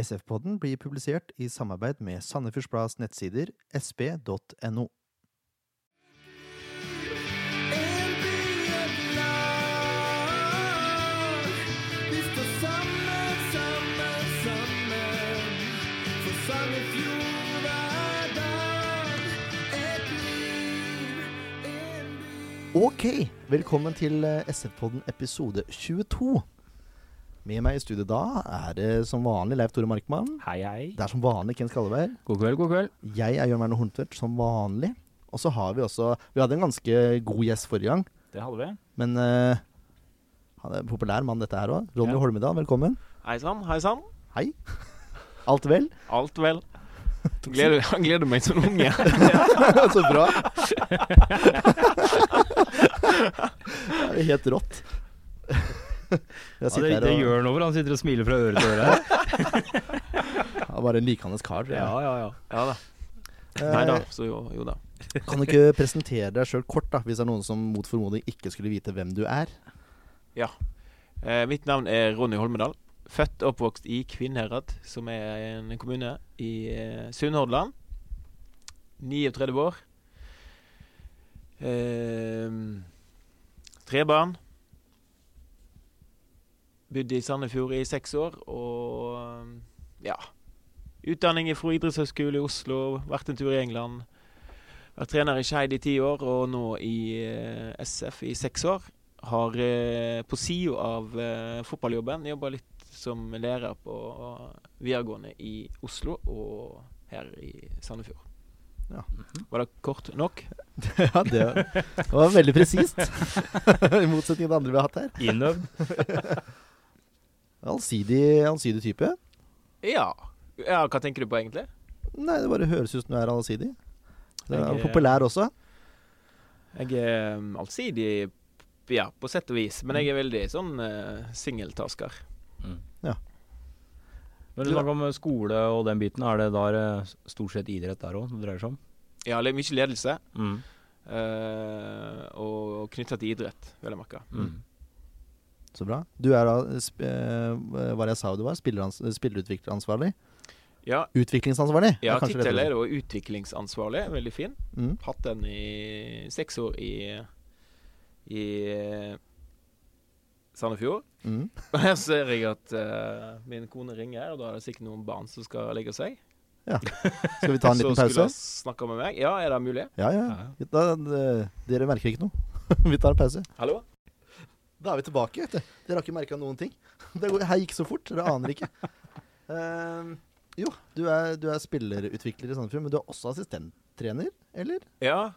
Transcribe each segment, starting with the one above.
SF-podden blir publisert i samarbeid med Sandefjords nettsider sp.no. Ok, velkommen til SF-podden episode 22. Med meg i studio da er det som vanlig Leif Tore Markmann. Hei, hei. Det er som vanlig Ken Skalleberg. God kveld, god kveld. Jeg er Jørn Werner Horntvedt, som vanlig. Og så har vi også Vi hadde en ganske god gjest forrige gang, Det hadde vi. men uh, han er en populær mann, dette her òg. Ronny Ja. Holmedal, velkommen. Hei sann, hei sann. Hei. Alt vel? Alt vel. Gleder, han gleder meg som unge. så bra. det er helt rått. Ja, det, det og gjør han over. Han sitter og smiler fra øre til øre. bare en likende kar. Ja, ja, ja. Ja da. Eh, Nei da, så jo, jo da. Kan du ikke presentere deg sjøl kort, da, hvis det er noen som mot formodning ikke skulle vite hvem du er? Eh, mitt navn er Ronny Holmedal. Født og oppvokst i Kvinnherad, som er en kommune i eh, Sunnhordland. 39 år. Eh, tre barn. Bodde i Sandefjord i seks år og ja. Utdanning fra idrettshøyskole i Oslo. Vært en tur i England. Vært trener i Skeid i ti år, og nå i eh, SF i seks år. Har eh, på sida av eh, fotballjobben jobba litt som lærer på videregående i Oslo og her i Sandefjord. Ja. Var det kort nok? ja, det var, det var veldig presist. I motsetning til det andre vi har hatt her. Innøvd. Allsidig, allsidig type. Ja. ja. Hva tenker du på, egentlig? Nei, det bare høres ut som du er allsidig. Du er Jeg er- populær også. Jeg er um, allsidig, ja, på sett og vis. Men jeg er veldig sånn uh, singeltasker. Når du snakker om eh, skole og den biten, er det da eh, stort sett idrett der òg det dreier seg om? Ja, det er mye ledelse. Mm. Uh, og knytta til idrett, vil jeg merke. Mm. Så bra. Du er da sp eh, Hva jeg sa du var? Spillerutvikleransvarlig? Ja, Utviklingsansvarlig? ja tittelen er da utviklingsansvarlig. Veldig fin. Mm. Hatt den i seks år i, i eh, Sandefjord. Mm. Og her ser jeg at uh, min kone ringer, og da er det sikkert noen barn som skal legge seg. Skal vi ta en liten Så skulle pause? hun snakke med meg. Ja, er det mulig? Ja, ja. Ja. Da, det- dere merker ikke noe. vi tar en pause. Hallo? Da er vi tilbake. vet du. Dere har ikke merka noen ting. Det her gikk så fort. Dere aner ikke. Uh, jo, du er, du er spillerutvikler i Sandefjord, men du er også assistenttrener, eller? Ja.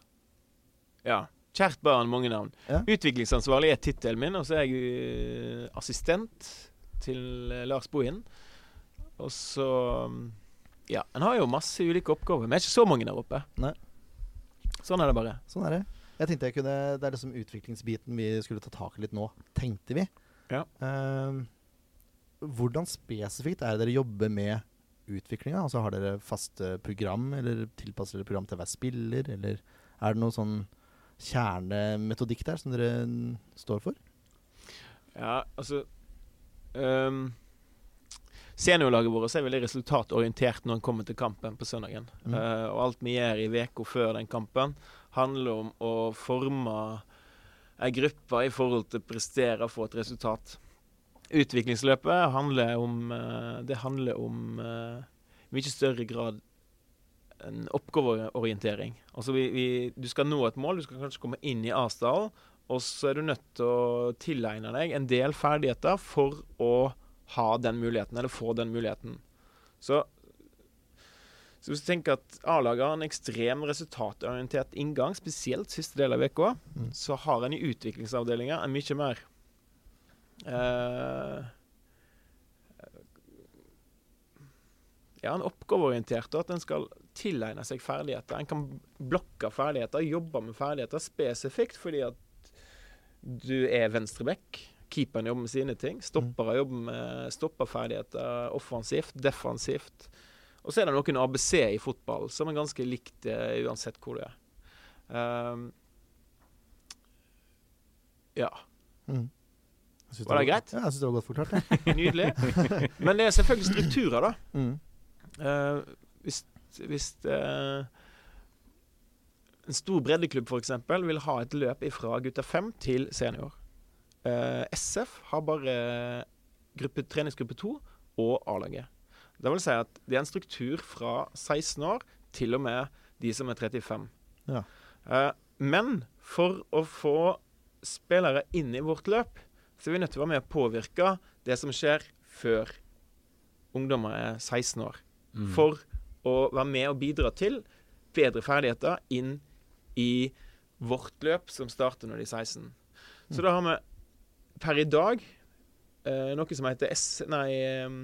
Ja. Kjært barn, mange navn. Ja. Utviklingsansvarlig er tittelen min, og så er jeg eh, assistent til eh, Lars Bohin. Og så mm, Ja, en har jo masse ulike oppgaver. Vi er ikke så mange der oppe. Nei. Sånn er det bare. Sånn er det. Jeg tenkte jeg kunne, Det er liksom utviklingsbiten vi skulle ta tak i litt nå, tenkte vi. Ja. Uh, hvordan spesifikt er det dere jobber med utviklinga? Altså, har dere faste program, eller tilpasser dere program til hver spiller, eller er det noe sånn kjernemetodikk der som dere står for? Ja, altså um, Seniorlaget vårt er veldig resultatorientert når en kommer til kampen på søndagen. Mm. Uh, og alt vi gjør i uka før den kampen, handler om å forme ei gruppe i forhold til å prestere og få et resultat. Utviklingsløpet handler om eh, Det handler om eh, mye større grad en oppgaveorientering. Altså vi, vi, du skal nå et mål, du skal kanskje komme inn i Asdal, og så er du nødt til å tilegne deg en del ferdigheter for å ha den muligheten, eller få den muligheten. Så, så hvis du tenker at A-laget har en ekstrem resultatorientert inngang, spesielt siste del av uka, Mm. så har en i utviklingsavdelinga en mye mer eh, Ja, en oppgaveorientert, og at en skal tilegne seg ferdigheter. En kan blokke ferdigheter, jobbe med ferdigheter spesifikt fordi at du er venstreback. Keeperen jobber med sine ting. Stoppere jobber med stopperferdigheter offensivt, defensivt. Og så er det noen ABC i fotball som er ganske likt uh, uansett hvor du er. Um, ja. Mm. Var det greit? Ja, jeg syns det var godt forklart. Nydelig. Men det er selvfølgelig strukturer, da. Mm. Uh, hvis hvis uh, en stor breddeklubb f.eks. vil ha et løp fra gutta 5 til senior. Uh, SF har bare gruppe, treningsgruppe 2 og A-laget. Det vil si at det er en struktur fra 16 år til og med de som er 35. Ja. Eh, men for å få spillere inn i vårt løp, så er vi nødt til å være med å påvirke det som skjer før ungdommer er 16 år. Mm. For å være med og bidra til bedre ferdigheter inn i vårt løp, som starter når de er 16. Så da har vi per i dag eh, noe som heter S, nei, eh,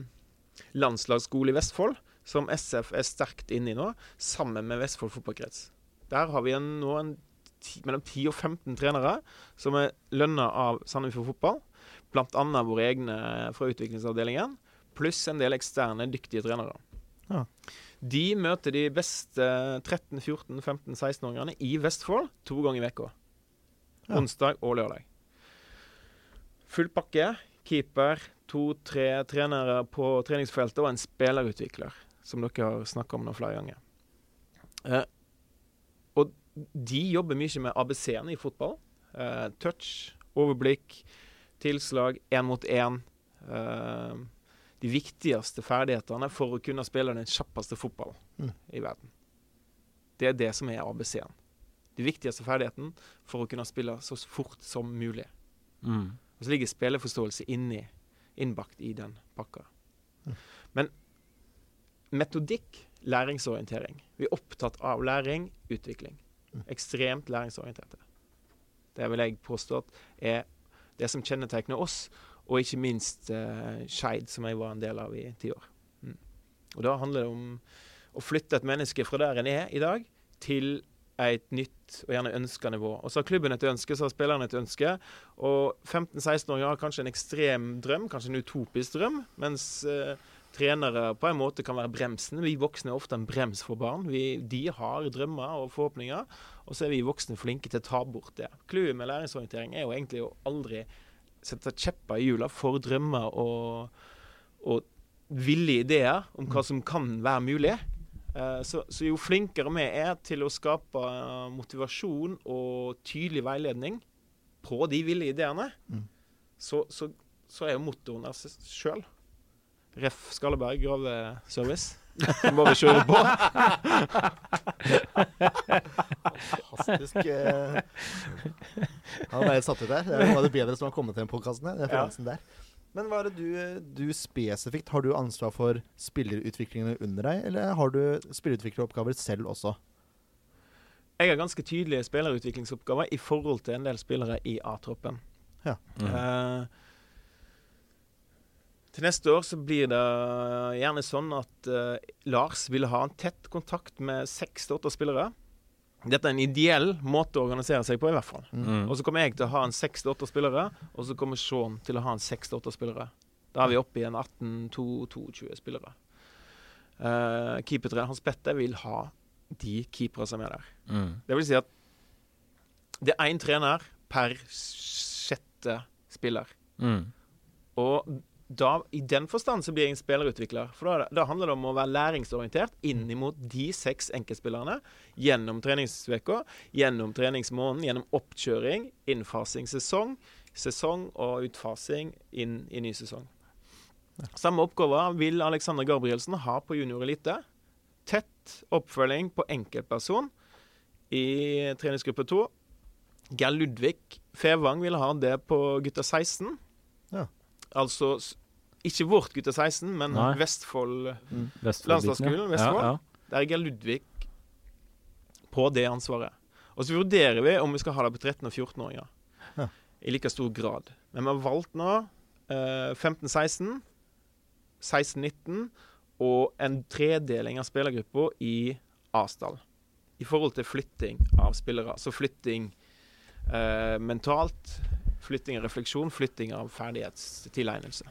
landslagsskole i Vestfold, som SF er sterkt inne i nå, sammen med Vestfold fotballkrets. Der har vi en, nå en ti, mellom 10 og 15 trenere som er lønna av Sandefjord Fotball. Annet våre egne fra utviklingsavdelingen, pluss en del eksterne dyktige trenere. Ja. De møter de beste 13-, 14-, 15-, 16-åringene i Vestfold to ganger i uka. Ja. Onsdag og lørdag. Full pakke. Keeper, to-tre trenere på treningsfeltet og en spillerutvikler, som dere har snakka om nå flere ganger. Eh, og de jobber mye med ABC-ene i fotball. Eh, touch, overblikk, tilslag, én mot én. Eh, de viktigste ferdighetene for å kunne spille den kjappeste fotballen Mm. i verden. Det er det som er ABC-en. De viktigste ferdigheten for å kunne spille så fort som mulig. Mm. Og så ligger spilleforståelse inni, innbakt i den pakka. Men metodikk, læringsorientering. Vi er opptatt av læring, utvikling. Ekstremt læringsorienterte. Det vil jeg påstå at er det som kjennetegner oss, og ikke minst uh, Skeid, som jeg var en del av i ti år. Mm. Og da handler det om å flytte et menneske fra der en er i dag, til et nytt og gjerne ønska nivå. Og så har klubben et ønske, så har spillerne et ønske. Og 15-16-åringer har kanskje en ekstrem drøm, kanskje en utopisk drøm, mens eh, trenere på en måte kan være bremsen. Vi voksne er ofte en brems for barn. Vi, de har drømmer og forhåpninger, og så er vi voksne flinke til å ta bort det. Clouet med læringsorientering er jo egentlig å aldri sette kjepper i hjula for drømmer og, og ville ideer om hva som kan være mulig. Eh, Så, så jo flinkere vi er til å skape eh, motivasjon og tydelig veiledning på de ville ideene, Mm. så, så, så er jo motoren av seg sjøl. Ref. Skalleberg graveservice. Som bare kjører på. Fantastisk. eh. Han ble helt satt ut der. Det er noe av det bedre som har kommet til den podkasten. Referansen der. Men hva er det du, du spesifikt Har du ansvar for spillerutviklingene under deg, eller har du spillerutvikleroppgaver selv også? Jeg har ganske tydelige spillerutviklingsoppgaver i forhold til en del spillere i A-troppen. Mm. Uh, til neste år så blir det gjerne sånn at uh, Lars vil ha en tett kontakt med seks til åtte spillere. Dette er en ideell måte å organisere seg på, i hvert fall. Mm. Og så kommer jeg til å ha en seks til åtte spillere, og så kommer Sean til å ha en seks til åtte spillere. Da er vi oppe i en 18-22 spillere. Uh, Keepertrener Hans Petter vil ha de keepere som er der. Mm. Det vil si at det er én trener per sjette spiller. Mm. Og da, i den forstand så blir jeg en spillerutvikler. For da, da handler det om å være læringsorientert inn mot de seks enkeltspillerne gjennom treningsuka, gjennom treningsmåneden, gjennom oppkjøring, innfasing sesong, sesong og utfasing inn i ny sesong. Samme oppgave vil Alexander Gabrielsen ha på junior elite. Tett oppfølging på enkeltperson i treningsgruppe 2. Geir Ludvig Fevang vil ha det på gutta 16. Altså ikke vårt gutta 16, men Nei. Vestfold Vestfold-biten, Landslagsskolen, Vestfold. Ja, ja. Der ligger Ludvig på det ansvaret. Og så vurderer vi om vi skal ha det på 13- og 14-åringer. Ja. I like stor grad. Men vi har valgt nå eh, 15-16, 16-19 og en tredeling av spillergruppa i Asdal. I forhold til flytting av spillere. Så flytting eh, mentalt, flytting av refleksjon, flytting av ferdighetstilegnelse.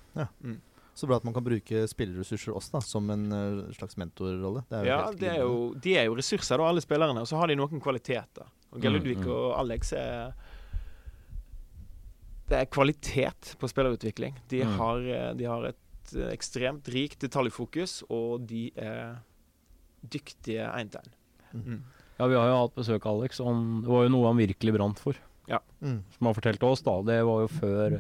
Så bra at man kan bruke spillerressurser også da, som en eh, slags mentorrolle. Det er jo Ja, helt det er jo, de er jo ressurser, da, alle spillerne. Og så har de noen kvaliteter. Og Geir Mm, Ludvig mm. og Alex er det er kvalitet på spillerutvikling. De, Mm. har, eh, de har et eh, ekstremt rikt detaljfokus, og de er dyktige én-til-én. Mm. Ja, vi har jo hatt besøk av Alex, og han, det var jo noe han virkelig brant for. Mm. Som han fortalte oss, da. Det var jo før,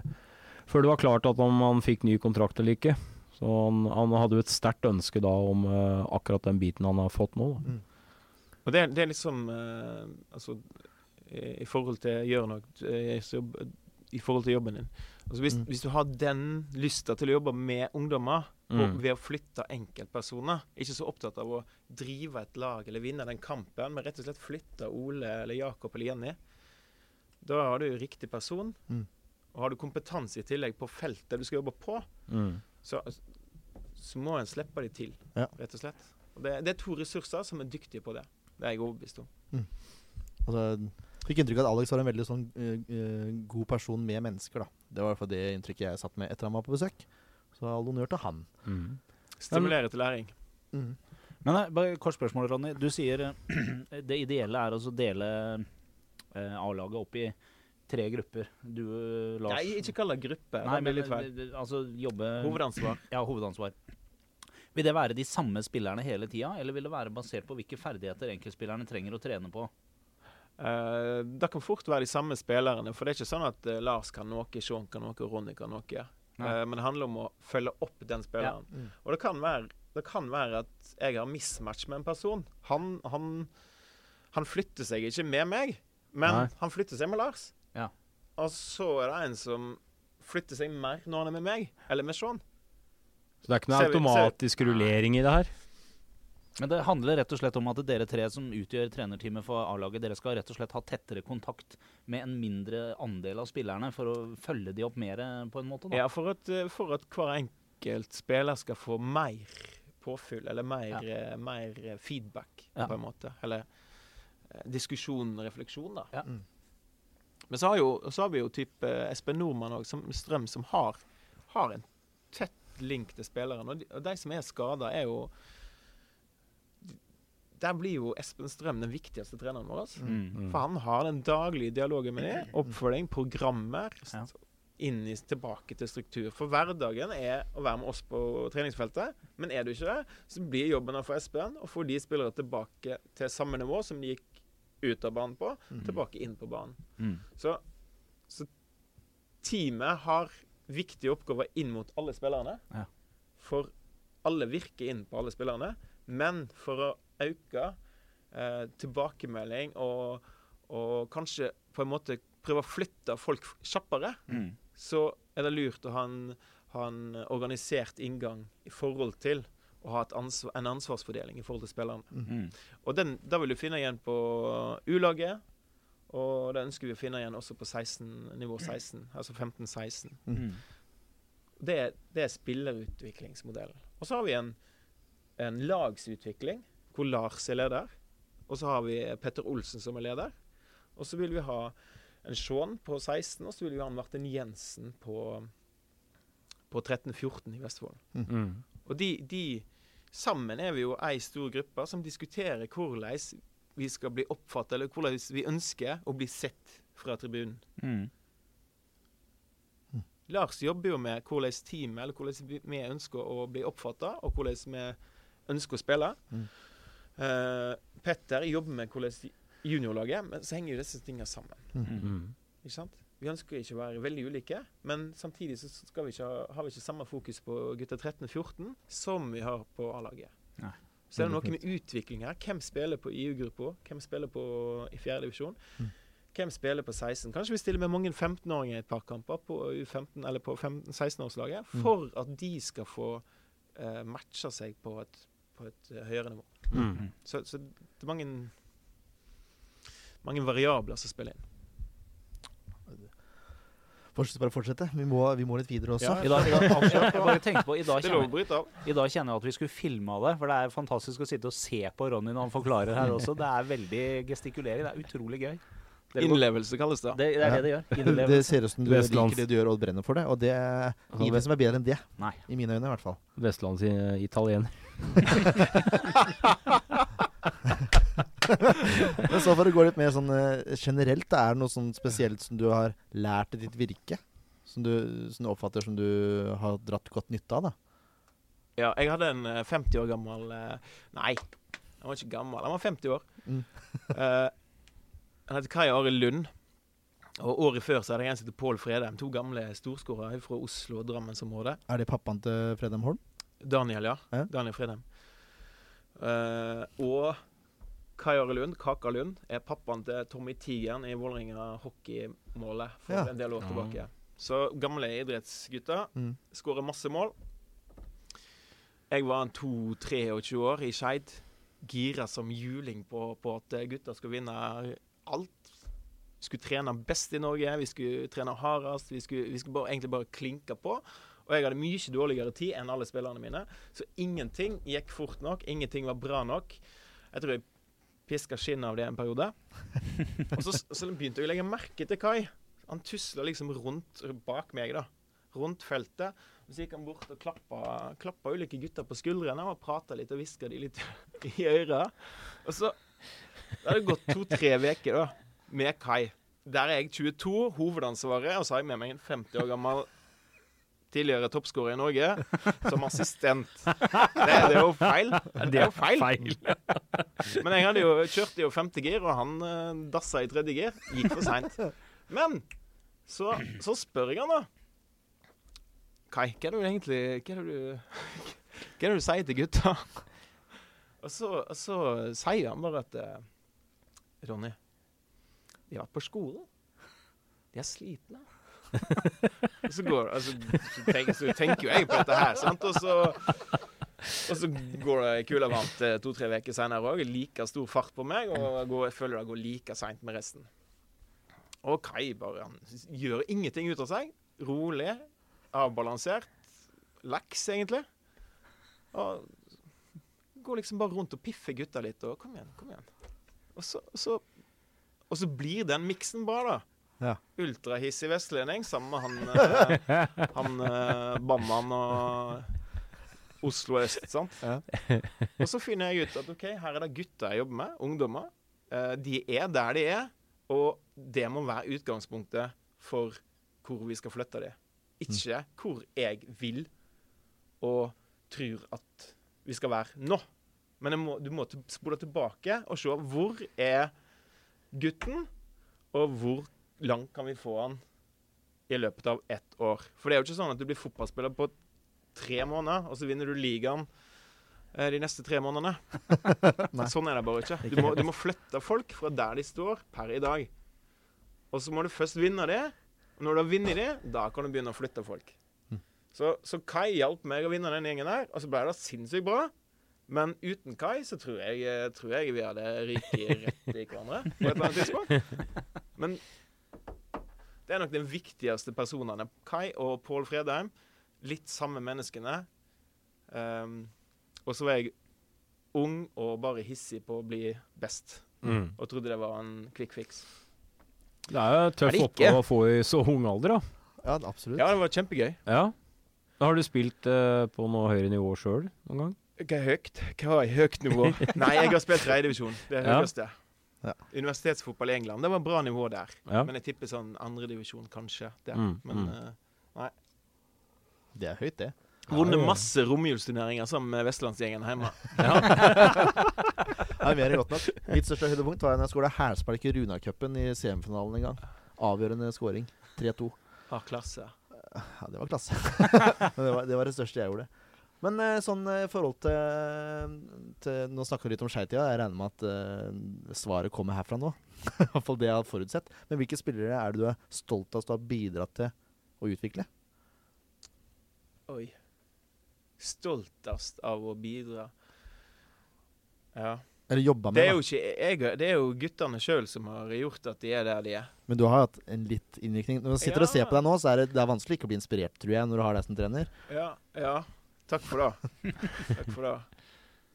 før det var klart at om han fikk ny kontrakt eller ikke. Så han, han hadde jo et sterkt ønske da om uh, akkurat den biten han har fått nå. Da. Mm. Og det, det er liksom uh, Altså, i, i forhold til gjør noe eh, I forhold til jobben din. Altså hvis, Mm. hvis du har den lysta til å jobbe med ungdommer, og Mm. ved å flytte enkeltpersoner Ikke så opptatt av å drive et lag eller vinne den kampen, men rett og slett flytte Ole eller Jakob eller Jenny. Da har du riktig person. Mm. Og har du kompetanse i tillegg på feltet du skal jobbe på, Mm. så, så må en slippe de til, Ja. rett og slett. Og det, det er to ressurser som er dyktige på det. Det er jeg overbevist om. Altså, fikk inntrykk av at Alex var en veldig sånn uh, eh, god person med mennesker. da. Det var i hvert fall det inntrykket jeg satt med etter han var på besøk. Så all honnør til han. Mm. Stimulere til læring. Mm. Men nei, bare kort spørsmål, Ronny. Du sier eh, det ideelle er å dele eh, A-laget opp i tre grupper. Du, eh, Lars Nei, ikke kall det gruppe. Nei, men eh, altså jobbe Hovedansvar. Ja, hovedansvar. Vil det være de samme spillerne hele tida, eller vil det være basert på hvilke ferdigheter enkeltspillerne trenger å trene på? Uh, det kan fort være de samme spillerne. For det er ikke sånn at uh, Lars kan noe, Sean kan noe, Ronny kan noe. Eh, men det handler om å følge opp den spilleren. Ja. Mm. Og det kan, være, det kan være at jeg har mismatch med en person. Han, han, han flytter seg ikke med meg, men Nei. han flytter seg med Lars. Ja. Og så er det en som flytter seg mer når han er med meg, eller med Sean. Så det er ikke noe Ser vi- automatisk rullering i det her? Men det handler rett og slett om at dere tre som utgjør trenerteamet for A-laget, dere skal rett og slett ha tettere kontakt med en mindre andel av spillerne for å følge de opp mer eh, på en måte? Da. Ja, for at, eh, for at hver enkelt spiller skal få mer påfyll, eller mer, Ja. eh, mer eh, feedback, Ja. på en måte. Eller diskusjon, refleksjon, da. Ja. Mm. Men så har, jo, så har vi jo type eh, Espen Nordmann og som, Strøm, som har, har en tett link til spilleren. Og de, og de som er skada, er jo Der blir jo Espen Strøm den viktigste treneren vår. Altså. Mm. For han har den daglige dialogen med dem. Oppfølging, programmer. Ja. Inn i, tilbake til struktur. For hverdagen er å være med oss på treningsfeltet. Men er du ikke det, så blir jobben å få Espen å få de spillere tilbake til samme nivå som de gikk ut av banen på, Mm. tilbake inn på banen. Mm. Så, så teamet har viktige oppgaver inn mot alle spillerne. Ja. For alle virker inn på alle spillerne. Men for å øke eh, tilbakemelding og, og kanskje på en måte prøve å flytte folk kjappere, Mm. så er det lurt å ha en, ha en organisert inngang i forhold til å ha et ansvar, en ansvarsfordeling i forhold til spillerne. Mm. Og den da vil du finne igjen på U-laget, og det ønsker vi å finne igjen også på 16, nivå 16, altså 15-16. Mm. Det, er- det er spillerutviklingsmodellen. Og så har vi en, en lagsutvikling, hvor Lars er leder. Og så har vi Petter Olsen som er leder. Og så vil vi ha en Sean på 16, og så vil vi ha en Martin Jensen på, på 13-14 i Vestfold. Mm. Og de, de Sammen er vi jo ei stor gruppe som diskuterer hvordan vi skal bli oppfattet, eller hvordan vi ønsker å bli sett fra tribunen. Mm. Lars jobber jo med hvordan teamet, eller hvordan vi- ønsker å bli oppfatta, og hvordan vi ønsker å spille. Mm. Uh, Petter jobber med hvordan juniorlaget, men så henger jo disse tingene sammen. Mm. Ikke sant? Vi ønsker ikke å være veldig ulike, men samtidig så skal vi ikke ha, har vi ikke samme fokus på gutter 13-14 som vi har på A-laget. Så er det noe med utvikling her. Hvem spiller på EU-gruppa? Hvem spiller på, i fjerde divisjon? Mm. Hvem spiller på 16? Kanskje vi stiller med mange 15-åringer i et par kamper på U15 eller på 15-16-årslaget, Mm. for at de skal få uh, matcha seg på et, på et uh, høyere nivå. Mm. Så, så det er mange, mange variabler som spiller inn. Fortsett, bare fortsette. Vi må, vi må litt videre også. Ja. I dag, i dag, jeg bare tenkte på, i dag, er kjenner. I dag kjenner jeg at vi skulle filma det, for det er fantastisk å sitte og se på Ronny når han forklarer her også. Det er veldig gestikulering. Det er utrolig gøy. Det Innlevelse kalles det. Det, det er det det gjør. Det ser ut som du Vestlands- liker det du gjør og brenner for det, og det er Altså, ingen som er bedre enn det. Nei. I mine øyne, i hvert fall. Vestlands i- italiener. Men så for å gå litt mer sånn eh, generelt, er det noe sånn spesielt som du har lært i ditt virke? som du, som du oppfatter som du har dratt godt nytte av? da? Ja, jeg hadde en eh, 50 år gammel eh, Nei, han var ikke gammel. Han var 50 år. Mm. uh, han heter Kai Arild Lund. Og Året før så hadde jeg en som het Pål Fredheim. To gamle storskårere fra Oslo og Drammensområdet. Er det pappaen til Fredheim Holm? Daniel, ja. Ja. Daniel Fredheim. Uh, og Kai Arild Lund, Kaka Lund, er pappaen til Tommy Tigeren i Vålerenga hockeymålet for Ja. en del år tilbake. Så gamle idrettsgutter. Mm. Skårer masse mål. Jeg var en 2-23 år i Skeid. Gira som juling på, på at gutta skulle vinne alt. Vi skulle trene best i Norge, vi skulle trene hardest. Vi skulle, vi skulle bare, egentlig bare klinke på. Og jeg hadde mye dårligere tid enn alle spillerne mine. Så ingenting gikk fort nok. Ingenting var bra nok. Jeg tror jeg piska skinnet av det en periode. Og så, så begynte jeg å legge merke til Kai. Han tusla liksom rundt bak meg, da. Rundt feltet. Og så gikk han bort og klappa, klappa ulike gutter på skuldrene og prata litt og hviska de litt i øret. Og så Det hadde gått to-tre uker da, med Kai. Der er jeg 22, hovedansvaret, og så har jeg med meg en 50 år gammel tidligere toppskårer i Norge som assistent. Det, det er jo feil. Det er jo feil. Men jeg hadde jo, kjørte jo femte gir, og han uh, dassa i tredje gir. Gikk for seint. Men så, så spør jeg han, da. Kai, hva er det du egentlig Hva er det du, hva er det du sier til gutta? Og så, og så sier han bare at eh, Ronny, de har vært på skolen. De er slitne. Og så går altså, så, tenker, så tenker jo jeg på dette her, sant? Og så, og så går det kula varmt eh, to-tre uker senere òg. Like stor fart på meg, og går, jeg føler det går like seint med resten. Og Kai bare gjør ingenting ut av seg. Rolig, avbalansert. Laks, egentlig. Og går liksom bare rundt og piffer gutta litt og Kom igjen, kom igjen. Og så, og så, og så blir den miksen bra, da. Ja. Ultrahissig vestlending sammen med han, eh, han eh, Bamman og Oslo øst, sant. Ja. og så finner jeg ut at OK, her er det gutter jeg jobber med, ungdommer. Eh, de er der de er, og det må være utgangspunktet for hvor vi skal flytte de Ikke hvor jeg vil og tror at vi skal være nå. Men må, du må spole tilbake og se hvor er gutten, og hvor langt kan vi få han i løpet av ett år. For det er jo ikke sånn at du blir fotballspiller på tre måneder, og så vinner du ligaen eh, de neste tre månedene. Sånn er det bare ikke. Du må, du må flytte folk fra der de står per i dag. Og så må du først vinne det. Og når du har vunnet det, da kan du begynne å flytte folk. Så, så Kai hjalp meg å vinne den gjengen der, og så ble det sinnssykt bra. Men uten Kai så tror jeg, tror jeg vi hadde ryket rett i hverandre på et eller annet tidspunkt. Men det er nok de viktigste personene. Kai og Pål Fredheim. Litt samme menneskene. Um, og så var jeg ung og bare hissig på å bli best. Mm. Og trodde det var en quick fix. Det er jo tøff oppgave å få i så ung alder, da. Ja, absolutt. Ja, det var kjempegøy. Ja. Har du spilt uh, på noe høyere nivå sjøl noen gang? Hva er høyt? Hva er høyt nivå? Nei, jeg har spilt tredjedivisjon. Det er høyeste. Ja. Universitetsfotball i England. Det var bra nivå der. Ja. Men jeg tipper sånn andredivisjon, kanskje. Der. Mm, Men mm. nei. Det er høyt, det. vunnet masse romjulsturneringer sammen med vestlandsgjengen hjemme. Ja. er mer enn godt nok. Mitt største høydepunkt var da jeg skåra hælspark i Runacupen i semifinalen en gang. Avgjørende scoring. 3-2. Ah, klasse. Ja, det var klasse. Det var, det var det største jeg gjorde. Men eh, sånn eh, i forhold til, til Nå snakker vi litt om skeitida. Jeg regner med at uh, svaret kommer herfra nå. I hvert fall det jeg hadde forutsett. Men hvilke spillere er det du er stolt av at du har bidratt til å utvikle? Oi. Stoltest av å bidra. Ja. Eller jobba med? Det er jo ikke jeg, det er jo guttene sjøl som har gjort at de er der de er. Men du har hatt en litt innvirkning. Når du sitter og ser på deg nå, så er det, det er vanskelig ikke å bli inspirert, tror jeg, når du har deg som trener. Ja. ja. Takk for det. Takk for det.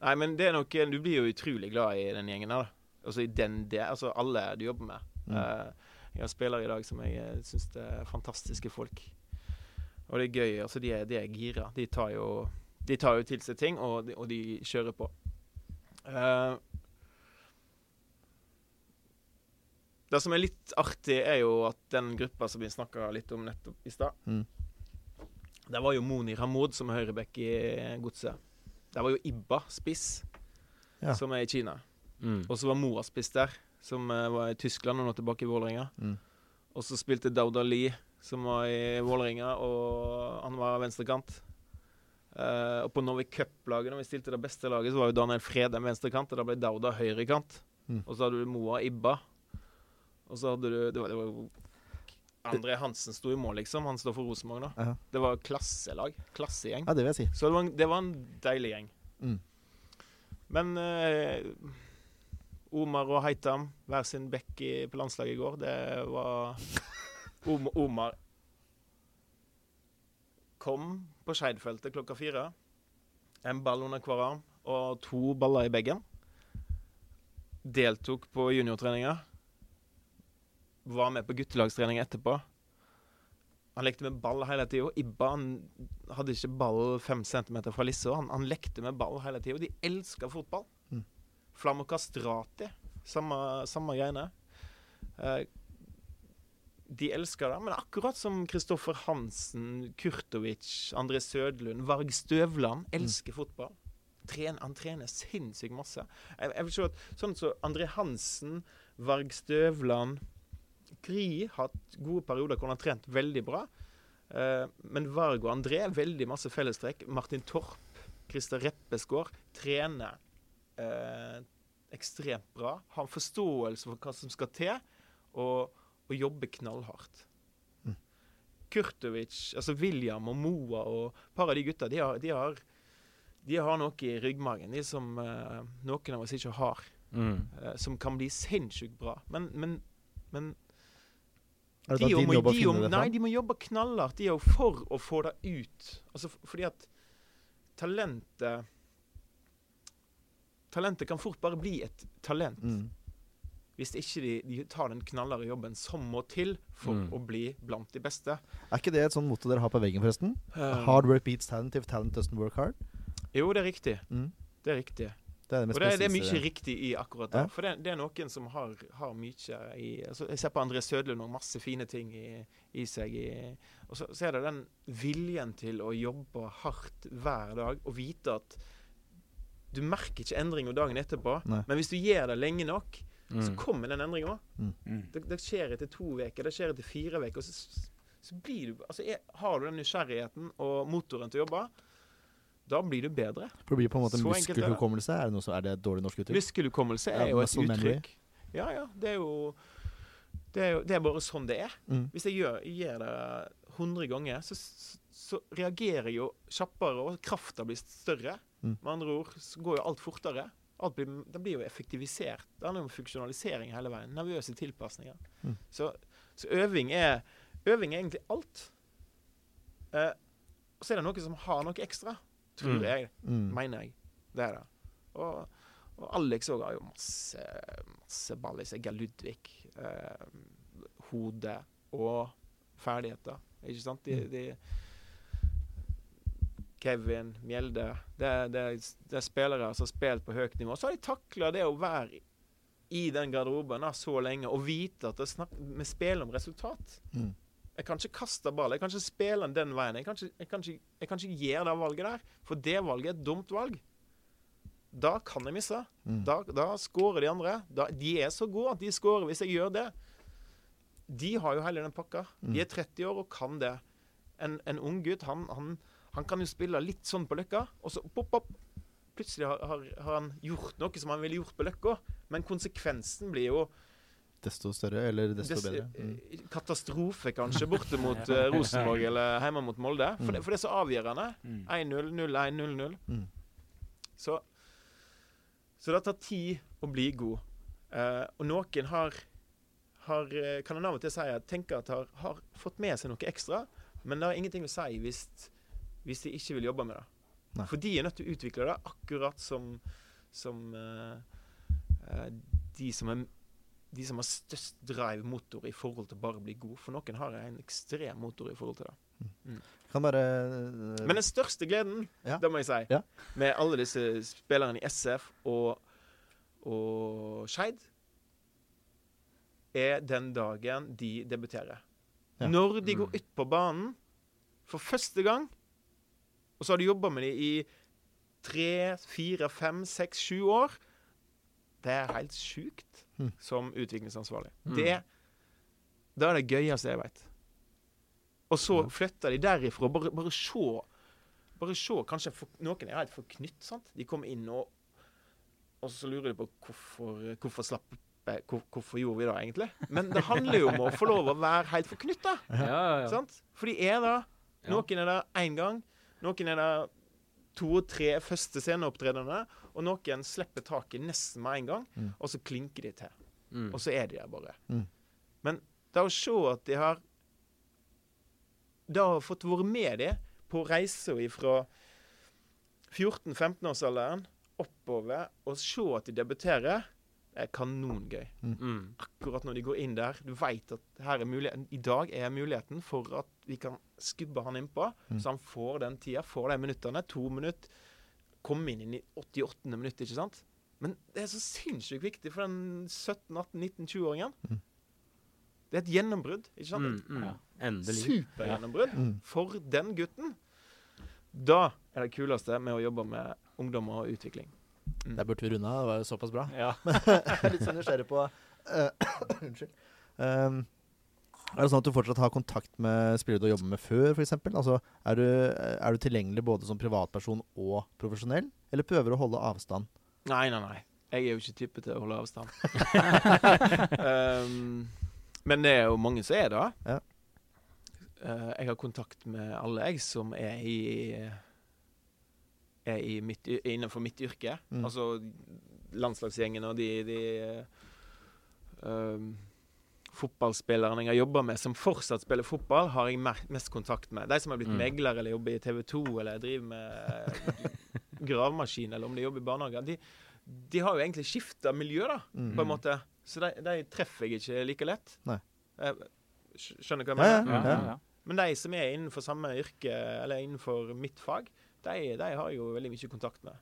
Nei, men det er nok Du blir jo utrolig glad i den gjengen her, da. Altså i den del Altså alle du jobber med. Mm. Uh, jeg har spillere i dag som jeg uh, syns er fantastiske folk. Og det er gøy. Altså, de er, de er gira. De tar jo De tar jo til seg ting, og de, og de kjører på. Uh, Det som er litt artig, er jo at den gruppa som vi snakka litt om nettopp i stad Mm. Der var jo Moni Ramoud som er høyrebekk i Godset. Der var jo Ibba spiss, Ja. som er i Kina. Mm. Og så var Moa spiss der, som eh, var i Tyskland og nå tilbake i Vålerenga. Mm. Og så spilte Dauda Lie, som var i Vålerenga, og han var venstrekant. Uh, og på Norway Cup-laget, når vi stilte det beste laget, så var jo Daniel Fredheim venstrekant, og da ble Dauda høyrekant. Mm. Og så hadde du Moa Ibba. Og så hadde du Det var, det var André Hansen sto i mål, liksom. Han står for Rosenborg nå. Ja. Det var klasselag. Klassegjeng. ja, det vil jeg si. Så det var en, det var en deilig gjeng. Mm. Men eh, Omar og Heitam, hver sin bekk i, på landslaget i går, det var Om, Omar kom på Skeidfeltet klokka fire. En ball under hver arm og to baller i bagen. Deltok på juniortreninga. Var med på guttelagstrening etterpå. Han lekte med ball hele tida. Ibba han hadde ikke ball fem centimeter fra lissa. Han, han lekte med ball hele tida. De elska fotball. Mm. og Kastrati, samme, samme greiene. Eh, de elska det, men akkurat som Kristoffer Hansen, Kurtovic, André Sødlund, Varg Støvland elsker fotball. Tren, han trener sinnssykt masse. Jeg, jeg vil se at Sånn som André Hansen, Varg Støvland Har hatt gode perioder hvor han har trent veldig bra. Eh, men Vargo André veldig masse fellestrekk. Martin Torp, Christer Reppesgaard trener eh, ekstremt bra. Har forståelse for hva som skal til, og, og jobber knallhardt. Mm. Kurtovic, altså William og Moa og et par av de gutta, de har, de har, de har noe i ryggmagen de som eh, noen av oss ikke har, Mm. eh, som kan bli sinnssykt bra. Men, men, men Er det de da din jobb å finne Nei, de må jobbe knallhardt de jo for å få det ut. Altså, fordi at talentet Talentet kan fort bare bli et talent Mm. hvis ikke de, de tar den knallharde jobben som må til for Mm. å bli blant de beste. Er ikke det et sånt motto dere har på veggen, forresten? Eh, Hard work beats talent if talent doesn't work hard. Jo, det er riktig. Mm. Det er riktig. Det er det Og det, er- det er mye riktig i akkurat det. Ja. For det, det er noen som har, har mye i altså Jeg ser på André Sødlund og masse fine ting i, i seg. I, og så, så er det den viljen til å jobbe hardt hver dag og vite at du merker ikke endringer dagen etterpå, Nei. men hvis du gjør det lenge nok, så Mm. kommer den endringa. Mm. Det, det skjer etter to uker, det skjer etter fire uker. Så, så blir du altså er, Har du den nysgjerrigheten og motoren til å jobbe, da blir du bedre. For det blir på en måte Så muskelhukommelse. Er det, noe, er det et dårlig norsk uttrykk? Muskelhukommelse er jo et uttrykk. Ja, ja. Det er jo det er, jo, det er bare sånn det er. Mm. Hvis jeg gjør, gjør det 100 ganger, så, så, så reagerer jeg jo kjappere, og krafta blir større. Mm. Med andre ord så går jo alt fortere. Alt blir, det blir jo effektivisert. Det handler om funksjonalisering hele veien. Nervøse tilpasninger. Mm. Så, så øving er Øving er egentlig alt. Eh, og så er det noe som har noe ekstra, tror Mm. jeg. Mm. Mener jeg. Det er det. Og, og Alex òg har jo masse, masse ball i seg. Ludvig. Eh, hode og ferdigheter. Ikke sant? De, Mm. de Kevin, Mjelde det, det, det er spillere som har spilt på høyt nivå. Så har de takla det å være i den garderoben da, så lenge og vite at vi spiller om resultat. Mm. Jeg kan ikke kaste ball. Jeg kan ikke spille den den veien. Jeg kan ikke, jeg kan ikke, jeg kan ikke gjøre det valget der. For det valget er et dumt valg. Da kan jeg miste. Mm. Da, da scorer de andre. Da, de er så gode at de scorer hvis jeg gjør det. De har jo hele den pakka. De er 30 år og kan det. En, en ung gutt, han, han, han kan jo spille litt sånn på Løkka, og så pop, pop. Plutselig har, har, har han gjort noe som han ville gjort på Løkka, men konsekvensen blir jo Desto større, eller desto Des, bedre. Mm. eh, Katastrofe, kanskje, borte mot uh, Rosenborg eller hjemme mot Molde. For, Mm. det, for det er så avgjørende. Mm. 1-0, 0-1, 0-0. Mm. Så, så det tar tid å bli god. Uh, og noen har, har kan en av og til si at tenker at har, har fått med seg noe ekstra, men det har ingenting å si hvis, hvis de ikke vil jobbe med det. Nei. For de er nødt til å utvikle det, akkurat som, som uh, eh, de som er de som har størst drive motor i forhold til bare å bli god. For noen har en ekstrem motor i forhold til det. Kan bare uh, Men den største gleden, Ja. det må jeg si, Ja. med alle disse spillerne i SF og, og Skeid er den dagen de debuterer. Ja. Når de Mm. går ut på banen for første gang, og så har du jobba med dem i tre, fire, fem, seks, sju år Det er helt sjukt Mm. som utviklingsansvarlig. Mm. Det, da er det gøyeste jeg vet. Og så Ja. flytter de derifra. Bare, bare se Bare se, kanskje for, Noen er helt forknytt. sant? De kommer inn, og, og så lurer de på hvorfor, hvorfor slapp hvor, Hvorfor gjorde vi det egentlig? Men det handler jo om å få lov å være helt forknytt. da, Ja, ja, ja. For de er det. Noen er det én gang. Noen er det to og tre første sceneopptredenene. Og noen slipper taket nesten med en gang, Mm. og så klinker de til. Mm. Og så er de der bare. Mm. Men det å se at de har Det har fått være med de på reisa fra 14-15-årsalderen oppover, og se at de debuterer, er kanongøy. Mm. Akkurat når de går inn der. Du veit at her er muligheten. I dag er muligheten for at vi kan skubbe han innpå, Mm. så han får den tida, får de minuttene. To minutter. Komme inn i 88. minutt, ikke sant? Men det er så sinnssykt viktig for den 17-18-19-20-åringen. Mm. Det er et gjennombrudd, ikke sant? Mm, mm. Ja. Endelig. Supergjennombrudd Mm. for den gutten. Da er det kuleste med å jobbe med ungdom og utvikling. Mm. Der burde vi runde av. Det var jo såpass bra. Ja. Litt sånn nysgjerrig på uh, Unnskyld. Um, er det sånn at du fortsatt har kontakt med spillere du har jobbet med før, f.eks.? Altså, er, du, er du tilgjengelig både som privatperson og profesjonell, eller prøver du å holde avstand? Nei, nei, nei. Jeg er jo ikke tippet til å holde avstand. um, men det er jo mange som er det. Ja. Uh, jeg har kontakt med alle jeg som er i er i mitt, innenfor mitt yrke. Mm. Altså landslagsgjengen og de, de uh, um, fotballspillerne jeg har jobba med, som fortsatt spiller fotball, har jeg mest kontakt med. De som har blitt Mm. megler eller jobber i TV 2 eller driver med gravemaskin, eller om de jobber i barnehage. De, de har jo egentlig skifta miljø, da, Mm. på en måte. Så de, de treffer jeg ikke like lett. Nei. Eh, Skjønner du hva jeg mener? Ja, ja, ja. Men de som er innenfor samme yrke, eller innenfor mitt fag, de, de har jeg jo veldig mye kontakt med.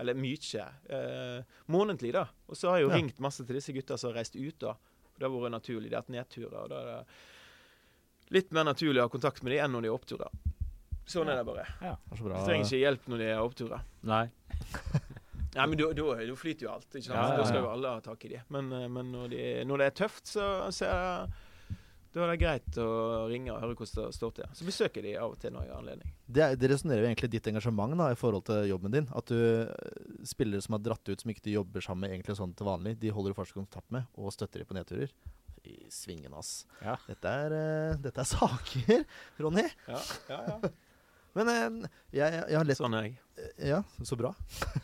Eller mye. Eh, månedlig, da. Og så har jeg jo Ja. ringt masse til disse gutta som har reist ut, da. Det har vært naturlig. Det har vært nedturer. Og da er det litt mer naturlig å ha kontakt med dem enn når de er oppturer. Sånn er det bare. Det er så Du bra. trenger ikke hjelp når de er oppturer. Nei. Nei, men da- da da flyter jo alt. ikke sant? Ja, ja, Da skal jo alle ha tak i de. Men, eh, men når, de, når det er tøft, så, så er det da er det greit å ringe og høre hvordan det står til. Så besøker de av og til når jeg har anledning. Det, det resonnerer egentlig ditt engasjement da, i forhold til jobben din. At du eh, spillere som har dratt ut, som ikke du jobber sammen med egentlig sånn til vanlig, de holder du fortsatt kontakt med, og støtter de på nedturer. I svingen, ass. Ja. Dette, er, uh, dette er saker, Ronny. Ja, ja, ja. Men uh, jeg, jeg, jeg har lest Sånn er jeg. Ja, så bra.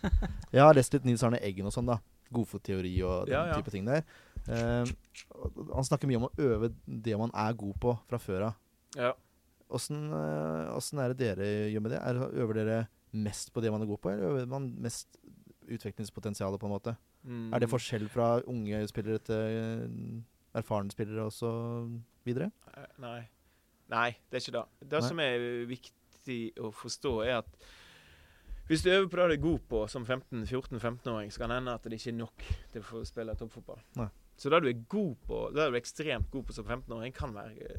jeg har lest litt Nils Arne Eggen og sånn, da. Godfotteori og den Ja, ja. type ting der. Uh, han snakker mye om å øve det man er god på fra før av. Ja. Åssen eh, er det dere gjør med det? Er, øver dere mest på det man er god på, eller øver man mest utviklingspotensialet, på en måte? Mm. Er det forskjell fra unge spillere til eh, erfarne spillere og så videre? Eh, Nei. Nei, det er ikke det. Det Nei. som er viktig å forstå, er at hvis du øver på det du er god på som 15-14-15-åring, så kan det hende at det ikke er nok til å få spille toppfotball. Nei. Så det du er god på, det du er ekstremt god på som 15-åring, kan være,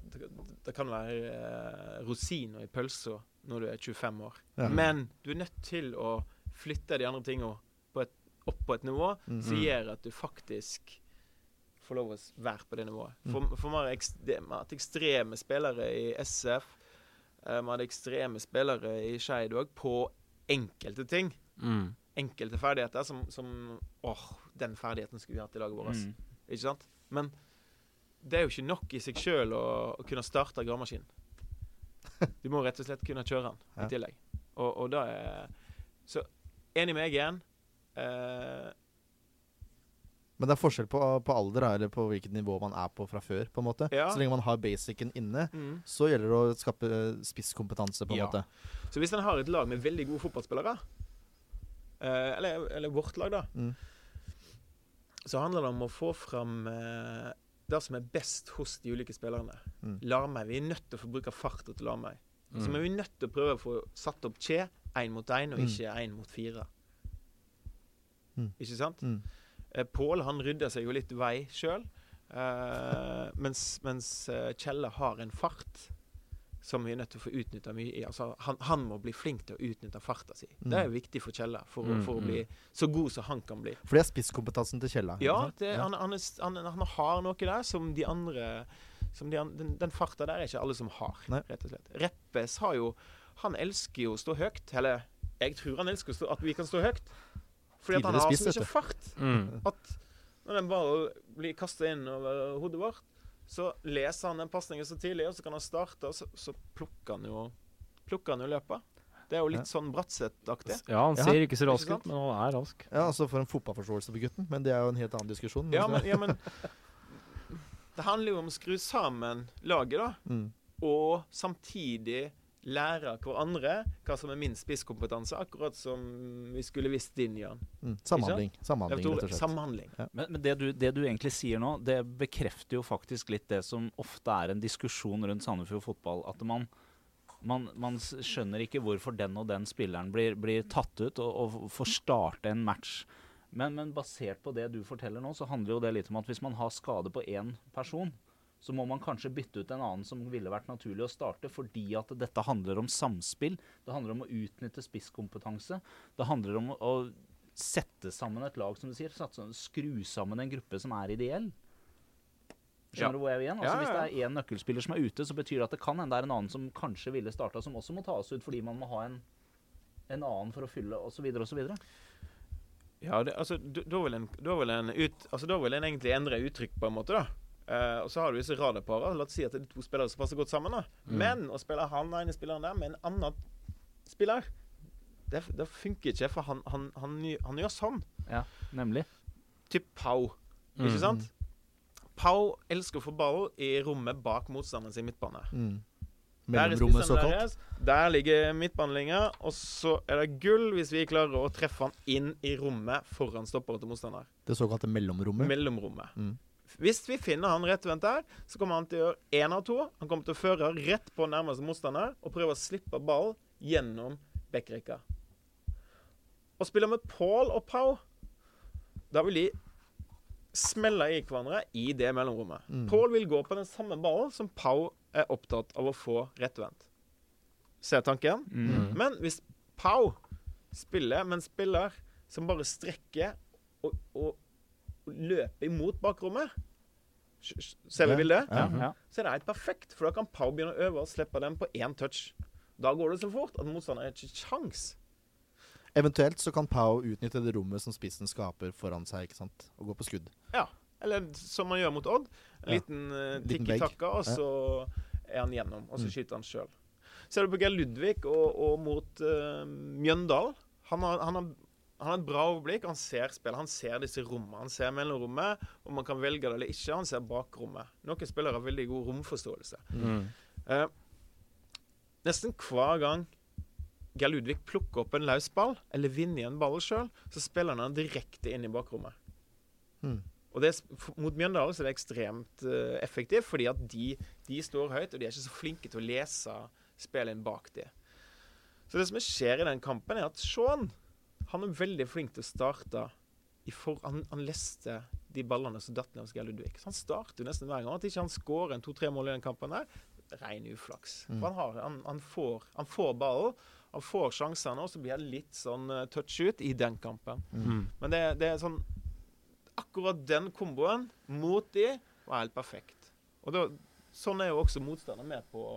det, kan være eh, rosiner i pølsa når du er 25 år. Ja. Men du er nødt til å flytte de andre tingene opp på et nivå Mm. som gjør at du faktisk får lov å være på det nivået. Mm. For, for vi har hatt ekstreme spillere i SF. eh, Vi hadde ekstreme spillere i Skeid òg, på enkelte ting. Mm. Enkelte ferdigheter som, som Åh, den ferdigheten skulle vi hatt i laget vårt. Mm. Ikke sant? Men det er jo ikke nok i seg sjøl å, å kunne starte gravemaskinen. Du må rett og slett kunne kjøre den Ja. i tillegg. Og, og da er Så enig med Eggen. Eh, Men det er forskjell på, på alder, eller på hvilket nivå man er på fra før. på en måte. Ja. Så lenge man har basicen inne, mm. så gjelder det å skape eh, spisskompetanse, på en Ja. måte. Så hvis en har et lag med veldig gode fotballspillere, eh, eller, eller vårt lag, da, Mm. Så handler det om å få fram eh, det som er best hos de ulike spillerne. Mm. Larmei. Vi er nødt til å få bruke farta til Larmei. Så Mm. vi er nødt til å prøve å få satt opp Che én mot én, og Mm. ikke én mot fire. Mm. Ikke sant? Mm. Eh, Pål han rydder seg jo litt vei sjøl. Eh, mens mens eh, Kjelle har en fart som vi er nødt til å få utnytta mye i. Altså, han, han må bli flink til å utnytte farta si. Mm. Det er viktig for Kjella, for, Mm, for å mm. bli så god som han kan bli. For det er spisskompetansen til Kjella. Ja, det, ja. han, han, er, han, han har noe der som de andre som de, Den, den farta der er ikke alle som har, Nei. rett og slett. Reppes har jo Han elsker jo å stå høyt. Eller jeg tror han elsker å stå, at vi kan stå høyt. Fordi at han har spiss, så mye fart Mm. at når den ballen blir kasta inn over hodet vårt, så leser han den pasningen så tidlig, og så kan han starte, og så, så plukker han jo Plukker han jo løpet. Det er jo litt sånn Bratseth-aktig. Ja, han Ja, ser ikke så rask ut, men han er rask. Ja, altså For en fotballforståelse på gutten, men det er jo en helt annen diskusjon. Ja, men, ja, men Det handler jo om å skru sammen laget, da. mm. Og samtidig lære hverandre hva som er min spisskompetanse, akkurat som vi skulle visst din, Jan. Mm. Samhandling, samhandling tror, rett og slett. Samhandling. Men, men det, du, det du egentlig sier nå, det bekrefter jo faktisk litt det som ofte er en diskusjon rundt Sandefjord fotball. At man, man, man skjønner ikke hvorfor den og den spilleren blir, blir tatt ut og, og får starte en match. Men, men basert på det du forteller nå, så handler jo det litt om at hvis man har skade på én person, så må man kanskje bytte ut en annen som ville vært naturlig å starte, fordi at dette handler om samspill. Det handler om å utnytte spisskompetanse. Det handler om å, sette sammen et lag, som du sier. Skru sammen en gruppe som er ideell. Skjønner Ja. du hvor jeg vil igjen? Altså, Ja, Hvis det er én nøkkelspiller som er ute, så betyr det at det kan hende det er en annen som kanskje ville starta, som også må tas ut fordi man må ha en, en annen for å fylle, osv. osv. Ja, det, altså, da da vil en, da vil en, ut, altså, da vil en egentlig endre uttrykk, på en måte. da. Eh, og så har du disse radarparene. La oss si at det er to spillere som passer godt sammen. da. Mm. Men å spille han ene spilleren der med en annen spiller, det, det funker ikke. For han, han, han, han gjør sånn. Nemlig. Typ Pau. Mm. Ikke sant? Pau elsker å få ball i rommet bak motstanderen sin midtbane. Mm. Mellomrommet, såkalt. deres. Der ligger midtbanelinja, og så er det gull hvis vi klarer å treffe han inn i rommet foran stopperen til motstander. Det såkalte mellomrommet. Mellomrommet. Mm. Hvis vi finner han rettvendt der, så kommer han til å gjøre én av to. Han kommer til å føre rett på nærmeste motstander og prøve å slippe ball gjennom backrekka. Å spille med Paul og Pau, da vil de smelle i hverandre i det mellomrommet. Mm. Paul vil gå på den samme ballen som Pau er opptatt av å få rettvendt. Ser tanken? Mm. Men hvis Pau spiller med en spiller som bare strekker og, og, og løper imot bakrommet Ser vi bildet? Ja. Ja. Så er det helt perfekt, for da kan Pau begynne å øve og slippe den på én touch. Da går det så fort at motstanderen har ikke kjangs. Eventuelt så kan Pau utnytte det rommet som spissen skaper foran seg, ikke sant? og gå på skudd. Eller som man gjør mot Odd. En liten uh, tikki-takka, og Ja. så er han gjennom. Og så Mm. skyter han sjøl. Ser du på Geir Ludvig og, og mot uh, Mjøndal. Han har, han, har, han har et bra overblikk. Han ser spillet. Han ser disse rommene. Han ser mellomrommet, om man kan velge det eller ikke. Han ser bakrommet. Noen spillere har veldig god romforståelse. Mm. Eh, nesten hver gang Geir Ludvig plukker opp en løs ball, eller vinner igjen ballen sjøl, så spiller han den direkte inn i bakrommet. Mm. Og det, Mot Mjøndalen så er det ekstremt uh, effektivt, fordi at de, de står høyt, og de er ikke så flinke til å lese spillet inn bak dem. Så det som skjer i den kampen, er at Shaun han er veldig flink til å starte i for, han, han leste de ballene som datt ned hos Geir Ludvig. Så han starter nesten hver gang. At ikke han skårer en to-tre mål i den kampen her, ren uflaks. Mm. For han, har, han, han, får, han får ballen, han får sjansene, og så blir det litt sånn eh, touch ut i den kampen. Mm. Men det, det er sånn Akkurat den komboen mot de var helt perfekt. Og da, sånn er jo også motstander med på å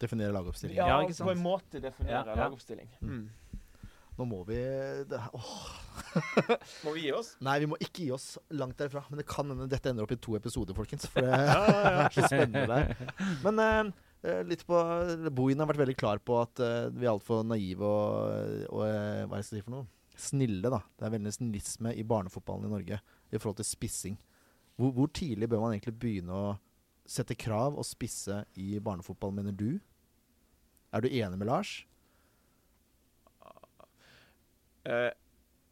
Definere lagoppstilling. ja, Ja, ikke sant? på en måte definere Ja, ja. lagoppstilling. Mm. Nå må vi det, åh. Må vi gi oss? Nei, vi må ikke gi oss langt derifra. Men det kan hende dette ender opp i to episoder, folkens. For det er så spennende der. Men eh, litt på Bohin har vært veldig klar på at uh, vi er altfor naive og, og uh, hva det jeg skal si for noe? Snille, da. Det er veldig snillisme i barnefotballen i Norge i forhold til spissing. Hvor, hvor tidlig bør man egentlig begynne å sette krav og spisse i barnefotball, mener du? Er du enig med Lars? Eh,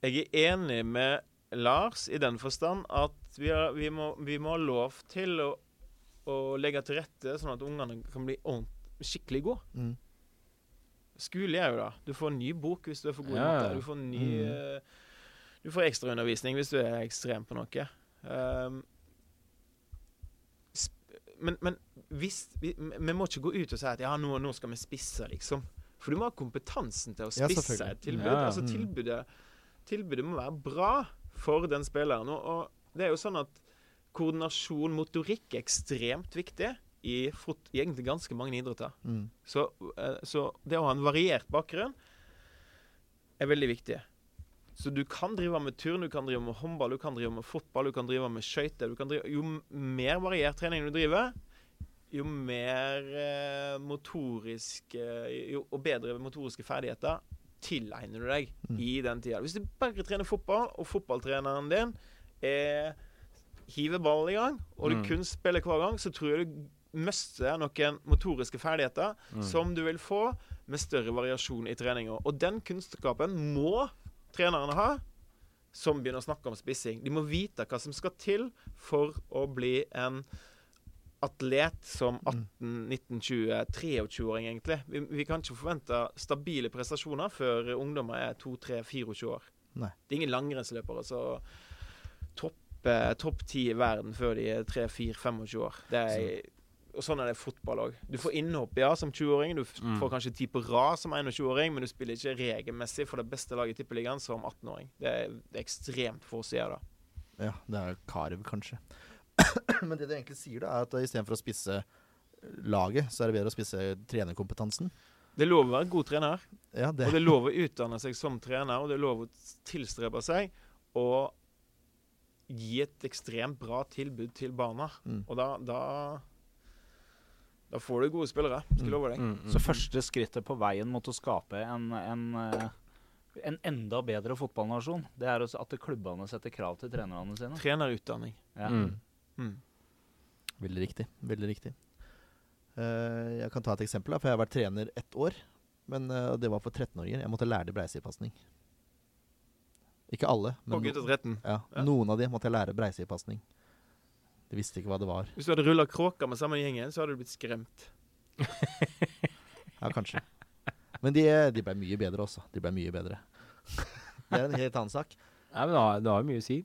jeg er enig med Lars i den forstand at vi, har, vi, må, vi må ha lov til å, å legge til rette sånn at ungene kan bli skikkelig gode. Mm. Skole er jo det. Du får en ny bok hvis du er for god i Ja, matte. Du får en ny Mm. eh, Du får ekstraundervisning hvis du er ekstrem på noe. Um, men, men hvis, vi, vi må ikke gå ut og si at ja, nå, nå skal vi spisse, liksom. For du må ha kompetansen til å spisse et tilbud. Ja, ja. Altså Mm. tilbudet, tilbudet må være bra for den spilleren. Og, og det er jo sånn at koordinasjon, motorikk, er ekstremt viktig i, fot, i egentlig ganske mange idretter. Mm. Så, eh, så det å ha en variert bakgrunn er veldig viktig. Så du kan drive med turn, du kan drive med håndball, du kan drive med fotball, du kan drive med skøyter. du kan drive- Jo mer variert trening du driver, jo mer eh, motorisk eh, jo, og bedre motoriske ferdigheter tilegner du deg Mm. i den tida. Hvis du bare trener fotball, og fotballtreneren din er hiver ball i gang, og du Mm. kun spiller hver gang, så tror jeg du mister noen motoriske ferdigheter Mm. som du vil få med større variasjon i treninga. Og den kunnskapen må trenerne ha, som begynner å snakke om spissing. De må vite hva som skal til for å bli en atlet som 18, 19, 20, 23-åring, egentlig. Vi, vi kan ikke forvente stabile prestasjoner før ungdommer er 2, 3, 24 år. Nei. Det er ingen langrennsløpere som topper topp ti i verden før de er 3, 4, 25 år. Det er, og sånn er det fotball òg. Du får innhopp ja, som 20-åring. Du Mm. får kanskje ti på rad som 21-åring, men du spiller ikke regelmessig for det beste laget i Tippeligaen som 18-åring. Det, det er ekstremt få sider da. Ja, det er Karev, kanskje. Men det du egentlig sier, da, er at istedenfor å spisse laget, så er det bedre å spisse trenerkompetansen. Det lover å være god trener, Ja, det og det lover å utdanne seg som trener, og det lover å tilstrebe seg å gi et ekstremt bra tilbud til barna. mm. Og da, da Da får du gode spillere, skal love deg. Mm, mm. Så første skrittet på veien mot å skape en, en, eh, en enda bedre fotballnasjon, det er at klubbene setter krav til trenerne sine. Trenerutdanning. Ja. Mm. Veldig riktig. Veldig riktig. Uh, jeg kan ta et eksempel, da, for jeg har vært trener ett år. Men uh, det var for 13-åringer. Jeg måtte lære dem breisidepasning. Ikke alle, men no 13. ja, Ja. noen av de måtte jeg lære breisidepasning. De visste ikke hva det var. Hvis du hadde rulla kråka med samme gjengen, så hadde du blitt skremt. Ja, kanskje. Men de, de ble mye bedre også. De ble mye bedre. Det er en helt annen sak. Nei, men det har jo mye å si.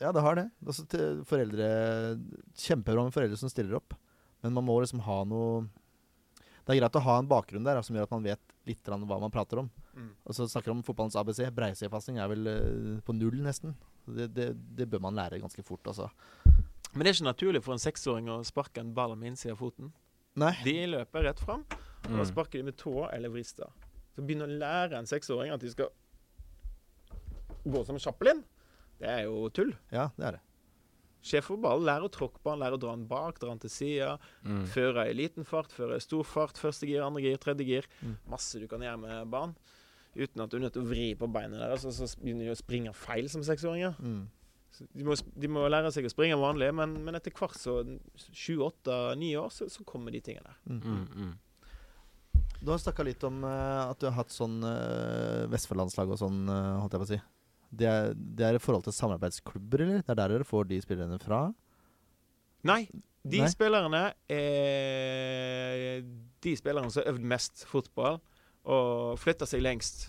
Ja, det har det. Også til foreldre Kjempebra med foreldre som stiller opp. Men man må liksom ha noe Det er greit å ha en bakgrunn der som gjør at man vet litt hva man prater om. Mm. Og så snakker man om fotballens ABC. Breisefasting er vel eh, på null, nesten. Det, det, det bør man lære ganske fort, altså. Men det er ikke naturlig for en seksåring å sparke en ball med innsida av foten. Nei. De løper rett fram, og da Mm. sparker de med tå eller vrister. Så begynner å lære en seksåring at de skal gå som Chaplin, det er jo tull. Ja, det er det. Sjef for ball lærer å tråkke på den, lærer å dra den bak, dra den til sida. Mm. Føre i liten fart, føre i stor fart. Første gir, andre gir, tredje gir. Mm. Masse du kan gjøre med barn. Uten at du er nødt til å vri på beina deres, og så begynner de å springe feil som seksåringer. Mm. De må, de må lære seg å springe vanlig, men, men etter hvert så sju, åtte, ni år, så, så kommer de tingene der. Mm. Mm, mm. Du har snakka litt om uh, at du har hatt sånn uh, Vestfoldlandslag og sånn, uh, holdt jeg på å si. Det er, det er i forhold til samarbeidsklubber, eller? Det er der dere får de spillerne fra? Nei, de Nei? spillerne er de spillerne som har øvd mest fotball og flytta seg lengst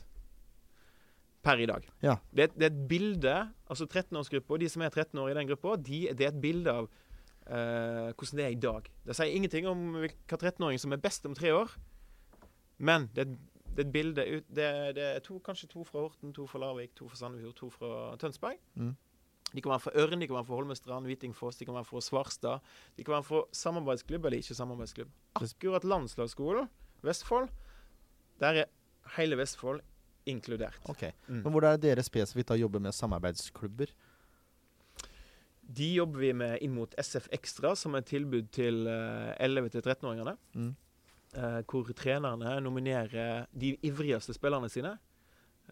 per i dag. Ja. Det, er- det er et bilde Altså 13-årsgruppa, de som er 13 år i den gruppa, de, det er et bilde av uh, hvordan det er i dag. Det sier ingenting om hvilken 13-åring som er best om tre år, men det, er- det er et bilde ut Det, det er to, kanskje to fra Horten, to fra Larvik, to fra Sandefjord, to fra Tønsberg. Mm. De kan være fra Ørn, de kan være fra Holmestrand, Hvitingfoss, de kan være fra Svarstad. De kan være fra samarbeidsklubb eller ikke samarbeidsklubb. Akkurat landslagsskolen, Vestfold, der er hele Vestfold inkludert. Ok. Mm. Men hvordan er dere spesifikt da jobber med samarbeidsklubber? De jobber vi med inn mot SF Extra, som er et tilbud til eh, 11-13-åringene. Mm. Eh, hvor trenerne nominerer de ivrigste spillerne sine.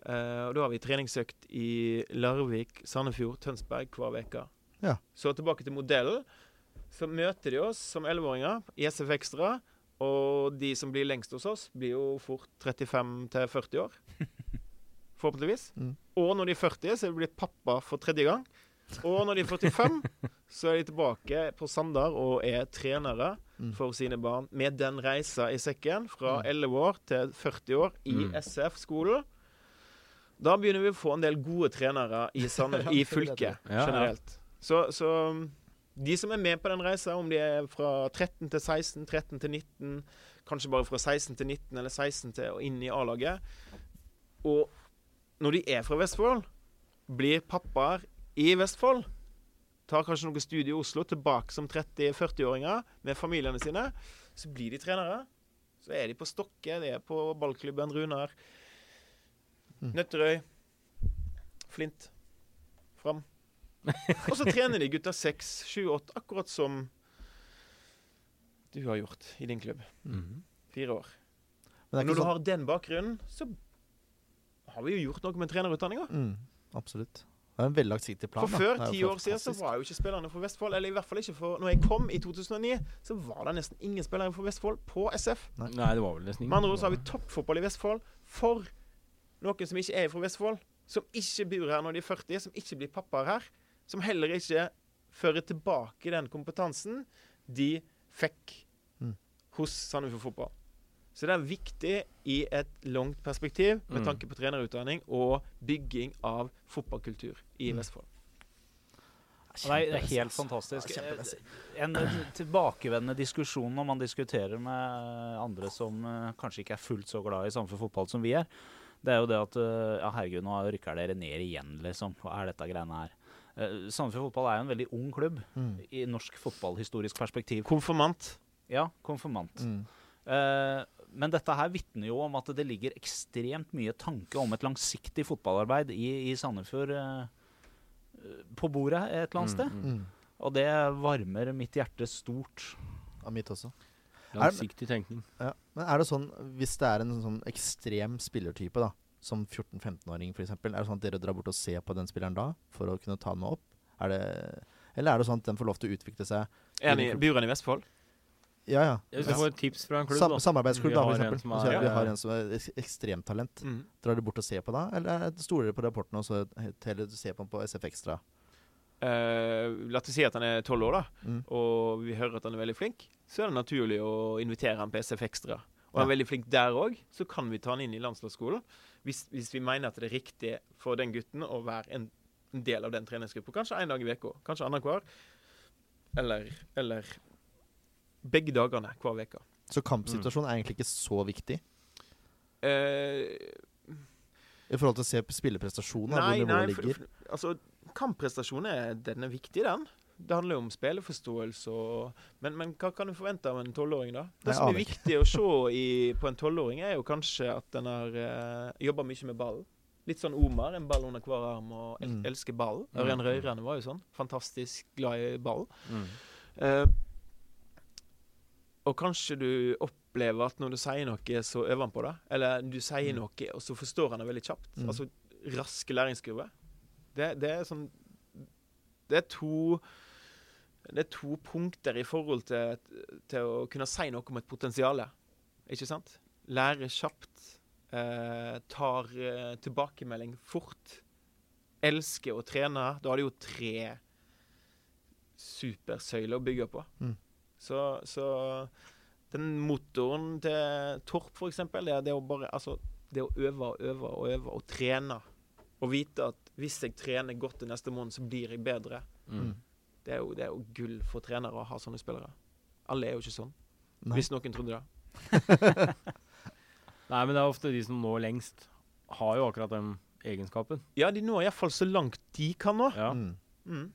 Eh, og Da har vi treningsøkt i Larvik, Sandefjord, Tønsberg hver uke. Ja. Så tilbake til modellen. Så møter de oss som 11-åringer i SF Extra. Og de som blir lengst hos oss, blir jo fort 35-40 år. Forhåpentligvis. Mm. Og når de er 40, så er de blitt pappa for tredje gang. Og når de er 45, så er de tilbake på Sandar og er trenere. For sine barn. Med den reisa i sekken fra Mm. 11 år til 40 år i Mm. SF-skolen. Da begynner vi å få en del gode trenere i, i fylket generelt. Så, så De som er med på den reisa, om de er fra 13 til 16, 13 til 19, kanskje bare fra 16 til 19 eller 16 til og inn i A-laget Og når de er fra Vestfold, blir pappaer i Vestfold tar kanskje noe studie i Oslo, tilbake som 30-40-åringer med familiene sine. Så blir de trenere. Så er de på Stokke, de er på ballklubben Runar. Mm. Nøtterøy. Flint. Fram. Og så trener de gutta 6, 7, 8, akkurat som du har gjort i din klubb. Mhm. Fire år. Men når du sånn har den bakgrunnen, så har vi jo gjort noe med trenerutdanninga. mm, Absolutt. Det er en vellagtsiktig plan. For før, ti år siden, så var jo ikke spillerne fra Vestfold Eller i hvert fall ikke for Når jeg kom i 2009, så var det nesten ingen spillere fra Vestfold på SF. Nei, det var vel nesten ingen. Med andre ord så har vi toppfotball i Vestfold for noen som ikke er fra Vestfold. Som ikke bor her når de er 40, som ikke blir pappaer her. Som heller ikke fører tilbake den kompetansen de fikk Mm. hos Sandefjord Fotball. Så det er viktig i et langt perspektiv med Mm. tanke på trenerutdanning og bygging av fotballkultur i Mm. Vestfold. Det er, det er helt fantastisk. En eh, tilbakevendende diskusjon når man diskuterer med andre som eh, kanskje ikke er fullt så glad i samfunn fotball som vi er, det er jo det at eh, Ja, herregud, nå rykker dere ned igjen, liksom. Hva er dette greiene her? Uh, Sandefjord fotball er jo en veldig ung klubb Mm. i norsk fotballhistorisk perspektiv. Konfirmant. Ja, konfirmant. Mm. Eh, men dette her vitner jo om at det ligger ekstremt mye tanke om et langsiktig fotballarbeid i, i Sandefjord eh, på bordet et eller annet sted. Mm, mm. Mm. Og det varmer mitt hjerte stort. Ja, mitt også. Langsiktig tenkning. Ja. Men er det sånn, hvis det er en sånn ekstrem spillertype, da, som 14-15-åring f.eks., er det sånn at dere drar bort og ser på den spilleren da, for å kunne ta den med opp? Er det, eller er det sånn at den får lov til å utvikle seg Er han i, han i Vestfold? Ja, ja. Hvis du får et tips fra en klubb, Sam da. samarbeidsklubb, Vi da, har for en eksempel. er- Vi har en som er ekstremt ekstremtalent. Mm. Drar du bort og ser på da, eller stoler du på rapporten og så heller ser på den på SF Extra? Uh, la oss si at han er tolv år, da, Mm. og vi hører at han er veldig flink. Så er det naturlig å invitere han på SF Extra. Og han er veldig flink der òg, så kan vi ta han inn i landslagsskolen. Hvis, hvis vi mener at det er riktig for den gutten å være en, en del av den treningsgruppa. Kanskje én dag i uka, kanskje annenhver. Eller, eller begge dagene hver uke. Så kampsituasjonen er egentlig ikke så viktig Eh, i forhold til å se spilleprestasjonen, nei, nei, for, for, altså kampprestasjon er, den er viktig, den. Det handler jo om spilleforståelse og Men, men hva kan du forvente av en tolvåring, da? Det som er viktig å se i, på en tolvåring, er jo kanskje at den har uh, jobba mye med ballen. Litt sånn Omar, en ball under hver arm og el Mm. elsker ball. Mm. Ørjan Røyrane var jo sånn. Fantastisk glad i ball. Mm. Eh, og kanskje du opplever at når du sier noe, så øver han på det. Eller du sier Mm. noe, og så forstår han det veldig kjapt. Mm. Altså raske læringskurver. Det, det er sånn Det er to Det er to punkter i forhold til, til å kunne si noe om et potensial. Ikke sant? Lære kjapt. Eh, tar eh, tilbakemelding fort. Elsker å trene. Da har du jo tre supersøyler å bygge på. Mm. Så, så den motoren til Torp, eksempel, det er det å bare Altså, det å øve og øve og øve og trene. Og vite at hvis jeg trener godt til neste måned, så blir jeg bedre. Mm. Det er jo, det er jo gull for trenere å ha sånne spillere. Alle er jo ikke sånn. Nei. Hvis noen trodde det. Nei, men det er ofte de som når lengst, har jo akkurat den egenskapen. Ja, de når iallfall så langt de kan nå. Ja. Mm. Mm.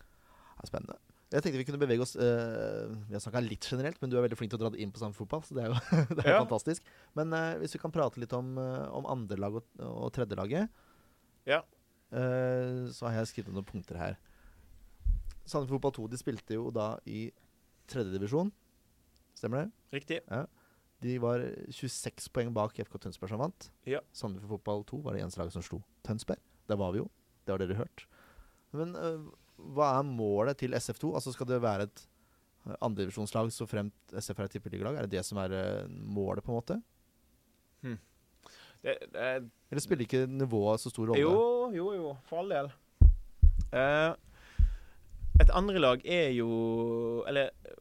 Ja, spennende. Jeg tenkte vi kunne bevege oss uh, Vi har snakka litt generelt, men du er veldig flink til å dra det inn på samme fotball, så det er jo det er Ja. fantastisk. Men uh, hvis vi kan prate litt om, uh, om andrelag og, og tredjelaget, Ja. uh, så har jeg skrevet noen punkter her. Sandefjord Fotball 2 de spilte jo da i tredjedivisjon. Stemmer det? Riktig. De var 26 poeng bak FK Tønsberg som vant. Ja. Sandefjord Fotball 2 var det eneste laget som slo Tønsberg. Der var vi jo. Det har dere hørt. Men øh, hva er målet til SF2? Altså Skal det være et øh, andredivisjonslag så fremt SF er et tippeligalag? Er det det som er øh, målet, på en måte? Det, det er Eller spiller ikke nivået så stor rolle? Jo, jo, jo, for all del. Uh, et andrelag er jo Eller eh,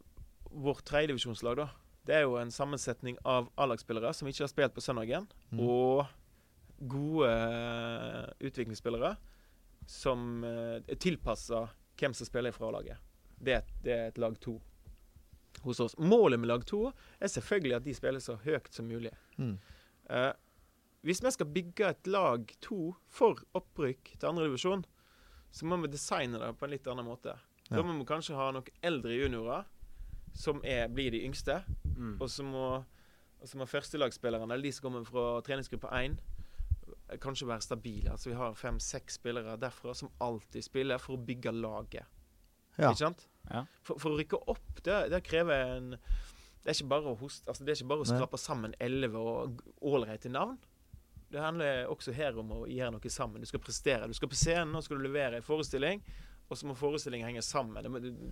vårt tredjedivisjonslag, da. Det er jo en sammensetning av A-lagsspillere som ikke har spilt på søndagen, Mm. og gode eh, utviklingsspillere som eh, er tilpassa hvem som spiller fra laget. Det, et- det er et lag to hos oss. Målet med lag to er selvfølgelig at de spiller så høyt som mulig. Mm. Eh, hvis vi skal bygge et lag to for opprykk til andredivisjon, så må vi designe det på en litt annen måte. Ja. Da må vi kanskje ha noen eldre juniorer, som er, blir de yngste. Mm. Og så må, og så må førstelagsspillerne, de som kommer fra treningsgruppe 1, kanskje være stabile. Altså Vi har fem-seks spillere derfra som alltid spiller for å bygge laget. Ja. Ikke sant? Ja. For, for å rykke opp, det, det krever en Det er ikke bare å hoste, altså det er ikke bare å Nei. skrape sammen elleve og ålreite navn. Det handler også her om å gjøre noe sammen. Du skal prestere. Du skal på scenen og skal du levere en forestilling, og så må forestillingen henge sammen. Det du,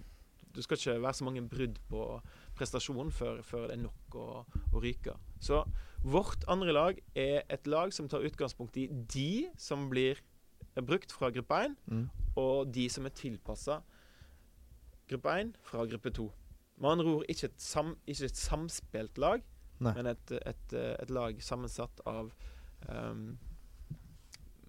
du skal ikke være så mange brudd på prestasjonen før, før det er nok å, å ryke. Så vårt andre lag er et lag som tar utgangspunkt i de som blir brukt fra gruppe 1, Mm. og de som er tilpassa gruppe 1 fra gruppe 2. Med andre ord ikke et, sam, ikke et samspilt lag, Nei. men et, et, et lag sammensatt av ehm,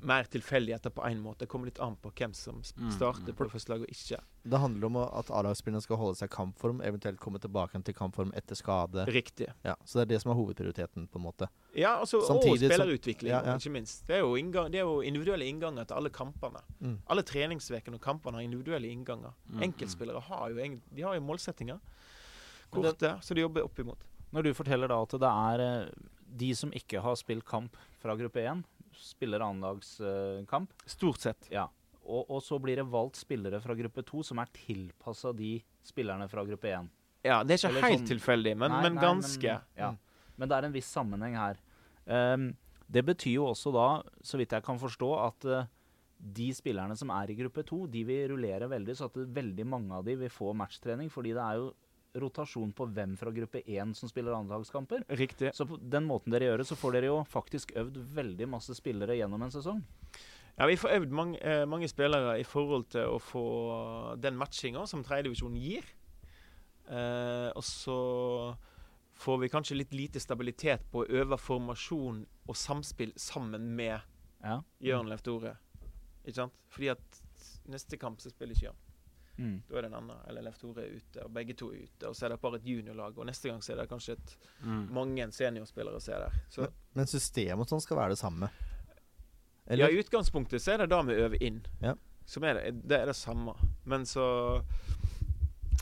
mer tilfeldigheter på én måte. Det kommer litt an på hvem som Mm, starter mm. på det første laget og ikke. Det handler om at A-lagsspillerne skal holde seg i kampform, eventuelt komme tilbake til kampform etter skade. Riktig. Ja, så det er det som er hovedprioriteten, på en måte. Ja, altså, Samtidig og spillerutvikling, Ja, ja. ikke minst. Det er, jo inngang, det er jo individuelle innganger til alle kampene. Mm. Alle treningsvekene og kampene har individuelle innganger. Mm, Enkeltspillere har jo, de har jo målsettinger. Korte, så de jobber opp imot. Når du forteller da at det er eh, de som ikke har spilt kamp fra gruppe 1, spiller annendagskamp, Stort sett. ja. og, og så blir det valgt spillere fra gruppe 2 som er tilpassa de spillerne fra gruppe 1. Ja, det er ikke Eller helt sånn- tilfeldig, men, Nei, men nei, ganske. Men, ja. Mm. men det er en viss sammenheng her. Um, det betyr jo også da, så vidt jeg kan forstå, at uh, de spillerne som er i gruppe 2, de vil rullere veldig, så at veldig mange av de vil få matchtrening, fordi det er jo rotasjon på hvem fra gruppe 1 som spiller andredagskamper. Riktig. Så på den måten dere gjør det, så får dere jo faktisk øvd veldig masse spillere gjennom en sesong. Ja, Vi får øvd mange, eh, mange spillere i forhold til å få den matchinga som tredjedivisjonen gir. Eh, og så får vi kanskje litt lite stabilitet på å øve formasjon og samspill sammen med Ja. Jørn Leftore. Ikke sant? Fordi at neste kamp så spiller ikke Jørn. Mm. Da er det en annen. Eller Leftore er ute, og begge to er ute. Og så er det bare et juniorlag. Og neste gang så er det kanskje et, Mm. mange seniorspillere som er der. Så Men, men systemet sånn skal være det samme? Ja, i utgangspunktet så er det da vi øver inn. Ja. Som er det, det er det samme. Men så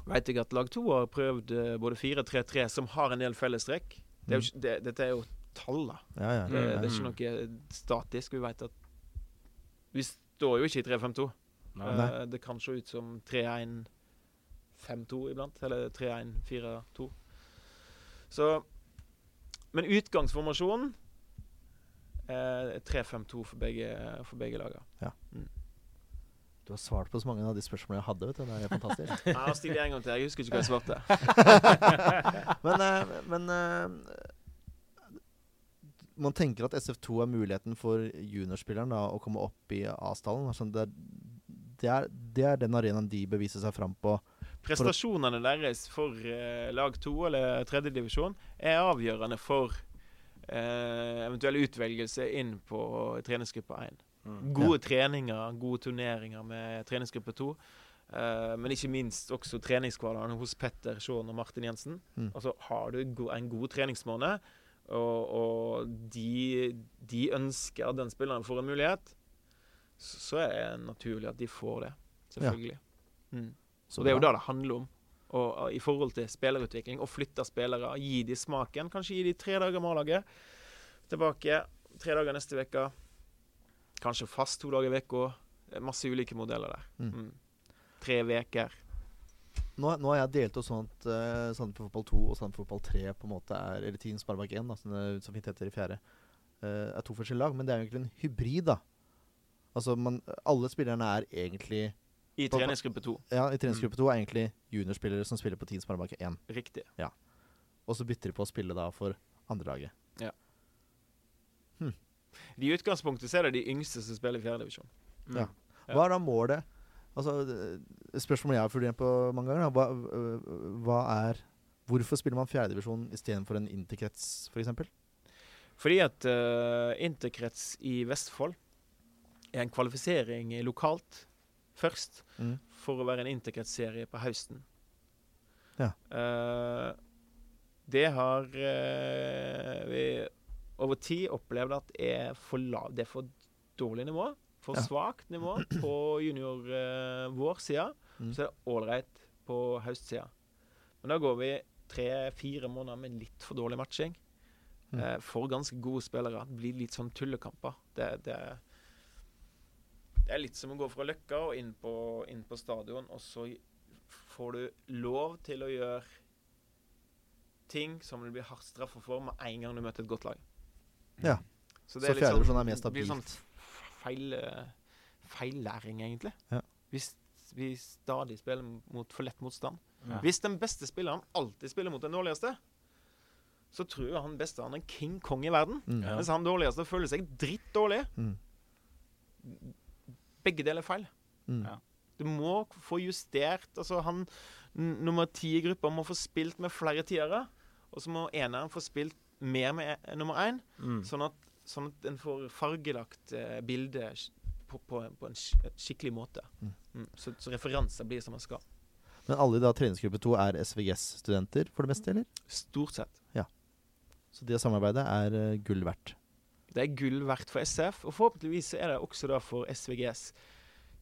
veit jeg at lag to har prøvd eh, både 4-3-3, som har en del fellestrekk. Det er jo, det, dette er jo taller. Ja, ja. Det, det er Mm. ikke noe statisk. Vi veit at Vi står jo ikke i 3-5-2. Nei. Eh, det kan se ut som 3-1-5-2 iblant. Eller 3-1-4-2. Så Men utgangsformasjonen er 3-5-2 for begge, for begge Mm. Du har svart på så mange av de spørsmålene jeg hadde. vet du. Det er fantastisk. Jeg har stilt en gang til. Jeg husker ikke hva jeg svarte. men eh, men eh, man tenker at SF2 er muligheten for juniorspilleren da, å komme opp i A-stallen. Altså, det, er- det, er, det er den arenaen de beviser seg fram på. Prestasjonene deres for eh, lag to eller tredjedivisjon er avgjørende for eh, eventuell utvelgelse inn på treningsgruppe 1. Mm. Gode treninger, gode turneringer med treningsgruppe 2. eh, men ikke minst også treningskvalene hos Petter Sjåen og Martin Jensen. Mm. Altså Har du en god treningsmåned, og, og de, de ønsker at den spilleren får en mulighet, så, er det naturlig at de får det. Selvfølgelig. Mm. Så det er jo da det det handler om. Og, og I forhold til spillerutvikling. Å flytte spillere, gi de smaken. Kanskje gi de tre dager med A-laget. Tilbake tre dager neste uke. Kanskje fast to dager i uka. Masse ulike modeller der. Mm. Mm. Tre uker. Nå, nå har jeg delt opp sånn at uh, Sandefjord Fotball 2 og Sandefjord Fotball 3 på en måte er Eller Team Sparebank 1, da, som det som fint heter i fjerde, uh, er to forskjellige lag. Men det er jo egentlig en hybrid, da. Altså man, alle spillerne er egentlig I treningsgruppe to. Ja, i treningsgruppe 2 er egentlig juniorspillere som spiller på Team Sparebank 1. Riktig. Ja. Og så bytter de på å spille da for andrelaget. I utgangspunktet så er det de yngste som spiller i fjerdedivisjon. Mm. Ja. Ja. Hva er da målet? Altså, Spørsmålet jeg har vurdert på mange ganger. Hva, hva er Hvorfor spiller man fjerdedivisjon istedenfor en interkrets, f.eks.? Fordi at uh, interkrets i Vestfold en kvalifisering lokalt først, Mm. for å være en integrert serie på høsten. Ja. Uh, det har uh, vi over tid opplevd at er for lav, det er for dårlig nivå. For Ja. svakt nivå på junior uh, vår side. Mm. Så er det ålreit på høstsida. Men da går vi tre-fire måneder med litt for dårlig matching. Mm. For ganske gode spillere. Det blir litt sånn tullekamper. Det, det, det er litt som å gå fra Løkka og inn på, inn på stadion, og så får du lov til å gjøre ting som du blir hardt straffa for med en gang du møter et godt lag. Ja. Så, Så fjerdedivisjon er mer det blir sånn stabilt. feil, læring, feillæring, egentlig. Ja. Hvis vi stadig spiller mot for lett motstand. Ja. Hvis den beste spilleren alltid spiller mot den dårligste, så tror jeg han beste han er king kong i verden. Mm. Ja. Mens han dårligste føler seg dritt dårlig. Mm. Begge deler er feil. Mm. Ja. Du må få justert altså han nummer ti i gruppa må få spilt med flere tiere. Og så må eneren få spilt mer med en, nummer én, Mm. sånn, at, sånn at en får fargelagt eh, bildet på, på, på en skikkelig måte. Mm. Mm. Så, så referanser blir som man skal. Men alle i da treningsgruppe to er SVGS-studenter for det meste, eller? Stort sett. Så det samarbeidet er uh, gull verdt. Det er gull verdt for SF, og forhåpentligvis er det også da for SVGS.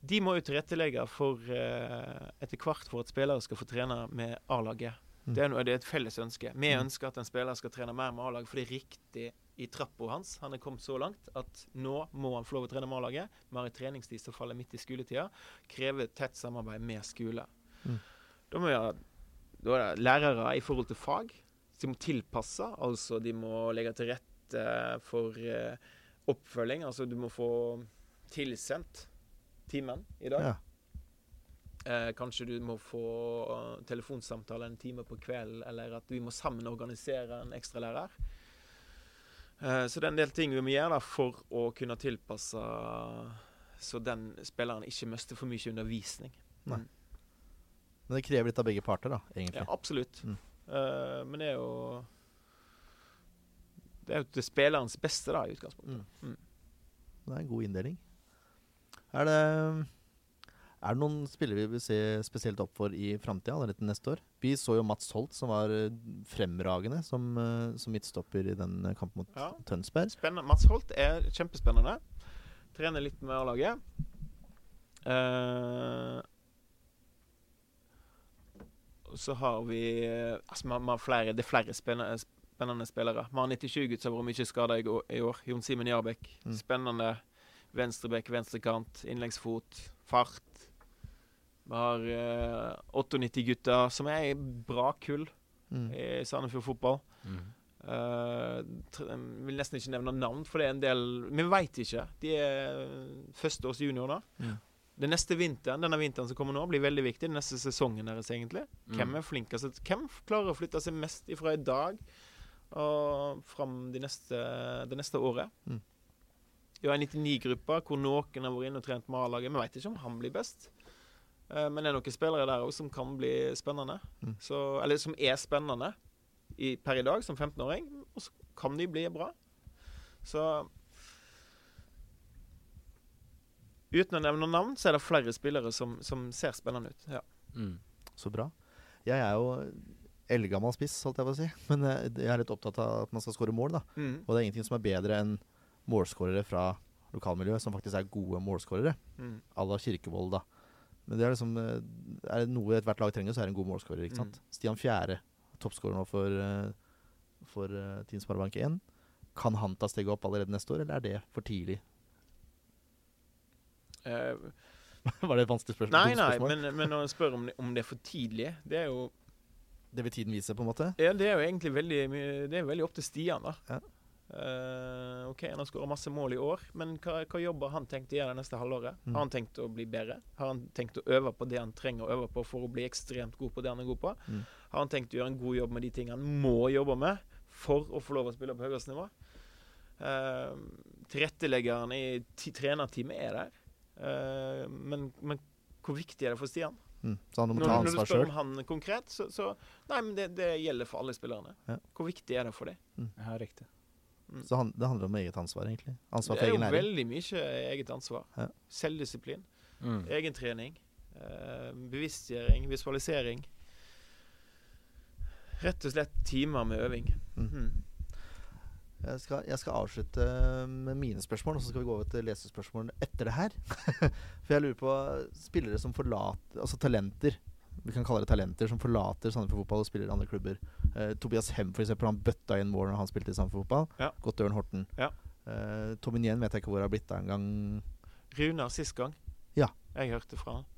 De må jo tilrettelegge for eh, etter hvert for at spillere skal få trene med A-laget. Mm. Det, det er et felles ønske. Vi Mm. ønsker at en spiller skal trene mer med A-laget, for det er riktig i trappa hans. Han er kommet så langt at nå må han få lov å trene med A-laget. Vi har en treningstid som faller midt i skoletida. Krever tett samarbeid med skole. Mm. Da, må vi ha, da er det lærere i forhold til fag. De må tilpasse, altså de må legge til rette for eh, oppfølging. Altså du må få tilsendt timen i dag. Ja. Eh, kanskje du må få uh, telefonsamtale en time på kvelden, eller at vi må sammen organisere en ekstralærer. Eh, så det er en del ting vi må gjøre da, for å kunne tilpasse så den spilleren ikke mister for mye undervisning. Nei. Men det krever litt av begge parter, da, egentlig. Ja, absolutt. Mm. Eh, men det er jo Det er jo til spillerens beste, da, i utgangspunktet. Mm. Mm. Det er en god inndeling. Er det, er det noen spillere vi vil se spesielt opp for i framtida, eller til neste år? Vi så jo Mats Holt, som var eh, fremragende som, eh, som midtstopper i den eh, kampen mot Ja. Tønsberg. Spennende. Mats Holt er kjempespennende. Trener litt med A-laget. Uh, så har vi altså, man, man flere, Det er flere spennende, spennende spillere. Vi har 97-gutt som har vært mye skada i, i år. Jon Simen Jarbekk. Mm. Spennende. Venstrebekk, venstrekant, innleggsfot, fart. Vi har eh, 98-gutter, som er bra kull Mm. i Sandefjord fotball. Mm. Uh, vil nesten ikke nevne navn, for det er en del Vi veit ikke. De er førsteårs juniorer. Mm. Den neste vinteren denne vinteren som kommer nå, blir veldig viktig. Den neste sesongen deres, egentlig. Mm. Hvem er flinkest? Hvem klarer å flytte seg mest ifra i dag og fram de neste, det neste året? Mm. Vi har en 99-gruppe hvor noen har vært inne og trent med A-laget. Vi veit ikke om han blir best. Eh, men det er noen spillere der òg som kan bli spennende. Mm. Så, eller som er spennende i, per i dag, som 15-åring. Og så kan de bli bra. Så Uten å nevne navn, så er det flere spillere som, som ser spennende ut. Ja. Mm. Så bra. Jeg er jo eldgammel spiss, holdt jeg på å si. Men eh, jeg er litt opptatt av at man skal skåre mål, da. Mm. Og det er ingenting som er bedre enn målskårere fra lokalmiljøet, som faktisk er gode målskårere. Mm. À la Kirkevold, da. Men det er liksom eh, Er det noe ethvert lag trenger, så er det en god målskårer. ikke sant? Mm. Stian Fjære, toppskårer nå for, eh, for uh, Team Sparebank 1. Kan han ta steget opp allerede neste år, eller er det for tidlig? Uh, Var det et vanskelig spørsmål? nei, nei, men, men når en spør om det, om det er for tidlig Det er jo Det vil tiden vise, på en måte? Ja, det er jo egentlig veldig Det er veldig opp til Stian, da. Ja. Uh, OK, han har skåra masse mål i år, men hva, hva jobber han tenkt å gjøre det neste halvåret? Mm. Har han tenkt å bli bedre? Har han tenkt å øve på det han trenger å øve på for å bli ekstremt god på det han er god på? Mm. Har han tenkt å gjøre en god jobb med de tingene han må jobbe med for å få lov å spille på høyeste nivå? Uh, tilretteleggeren i trenerteamet er der, uh, men, men hvor viktig er det for Stian? Mm. Så han må Når, ta når du spør selv. om han konkret, så, så Nei, men det, det gjelder for alle spillerne. Ja. Hvor viktig er det for dem? Ja, riktig. Så han, det handler om eget ansvar, egentlig. Ansvar Det er jo veldig mye eget ansvar. Ja. Selvdisiplin. Mm. Egentrening. Eh, bevisstgjøring. Visualisering. Rett og slett timer med øving. Mm. Jeg skal, jeg skal avslutte med mine spørsmål, og så skal vi gå over til lesespørsmålene etter det her. For jeg lurer på spillere som forlater Altså talenter. Vi kan kalle det talenter som forlater Sandefjord Fotball og spiller i andre klubber. Eh, Tobias Hem for eksempel, han bøtta inn mål når han spilte i Sandefjord Fotball. Ja. Til Ørn Horten. Ja. Eh, Tommy Nien vet jeg ikke hvor det har blitt av engang. Runar sist gang. Ja. Jeg hørte fra han.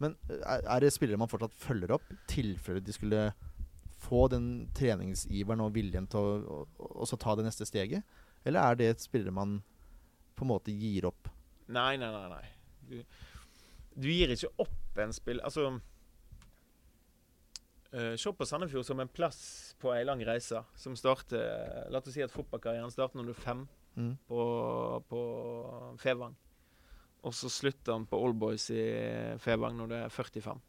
Men eh, er, er det spillere man fortsatt følger opp, i tilfelle de skulle få den treningsiveren og viljen til å, å, å ta det neste steget? Eller er det et spillere man på en måte gir opp? Nei, nei, nei. nei. Du, du gir ikke opp en spill Altså uh, Se på Sandefjord som en plass på ei lang reise som starter La oss si at fotballkarrieren starter når du er fem Mm. på, på Fevang. Og så slutter han på Oldboys i Fevang når du er 45.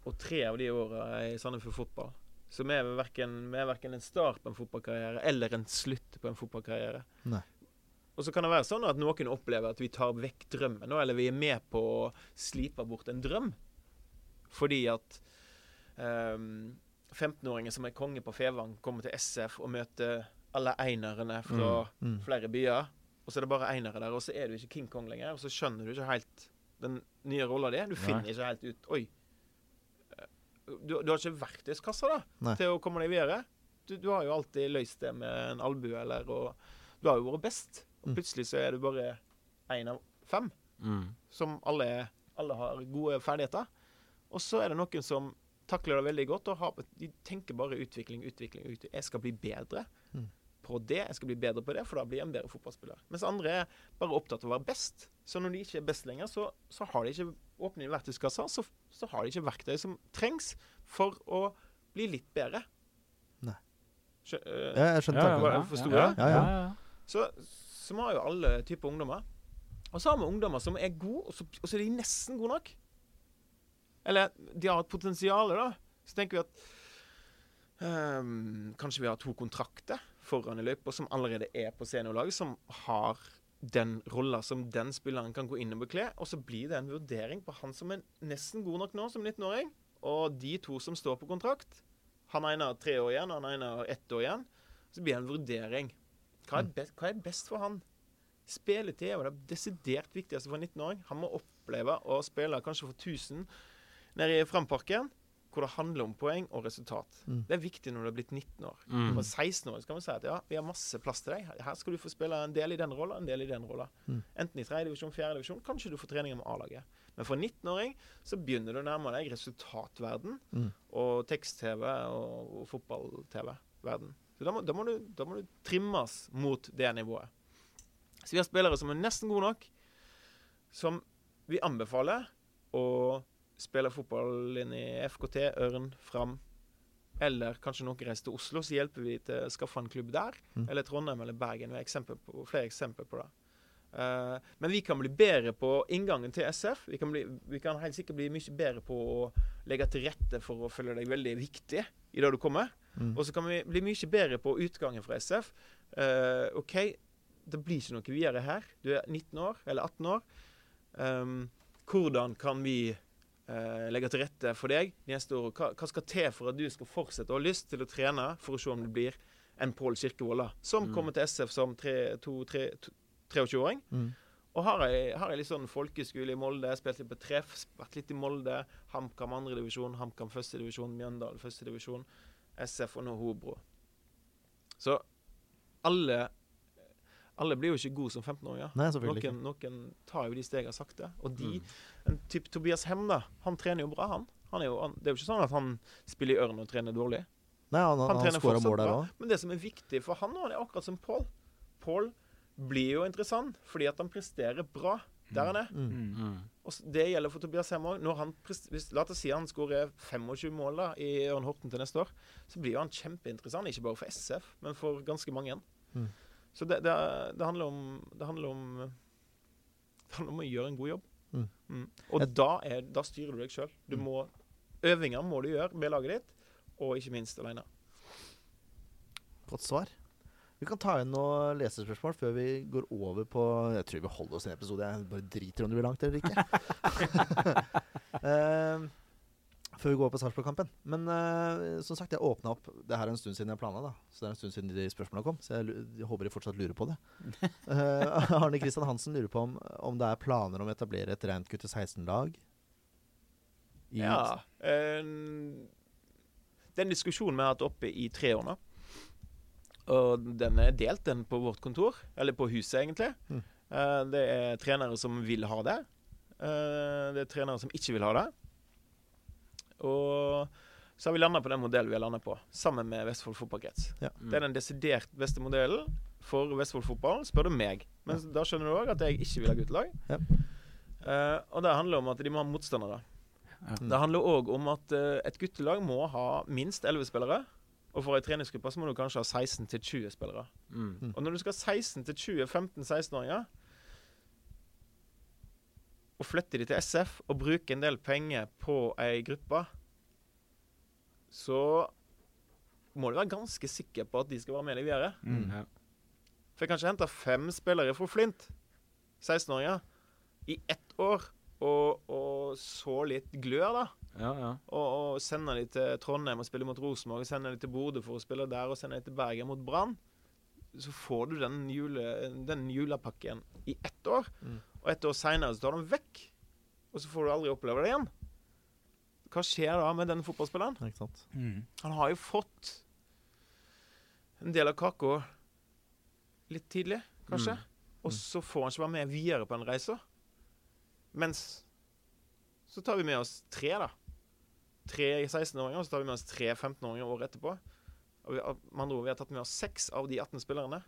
Mm. Og, tre av de åra i Sandefjord fotball. Så vi er verken, vi er verken en start på en fotballkarriere eller en slutt på en fotballkarriere. Nei. Og så kan det være sånn at noen opplever at vi tar vekk drømmen, eller vi er med på å slipe bort en drøm. Fordi at um, 15-åringer som er konge på Fevang, kommer til SF og møter alle einerne fra Mm. flere byer. Og så er det bare einere der, og så er du ikke King Kong lenger. Og så skjønner du ikke helt den nye rolla di. Du finner ikke helt ut Oi. Du, du har ikke verktøyskassa da, Nei. til å komme deg videre. Du, du har jo alltid løst det med en albue, eller og Du har jo vært best. Og Mm. plutselig så er du bare én av fem Mm. som alle, alle har gode ferdigheter. Og så er det noen som takler det veldig godt og har, de tenker bare utvikling, utvikling, utvikling. Jeg skal bli bedre Mm. På det, jeg skal bli bedre på det, for da blir jeg en bedre fotballspiller. Mens andre er bare opptatt av å være best. Så når de ikke er best lenger, så, så har de ikke åpnet i verktøykassa, så, så har de ikke verktøy som trengs for å bli litt bedre. Nei. Skjø, uh, Ja, jeg skjønner Ja, tanken. ja, ja. Ja, ja. Så, så vi har jo alle typer ungdommer. Og så har vi ungdommer som er gode, og så, og så er de nesten gode nok. Eller de har et potensial, da. Så tenker vi at um, kanskje vi har to kontrakter foran i løypa som allerede er på seniorlaget, som har den rolla som den spilleren kan gå inn og bekle. Og så blir det en vurdering på han som er nesten god nok nå som 19-åring, og de to som står på kontrakt. Han ene har tre år igjen, og han ene har ett år igjen. Så blir det en vurdering. Hva er, best, hva er best for han? Spilletid er det desidert viktigste for en 19-åring. Han må oppleve å spille kanskje for 1000 nede i Framparken, hvor det handler om poeng og resultat. Mm. Det er viktig når du er blitt 19 år. Mm. For 16 år kan vi si at ja, vi har masse plass til deg. Her skal du få spille en del i den rolla, en del i den rolla. Mm. Enten i tredje divisjon, fjerde divisjon. Kanskje du får treninger med A-laget. Men for en 19-åring så begynner du å nærme deg resultatverden Mm. og tekst-TV og, og fotball-TV-verden. Så da må, da, må du, da må du trimmes mot det nivået. Så vi har spillere som er nesten gode nok, som vi anbefaler å spille fotball inn i FKT, Ørn, Fram. Eller kanskje noen reiser til Oslo, så hjelper vi til å skaffe en klubb der. Mm. Eller Trondheim eller Bergen. Vi har flere eksempler på det. Uh, men vi kan bli bedre på inngangen til SF. Vi kan, bli, vi kan helt sikkert bli mye bedre på å legge til rette for å føle deg veldig viktig i det du kommer. Mm. Og så kan vi bli mye bedre på utgangen fra SF. Uh, OK, det blir ikke noe videre her. Du er 19 år, eller 18 år. Um, hvordan kan vi eh, legge til rette for deg de neste årene? Hva, hva skal til for at du skal fortsette å ha lyst til å trene, for å se om det blir en Pål Kirkevold, som Mm. kommer til SF som tre- to- tre- to- 23-åring? Mm. Og har jeg, har jeg litt sånn folkeskole i Molde, spilt litt på treff, vært litt i Molde. HamKam andredivisjon, HamKam førstedivisjon, Mjøndalen førstedivisjon, SF og nå Hobro. Så alle alle blir jo ikke gode som 15-åringer. Nei, selvfølgelig Noen, noen tar jo de stegene sakte. Og de, Mm. en type Tobias Hem, da, han trener jo bra, han. han, er jo, han det er jo ikke sånn at han spiller i Ørn og trener dårlig. Nei, han, han, Han fortsatt mål der bra. òg. Men det som er viktig for han, nå, det er akkurat som Pål. Pål blir jo interessant fordi at han presterer bra der han er. Mm. Mm. Mm. Og det gjelder for Tobias Hem òg. La oss si han skårer 25 mål da, i Ørn Horten til neste år, så blir jo han kjempeinteressant. Ikke bare for SF, men for ganske mange. Mm. Så det, det, det, handler om, det handler om Det handler om å gjøre en god jobb. Mm. Og Jeg- da, er, da styrer du deg sjøl. Du Mm. må Øvinger må du gjøre med laget ditt, og ikke minst alene. Godt svar. Vi kan ta inn noen lesespørsmål før vi går over på Jeg tror vi holder oss i en episode. Jeg bare driter om det blir langt eller ikke. Eh, før vi går på Sarpsborg-kampen. Men uh, som sagt, jeg åpna opp Det her er en stund siden jeg planla, da. Så det er en stund siden de spørsmåla kom. Så jeg, jeg håper de fortsatt lurer på det. Uh, Arne Kristian Hansen lurer på om, om det er planer om å etablere et rent gutte 16-lag. Ja. Uh, den diskusjonen vi har hatt oppe i tre år nå, og den er delt, den på vårt kontor, eller på huset, egentlig. Mm. Uh, det er trenere som vil ha det. Uh, det er trenere som ikke vil ha det. Og så har vi landa på den modellen vi har landa på, sammen med Vestfold fotballkrets. Ja. Det er den desidert beste modellen for Vestfold fotball, spør du meg. Men da skjønner du òg at jeg ikke vil ha guttelag. Ja. Uh, og det handler om at de må ha motstandere. Ja. Mm. Det handler òg om at uh, et guttelag må ha minst 11 spillere. Og for ei treningsgruppe så må du kanskje ha 16-20 spillere. Mm. Og når du skal ha 16-20 15-16-åringer og flytte de til SF og bruke en del penger på ei gruppe, så må du være ganske sikker på at de skal være med deg videre. Mm. Ja. For jeg kan ikke hente fem spillere fra Flint, 16-åringer, i ett år, og, og så litt glør, da. Ja, ja. Og, og sende de til Trondheim og spille mot Rosenborg, sende de til Bodø for å spille der, og sende de til Bergen mot Brann. Så får du den, jule, den julepakken i ett år, Mm. Og et år seinere så tar de vekk. Og så får du aldri oppleve det igjen. Hva skjer da med den fotballspilleren? Ikke sant? Mm. Han har jo fått en del av kaka litt tidlig, kanskje. Mm. Og så får han ikke være med videre på den reisa. Mens så tar vi med oss tre, da. Tre 16-åringer, og så tar vi med oss tre 15-åringer året etterpå. Og vi, med andre ord, vi har tatt med oss seks av de 18 spillerne.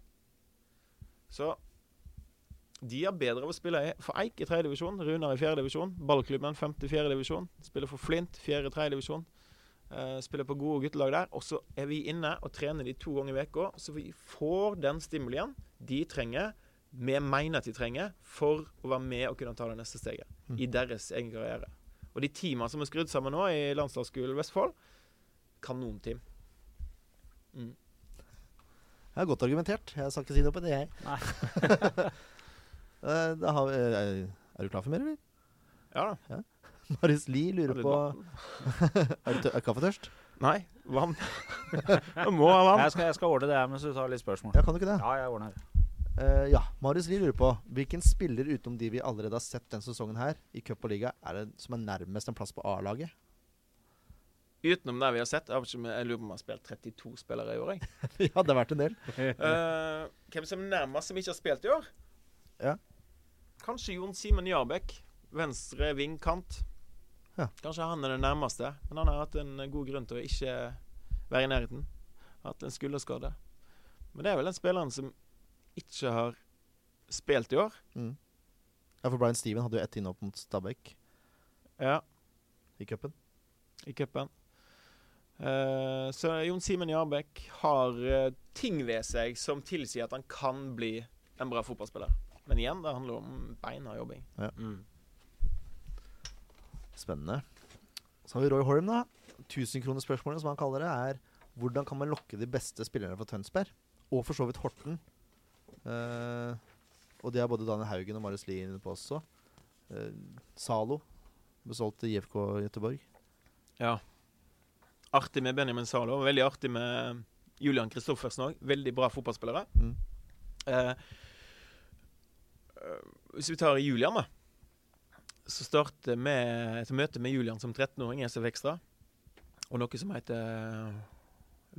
Så de er bedre av å spille for Eik i tredje divisjon, Runar i fjerde divisjon, Ballklubben femte fjerde divisjon, spiller for Flint fjerde tredje divisjon. Eh, spiller på gode guttelag der. Og så er vi inne og trener de to ganger i uka. så vi får den stimulien de trenger, vi mener at de trenger, for å være med og kunne ta det neste steget Mm. i deres egen karriere. Og de teamene som er skrudd sammen nå i landslagsskolen Vestfold, kanonteam. Mm. Jeg har godt argumentert. Jeg skal ikke si noe på det, jeg. Nei. Eh, da har vi, er, er du klar for mer, eller? Ja da. Marius Lie lurer på? Er du tø- er kaffetørst? Nei, vann. du må ha vann. Jeg skal, jeg skal ordne det her mens du tar litt spørsmål. Ja, kan du ikke det? Ja, jeg ordner det. Eh, ja. Marius Lie lurer på hvilken spiller utenom de vi allerede har sett denne sesongen her, i cup og liga, er det som er nærmest en plass på A-laget? Utenom det vi har sett. Jeg, jeg lurer på om vi har spilt 32 spillere i år. Jeg. ja, det har vært en del. uh, hvem som er nærmest som ikke har spilt i år? Ja. Kanskje Jon Simen Jarbekk. Venstre vingkant. Ja. Kanskje han er den nærmeste. Men han har hatt en god grunn til å ikke være i nærheten. Hatt en skulderskade. Men det er vel den spilleren som ikke har spilt i år. Mm. Ja, for Brian Steven hadde jo ett innhopp mot Stabæk Ja, i cupen. i cupen. Uh, så Jon Simen Jarbekk har uh, ting ved seg som tilsier at han kan bli en bra fotballspiller. Men igjen, det handler om beinhard jobbing. Mm. Spennende. Så har vi Roy Holm, da. Tusenkronerspørsmålet, som han kaller det, er hvordan kan man lokke de beste spillerne fra Tønsberg? Og for så vidt Horten. Uh, og det er både Daniel Haugen og Marius Lien på også. Uh, Zalo ble solgt til IFK Göteborg. Ja. Artig med Benjamin Zalo. Veldig artig med Julian Kristoffersen òg. Veldig bra fotballspillere. Mm. Eh, hvis vi tar Julian, da. Så starter vi et møte med Julian som 13-åring i SF Extra. Og noe som heter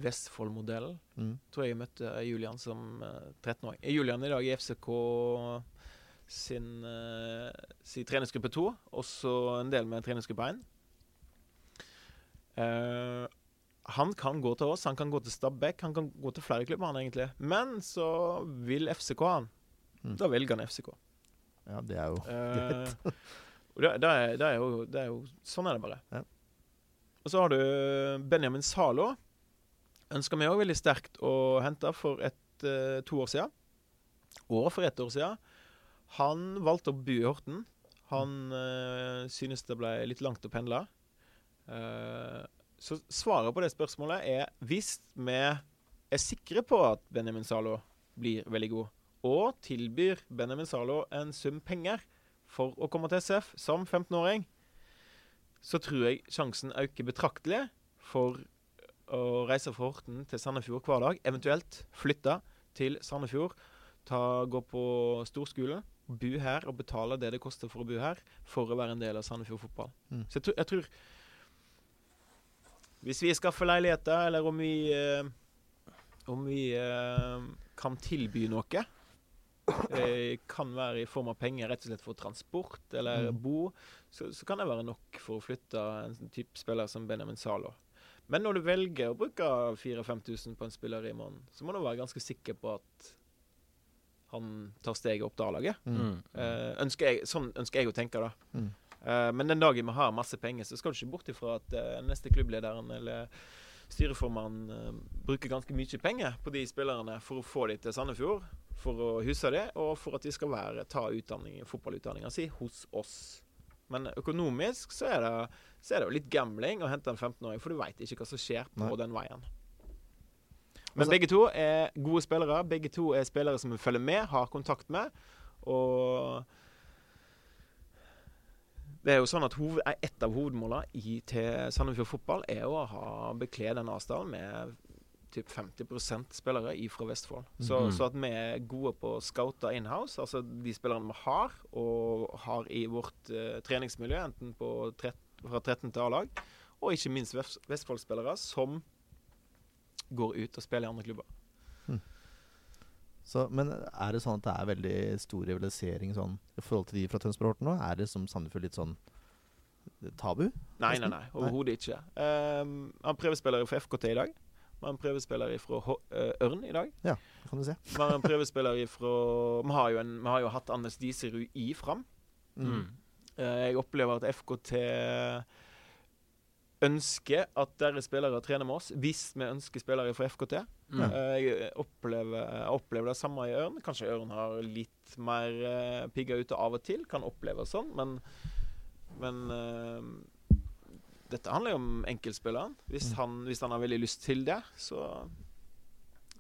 Vestfold-modellen. Mm. Tror jeg jeg møtte Julian som eh, 13-åring. Julian i dag i FCK sin, eh, sin treningsgruppe 2, også en del med treningsgruppe 1. Uh, han kan gå til oss, han kan gå til Stabæk, han kan gå til flere klubber, han egentlig. Men så vil FCK han. Mm. Da velger han FCK. Ja, det er jo greit. det, det, er, det, er jo, det er jo Sånn er det bare. Ja. Og så har du Benjamin Zalo. Ønsker vi òg veldig sterkt å hente for et, eh, to år siden. Og for ett år siden. Han valgte å bo i Horten. Han øh, synes det ble litt langt å pendle. Uh, så svaret på det spørsmålet er hvis vi er sikre på at Benjamin Zalo blir veldig god, og tilbyr Benjamin Zalo en sum penger for å komme til SF som 15-åring, så tror jeg sjansen øker betraktelig for å reise fra Horten til Sandefjord hver dag, eventuelt flytte til Sandefjord, ta, gå på storskole, bo her og betale det det koster for å bo her, for å være en del av Sandefjord fotball. Mm. Så jeg, tror- jeg tror Hvis vi skaffer leiligheter, eller om vi eh, Om vi eh, kan tilby noe eh, Kan være i form av penger rett og slett for transport eller Mm. bo, så, så kan det være nok for å flytte en sånn type spiller som Benjamin Zalo. Men når du velger å bruke 4000-5000 på en spiller i måneden, så må du være ganske sikker på at han tar steget opp til A-laget. Mm. Mm. Eh, ønsker jeg, sånn ønsker jeg å tenke, da. Mm. Eh, men den dagen vi har masse penger, så skal du ikke bort ifra at eh, neste klubblederen eller styreformannen eh, bruker ganske mye penger på de spillerne for å få dem til Sandefjord, for å huske det, og for at de skal være, ta utdanning, fotballutdanninga si hos oss. Men økonomisk så er det, så er det jo litt gambling å hente en 15-åring, for du veit ikke hva som skjer på Nei. den veien. Men Altså- begge to er gode spillere. Begge to er spillere som vi følger med, har kontakt med. Og det er jo sånn at hoved, Et av hovedmålene i, til Sandefjord fotball er jo å ha bekle den avstanden med typ 50% spillere fra Vestfold. Så, -hmm. så at vi er gode på å scoute inhouse, altså de spillerne vi har, og har i vårt uh, treningsmiljø, enten på trett, fra 13 til A-lag, og ikke minst Vestfold-spillere som går ut og spiller i andre klubber. Så, men er det sånn at det er veldig stor rivalisering sånn, i forhold til de fra Tønsberg Horten nå? Er det som Sandefjord litt sånn tabu? Nei, nei, nei. Overhodet ikke. Um, han prøvespiller for FKT i dag. Vi har en prøvespiller fra eh, Ørn i dag. Ja, det Kan du se. Vi har en prøvespiller fra Vi har jo, en, vi har jo hatt Anders Diserud i Fram. Mm. Eh, jeg opplever at FKT ønsker at deres spillere trener med oss, hvis vi ønsker spillere fra FKT. Mm. Eh, jeg opplever, jeg opplever det samme i Ørn. Kanskje Ørn har litt mer pigga ute av og til. Kan oppleves sånn, men, men dette handler jo om enkeltspilleren. Hvis, Mm. han, hvis han har veldig lyst til det, så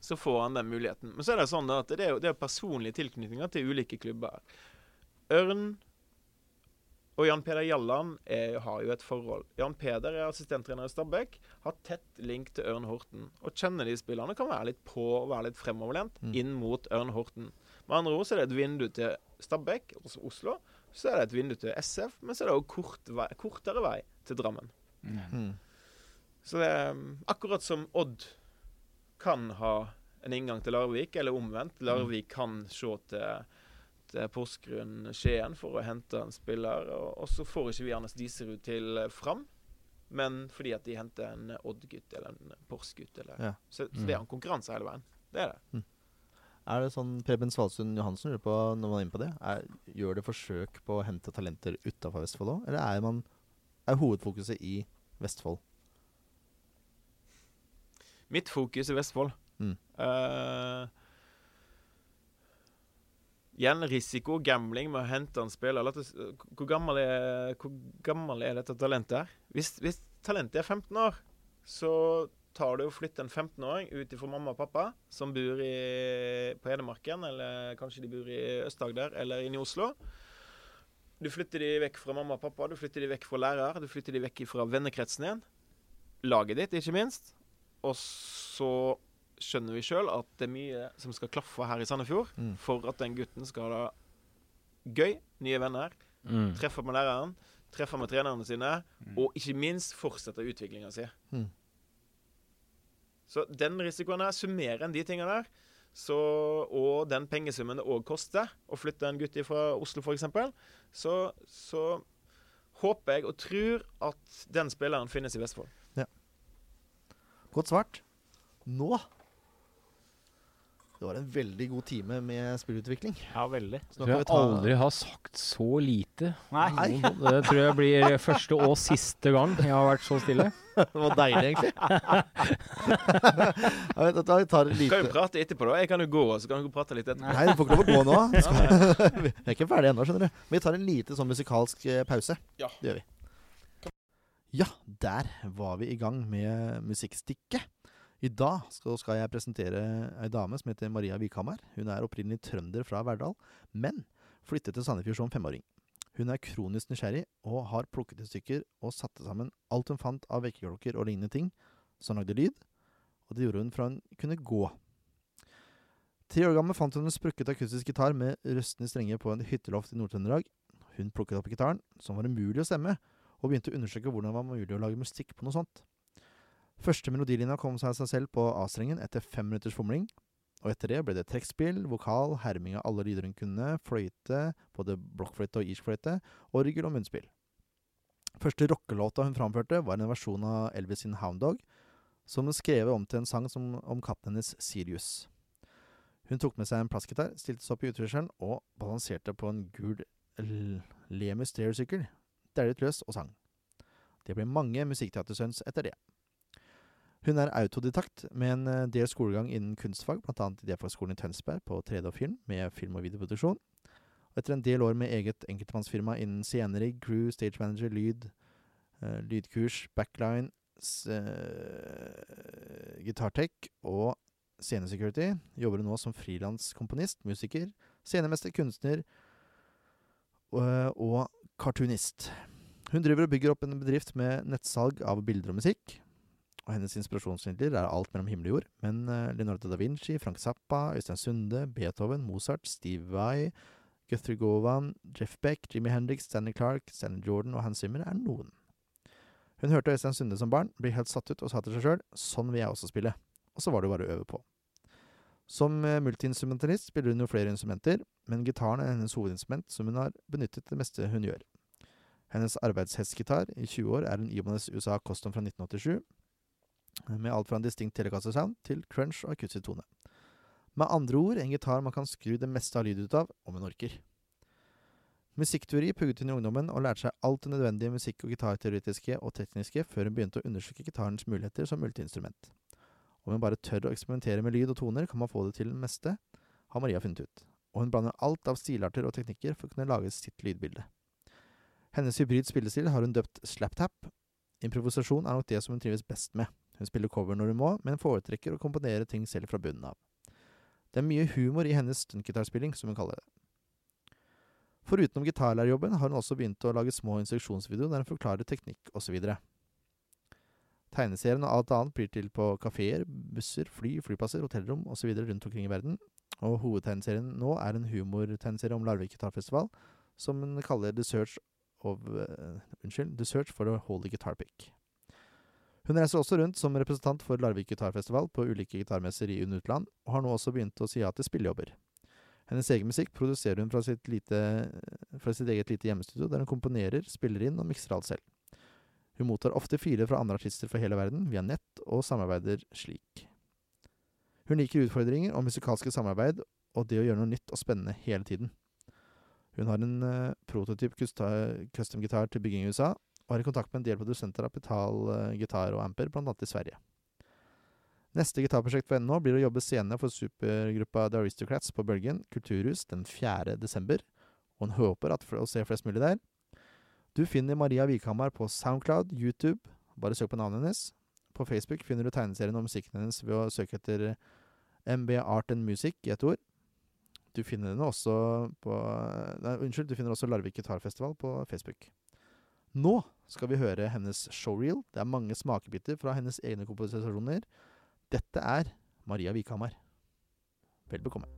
så får han den muligheten. Men så er det sånn at det er jo det er personlige tilknytninger til ulike klubber. Ørn og Jan Peder Jalland er, har jo et forhold. Jan Peder er assistenttrener i Stabæk, har tett link til Ørn Horten. Og kjenner de spillerne kan være litt på og være litt fremoverlent Mm. inn mot Ørn Horten. Med andre ord så er det et vindu til Stabæk, altså Oslo. Så er det et vindu til SF, men så er det òg kort kortere vei til Drammen. Mm. Så det er um, akkurat som Odd kan ha en inngang til Larvik, eller omvendt. Larvik kan se til, til Porsgrunn Skien for å hente en spiller, og, og så får ikke vi Anders Diserud til eh, Fram. Men fordi at de henter en Odd-gutt eller en Pors-gutt. Ja. Så, så det er en konkurranse hele veien. Det er det. Er det sånn Preben Svalsund Johansen lurer på når man er inne på det, er, gjør det forsøk på å hente talenter utafor Vestfold òg? Eller er, man, er hovedfokuset i Vestfold? Mitt fokus er Vestfold. Mm. uh, igjen risiko, gambling med å hente en spiller. Hvor gammel er, hvor gammel er dette talentet? her? Hvis, hvis talentet er 15 år, så tar det å flytte en 15-åring ut ifra mamma og pappa, som bor i, på Edemarken, eller kanskje de bor i Øst-Agder eller inne i Oslo. Du flytter de vekk fra mamma og pappa, du flytter de vekk fra lærer, du flytter de vekk fra vennekretsen din. Laget ditt, ikke minst. Og så skjønner vi sjøl at det er mye som skal klaffe her i Sandefjord Mm. for at den gutten skal ha det gøy, nye venner, Mm. treffe med læreren, treffe med trenerne sine, Mm. og ikke minst fortsette utviklinga si. Mm. Så den risikoen her, summerer en de tingene der, så, og den pengesummen det òg koster å flytte en gutt fra Oslo f.eks., så, så håper jeg og tror at den spilleren finnes i Vestfold. Godt svart. Nå Det var en veldig god time med spillutvikling. Ja, veldig. Så Tror jeg ta aldri har sagt så lite. Nei. Det tror jeg blir første og siste gang jeg har vært så stille. Det var deilig, egentlig. jeg vet, at vi tar lite. Kan jo prate etterpå, da. Jeg kan jo gå, så kan du prate litt etterpå. Nei, du får ikke lov å gå nå. Vi er ikke ferdig ennå, skjønner du. Men vi tar en lite sånn musikalsk eh, pause. Ja. Det gjør vi. Ja, der var vi i gang med musikkstikket. I dag skal, jeg presentere ei dame som heter Maria Vikhammer. Hun er opprinnelig trønder fra Verdal, men flyttet til Sandefjord som femåring. Hun er kronisk nysgjerrig og har plukket i stykker og satte sammen alt hun fant av vekkerklokker og lignende ting som lagde lyd, og det gjorde hun fra hun kunne gå. Tre år gammel fant hun en sprukket akustisk gitar med røstende strenger på en hytteloft i Nord-Trøndelag. Hun plukket opp gitaren, som var umulig å stemme, og begynte å undersøke hvordan det var mulig å lage musikk på noe sånt. Første melodilinja kom seg av seg selv på A-strengen etter fem minutters fomling, og etter det ble det trekkspill, vokal, herming av alle lyder hun kunne, fløyte, både blokkfløyte og irskfløyte, orgel og munnspill. Første rockelåta hun framførte, var en versjon av Elvis sin Hound Dog, som hun skrev om til en sang som, om katten hennes Sirius. Hun tok med seg en plastgitar, stilte seg opp i utførselen og balanserte på en gul Lemus Stair-sykkel, deilig løs og sang. Det ble mange musikkteatersøns etter det. Hun er autodidakt med en eh, del skolegang innen kunstfag, bl.a. i DFA-skolen i Tønsberg på 3D og film, med film- og videoproduksjon. Og etter en del år med eget enkeltmannsfirma innen scenerigg, crew, stage manager, lyd, uh, lydkurs, backline, uh, gitartech og scenesecurity, jobber hun nå som frilanskomponist, musiker, scenemester, kunstner uh, og cartoonist. Hun driver og bygger opp en bedrift med nettsalg av bilder og musikk. Og hennes inspirasjonskilder er alt mellom himmel og jord, men eh, Leonardo da Vinci, Frank Zappa, Øystein Sunde, Beethoven, Mozart, Steve Vai, Guthrie Govan, Jeff Beck, Jimmy Hendrix, Stanley Clark, Stanley Jordan og Hans Zimmer er noen. Hun hørte Øystein Sunde som barn, ble helt satt ut og sa til seg sjøl sånn vil jeg også spille. Og så var det jo bare å øve på. Som eh, multiinstrumentalist spiller hun jo flere instrumenter, men gitaren er hennes hovedinstrument som hun har benyttet det meste hun gjør. Hennes arbeidshestgitar i 20 år er en Ibanez USA Custom fra 1987, med alt fra en distinkt Telecaster-sound til crunch og akustisk tone. Med andre ord en gitar man kan skru det meste av lyd ut av, om hun orker. Musikkteori pugget hun i ungdommen, og lærte seg alt det nødvendige musikk- og gitarteoretiske og tekniske før hun begynte å undersøke gitarens muligheter som multiinstrument. Om hun bare tør å eksperimentere med lyd og toner, kan man få det til det meste, har Maria funnet ut. Og hun blander alt av stilarter og teknikker for å kunne lage sitt lydbilde. Hennes hybrid spillestil har hun døpt slaptap. Improvisasjon er nok det som hun trives best med. Hun spiller cover når hun må, men foretrekker å komponere ting selv fra bunnen av. Det er mye humor i hennes stuntgitarspilling, som hun kaller det. Forutenom gitarlærerjobben har hun også begynt å lage små instruksjonsvideoer der hun forklarer teknikk osv. Tegneserien og alt annet blir til på kafeer, busser, fly, flyplasser, hotellrom osv. rundt omkring i verden, og hovedtegneserien nå er en humortegneserie om Larvik gitarfestival, som hun kaller The Search of uh, Unnskyld, The Search for the Holy Guitar Pick. Hun reiser også rundt som representant for Larvik gitarfestival på ulike gitarmesser i utland, og har nå også begynt å si ja til spillejobber. Hennes egen musikk produserer hun fra sitt, lite, fra sitt eget lite hjemmestudio, der hun komponerer, spiller inn og mikser alt selv. Hun mottar ofte filer fra andre artister fra hele verden via nett, og samarbeider slik. Hun liker utfordringer og musikalske samarbeid, og det å gjøre noe nytt og spennende hele tiden. Hun har en uh, prototyp custom-gitar til bygging i USA, og har i kontakt med en del produsenter av Petal uh, gitar og amper, annet i Sverige. Neste gitarprosjekt for NH blir å jobbe scene for supergruppa The Aristocrats på Bølgen kulturhus den 4. desember, og hun håper at å se flest mulig der. Du finner Maria Vikhammer på Soundcloud, YouTube, bare søk på navnet hennes. På Facebook finner du tegneserien og musikken hennes ved å søke etter MB Art and Music i ett ord. Du finner henne også på nei, Unnskyld, du finner også Larvik Gitarfestival på Facebook. Nå skal vi høre hennes showreel. Det er mange smakebiter fra hennes egne komposisjoner. Dette er Maria Vikhamar. Vel bekomme.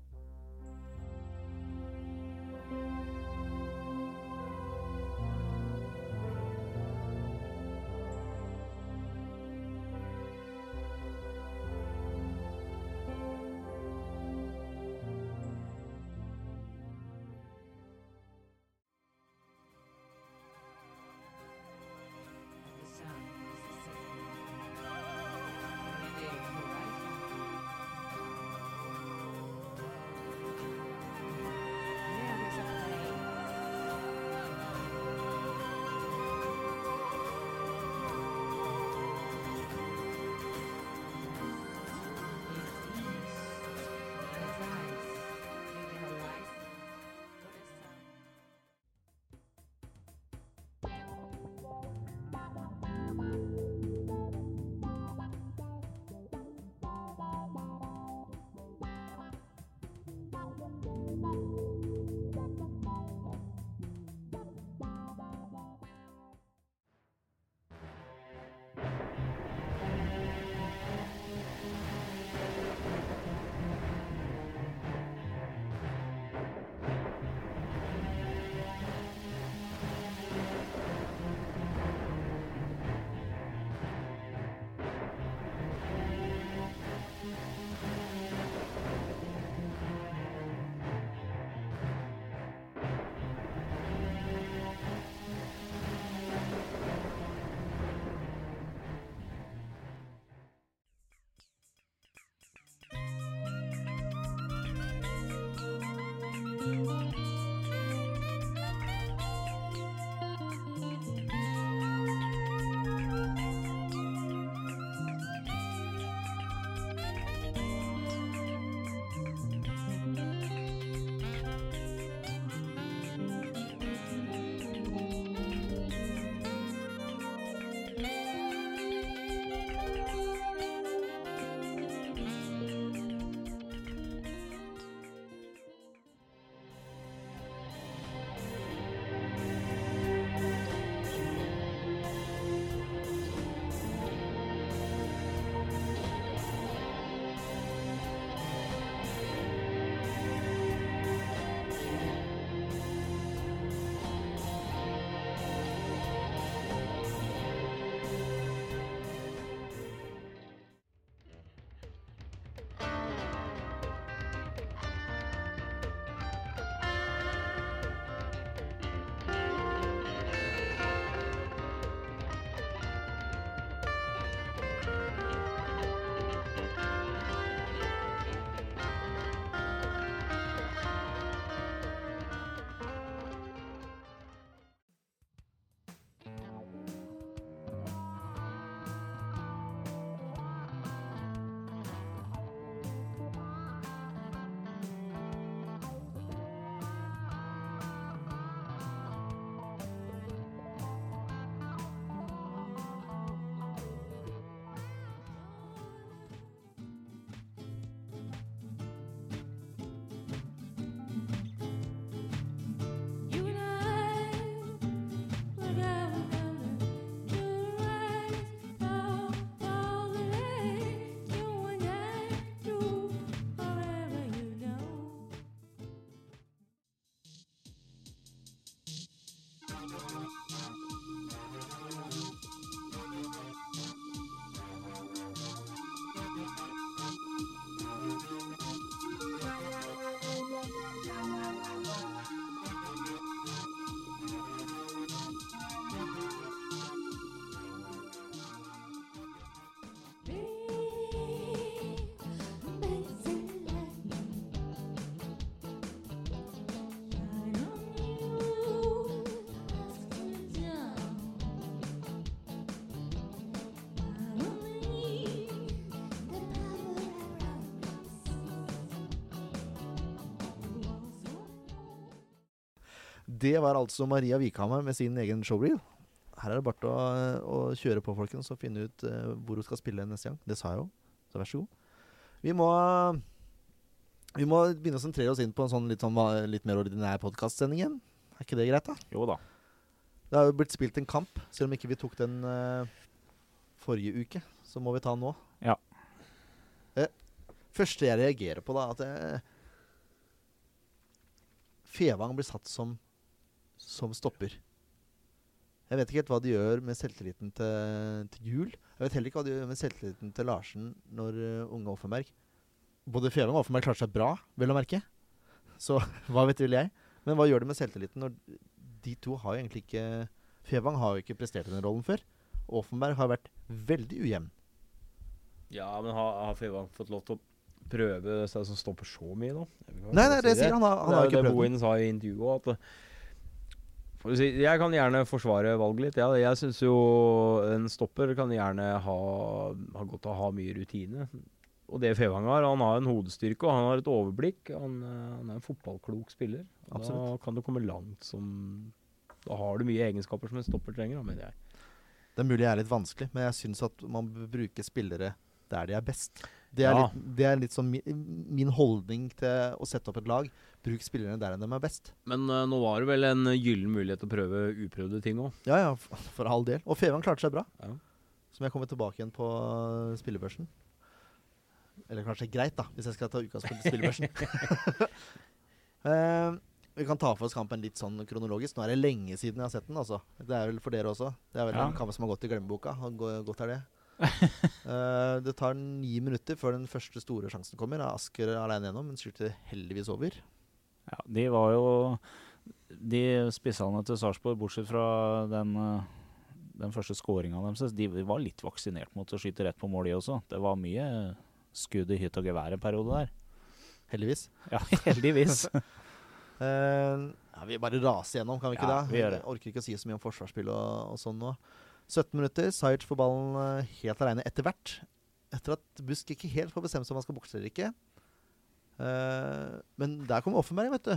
Det var altså Maria Vikhammer med sin egen showreel. Her er det bare til å, å kjøre på, folkens, og finne ut uh, hvor hun skal spille neste gang. Det sa jeg jo, så vær så god. Vi må, vi må begynne å sentrere oss inn på en sånn litt, sånn, litt mer ordinær podkastsending igjen. Er ikke det greit, da? Jo da. Det har jo blitt spilt en kamp, selv om ikke vi tok den uh, forrige uke. Så må vi ta den nå. Ja. Det første jeg reagerer på, da, at jeg, Fevang blir satt som, som stopper. Jeg vet ikke helt hva de gjør med selvtilliten til, til Jul. Jeg vet heller ikke hva de gjør med selvtilliten til Larsen når uh, unge Offenberg Både Fevang og Offenberg klarte seg bra, vel å merke. Så hva vet vel jeg. Men hva gjør det med selvtilliten når de to har jo egentlig ikke Fevang har jo ikke prestert den rollen før. Offenberg har vært veldig ujevn. Ja, men har, har Fevang fått lov til å prøve seg som stopper så mye nå? Nei, nei, det sier han. Han, han har ikke prøvd Det Bohin sa i intervjuet at Jeg kan gjerne forsvare valget litt. Ja, jeg syns jo en stopper kan gjerne ha, ha godt av å ha mye rutine. Og det Fevang har, han har en hodestyrke og han har et overblikk. Han, eh, han er en fotballklok spiller. Og Da Absolutt. kan du komme langt som Da har du mye egenskaper som en stopper trenger, mener jeg. Det er mulig jeg er litt vanskelig, men jeg syns at man bør bruke spillere der de er best. Det er, Ja. litt, det er litt sånn min, min holdning til å sette opp et lag. Bruk spillerne der de er best. Men uh, nå var det vel en eh, gyllen mulighet til å prøve uprøvde ting òg. Ja, ja, for all del. Og Fevang klarte seg bra. Ja. Som jeg kommer tilbake igjen på uh, spillebørsen. Eller kanskje greit, da, hvis jeg skal ta utgangspunkt i spillebørsen. uh, vi kan ta for oss kampen litt sånn kronologisk. Nå er det lenge siden jeg har sett den. altså. Det er vel for dere også. Det er vel Ja. en kamp som har gått i glemmeboka. og Godt er det. Eh, det tar ni minutter før den første store sjansen kommer. Er Asker alene gjennom, men styrte heldigvis over. Ja, de var jo De spissene til Sarpsborg, bortsett fra den, eh, den første skåringa deres, de var litt vaksinert mot å skyte rett på mål, de også. Det var mye skudd i hytt og gevær en periode der. Heldigvis. Ja, heldigvis. uh, ja, vi bare raser gjennom, kan vi ikke Ja, det? vi det. Orker ikke å si så mye om forsvarsspill og, og sånn nå. 17 minutter. Sajic får ballen eh, helt aleine etter hvert. Etter at Busk ikke helt får bestemt seg om han skal bokse eller ikke. Uh, men der kommer Offenberg, vet du.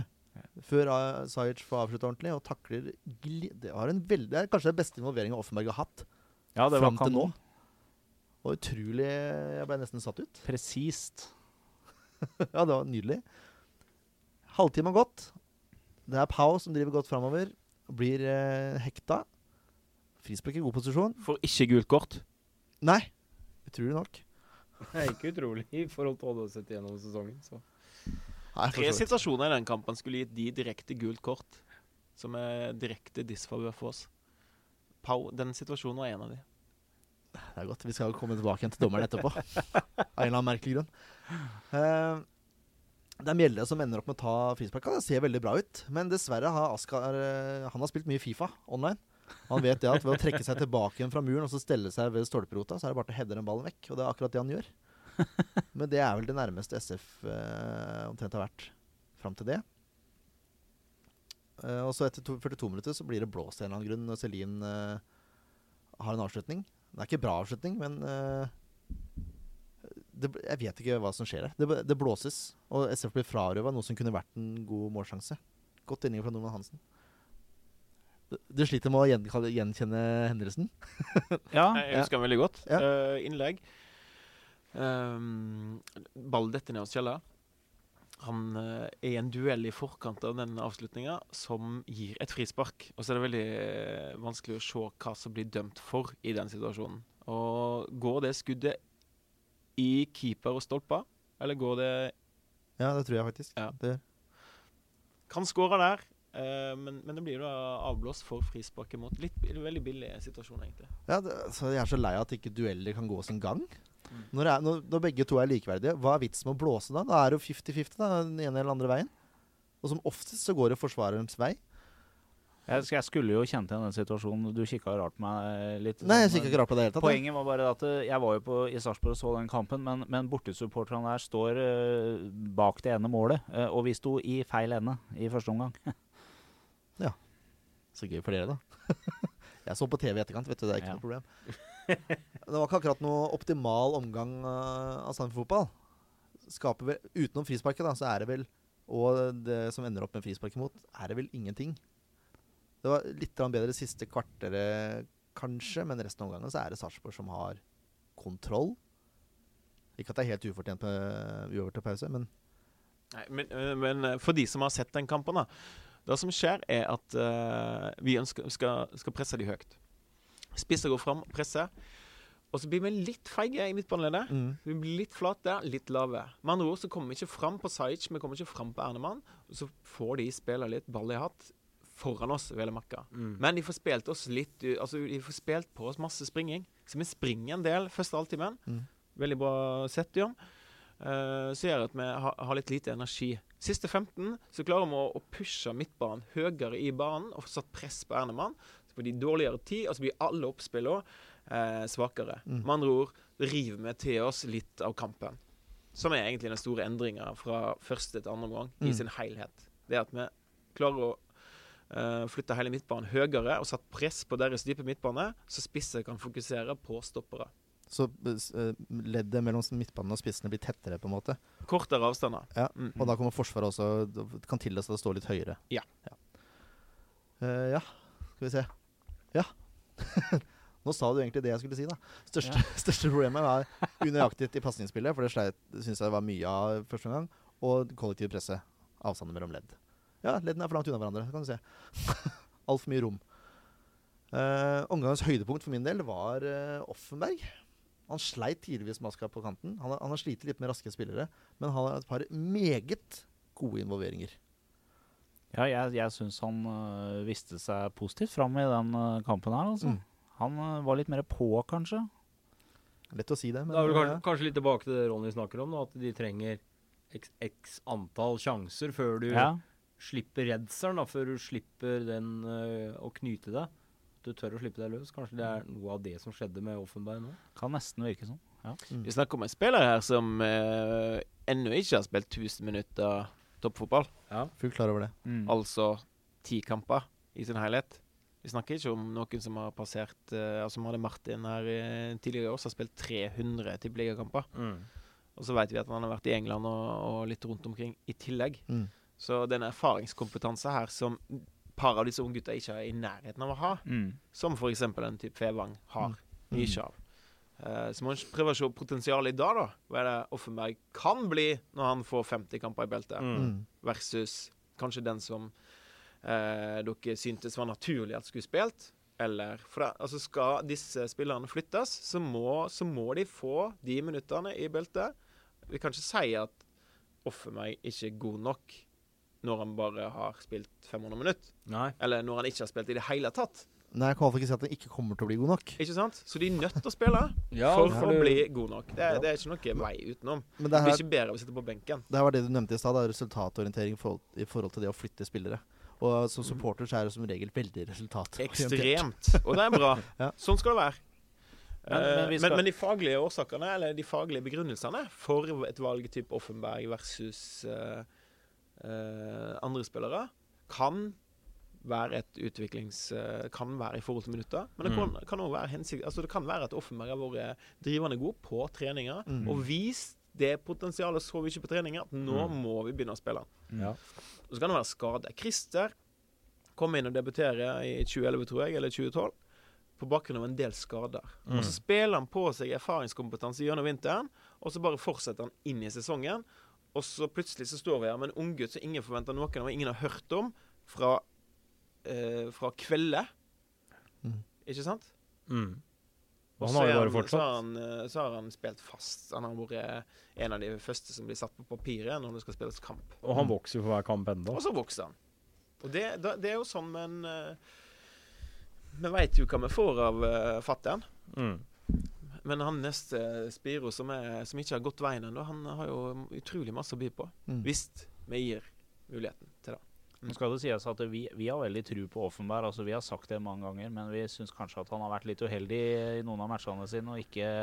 Før uh, Zajic får avslutta ordentlig, og takler Det, veldig, det er kanskje den beste involveringen Offenberg har hatt Ja, fram til nå. Og utrolig Jeg ble nesten satt ut. Presist. ja, det var nydelig. Halvtime har gått. Det er Pau som driver godt framover. Blir eh, hekta. Frispark i god posisjon. Får ikke gult kort. Nei, utrolig nok. Det er ikke utrolig i forhold til hva du har sett gjennom sesongen. Så. Nei, Tre situasjoner i den kampen skulle gitt de direkte gult kort. Som er direkte disfavør for oss. Pau, den situasjonen var en av de. Det er godt. Vi skal komme tilbake igjen til dommeren etterpå. Av en eller annen merkelig grunn. Uh, det er Mjelde som ender opp med å ta frispark. Det ser veldig bra ut. Men dessverre har Askar eh, Han har spilt mye Fifa online. Han vet det at ved å trekke seg tilbake igjen fra muren og så stelle seg ved stolperota, så er det bare til å heade den ballen vekk. Og det er akkurat det han gjør. Men det er vel det nærmeste SF eh, omtrent har vært fram til det. Eh, og så etter to, 42 minutter så blir det blåst av en eller annen grunn når Celine eh, har en avslutning. Det er ikke bra avslutning, men eh, det, jeg vet ikke hva som skjer her. Det, det blåses, og SF blir frarøva noe som kunne vært en god målsjanse. Godt inning fra Norman Hansen. Du, sliter med å gjen gjenkjenne hendelsen? Ja, Jeg husker den veldig godt. Ja. Uh, innlegg. Um, ball detter ned hos Kjella. Han uh, er i en duell i forkant av den avslutninga som gir et frispark. Og så er det veldig uh, vanskelig å se hva som blir dømt for i den situasjonen. Og går det skuddet i keeper og stolper, eller går det Ja, det tror jeg faktisk. Ja. Det, Kan skåre der, eh, men, men det blir da avblåst for frispark imot. Litt, veldig billig situasjon, egentlig. ja, det, så jeg er så lei av at ikke dueller kan gå sin gang. Når, det er, når, når begge to er likeverdige, hva er vitsen med å blåse da? Da er det jo 50-50 den ene eller andre veien. Og som oftest så går det forsvarerens vei. jeg, jeg skulle jo kjent igjen den situasjonen. Du kikka rart på meg eh, litt. Nei, jeg sånn, ikke rart på det helt, hele tatt. Poenget var bare at eh, jeg var jo på, i Sarpsborg og så den kampen, men, men bortesupporterne der står bak det ene målet. og vi sto i feil ende i første omgang. Så gøy for dere, da. jeg så på TV i etterkant, vet du. Det er ikke Ja. noe problem. det var ikke akkurat noe optimal omgang uh, av Sandefjord fotball. Skaper vel, utenom frisparket, da, så er det vel Og det som ender opp med frispark imot, er det vel ingenting. Det var litt bedre siste kvarteret, kanskje, men resten av omgangen så er det Sarpsborg som har kontroll. Ikke at det er helt ufortjent med uover til pause, men Nei, men, øh, men for de som har sett den kampen, da. Det som skjer, er at uh, vi ønsker, skal, skal presse de høyt. Spisser går fram, presser. Og så blir vi litt feige i midtbaneleddet. Vi blir litt flate, litt lave. Med andre ord så kommer vi ikke fram på Sajic, vi kommer ikke fram på Ernemann. Og så får de spille litt ball i hatt foran oss, vel å merke. Mm. Men de får spilt oss litt Altså, de får spilt på oss masse springing. Så vi springer en del første halvtimen. Mm. Veldig bra sett, Jørn. Uh, så gjør det at vi har, har litt lite energi. Siste 15 så klarer vi å, pushe midtbanen høyere i banen og få satt press på Ernemann. Så får de dårligere tid, og så blir alle oppspillene eh, svakere. Mm. Med andre ord river vi til oss litt av kampen. Som er egentlig den store endringa fra første til andre omgang i Mm. sin helhet. Det at vi klarer å eh, flytte hele midtbanen høyere og satt press på deres dype midtbane, så spisser kan fokusere på stoppere. Så eh, leddet mellom midtbanen og spissene blir tettere, på en måte. Kortere avstander. Ja, Mm. Og da kommer Forsvaret også kan tillate seg å stå litt høyere. Ja. Eh, ja, skal vi se. Ja. Nå sa du egentlig det jeg skulle si, da. Største, største problemet var unøyaktighet i pasningsspillet, for det syns jeg det var mye av første gang. Og kollektiv presse. Avstander mellom ledd. Ja, leddene er for langt unna hverandre, kan du se. Altfor mye rom. Uh, omgangens høydepunkt for min del var uh, Offenberg. Han sleit tidligvis maska på kanten. Han, har- han har slitt litt med raske spillere, men han har et par meget gode involveringer. Ja, jeg, jeg syns han øh, viste seg positivt fram i den øh, kampen her, altså. Mm. Han øh, var litt mer på, kanskje. Lett å si det, men Det er vel kanskje, ja. kanskje litt tilbake til det Ronny snakker om, da, at de trenger x, x antall sjanser før du Ja. slipper redselen, da, før du slipper den øh, å knyte deg. Du tør å slippe deg løs. Kanskje det er noe av det som skjedde med Offenberg nå. Kan nesten virke sånn. Mm. Vi snakker om en spiller her som eh, ennå ikke har spilt 1000 minutter toppfotball. Ja, Fullt klar over det. Mm. Altså ti kamper i sin helhet. Vi snakker ikke om noen som har passert eh, altså Som hadde Martin her eh, tidligere i år, som har spilt 300 tippeligakamper. Og så vet vi at han har vært i England og, og litt rundt omkring i tillegg. Mm. Så den erfaringskompetanse her som par av disse unge gutta ikke er i nærheten av å ha, Mm. som f.eks. en type Fevang har, Mm. mye av. Uh, så må en prøve å se potensialet i dag, da. Hva er det Offenberg kan bli når han får 50 kamper i beltet, Mm. versus kanskje den som uh, dere syntes var naturlig at skulle spilt. Eller for det, altså Skal disse spillerne flyttes, så må, så må de få de minuttene i beltet. Vi kan ikke si at Offenberg ikke er god nok når han bare har spilt 500 minutter. Nei. Eller når han ikke har spilt i det hele tatt. Nei, jeg kan iallfall ikke si at han ikke kommer til å bli god nok. Ikke sant? Så de er nødt til å spille Ja, for, for å bli god nok. Det, er- det er ikke noe vei utenom. Men det Det blir ikke bedre av å sitte på benken. det her var det du nevnte i stad, resultatorientering i forhold, i forhold til det å flytte spillere. Og som supporter så er det som regel veldig resultatorientert. Ekstremt. Og det er bra. Ja. Sånn skal det være. Men- Eh, men skal... men, men de faglige årsakene, eller de faglige begrunnelsene for et valg type Offenberg versus eh, eh, andre spillere, kan være et utviklings... eh, kan være i forhold til minutter. Men det kan, kan også være hensikt... Altså det kan være at Offenberg har vært drivende god på treninger Mm. og vist det potensialet så vi ikke på treninger at nå Mm. må vi begynne å spille. Ja. Og så kan det være skade. Christer kom inn og debuterer i 2011, tror jeg, eller 2012, på bakgrunn av en del skader. Og så spiller han på seg erfaringskompetanse gjennom vinteren, og så bare fortsetter han inn i sesongen. Og så plutselig så står vi her med en unggutt som ingen forventer noen av, ingen har hørt om, fra, eh, fra Kvelde. Mm. Ikke sant? Mm. Og Han har jo bare han- Så har, han, eh, så har han spilt fast. Han har vært en av de første som blir satt på papiret når det skal spilles kamp. Og han vokser jo for hver kamp enda. Og så vokser han. Og det, da, det er jo sånn, men uh, Vi veit jo hva vi får av uh, fatter'n. Mm. Men han neste Spiro, som, er, som ikke har gått veien ennå, han har jo utrolig masse å by på. Mm. Hvis vi gir muligheten til det. Mm. skal det sies at vi, vi har veldig tro på Offenberg. altså Vi har sagt det mange ganger, men vi syns kanskje at han har vært litt uheldig i noen av matchene sine og ikke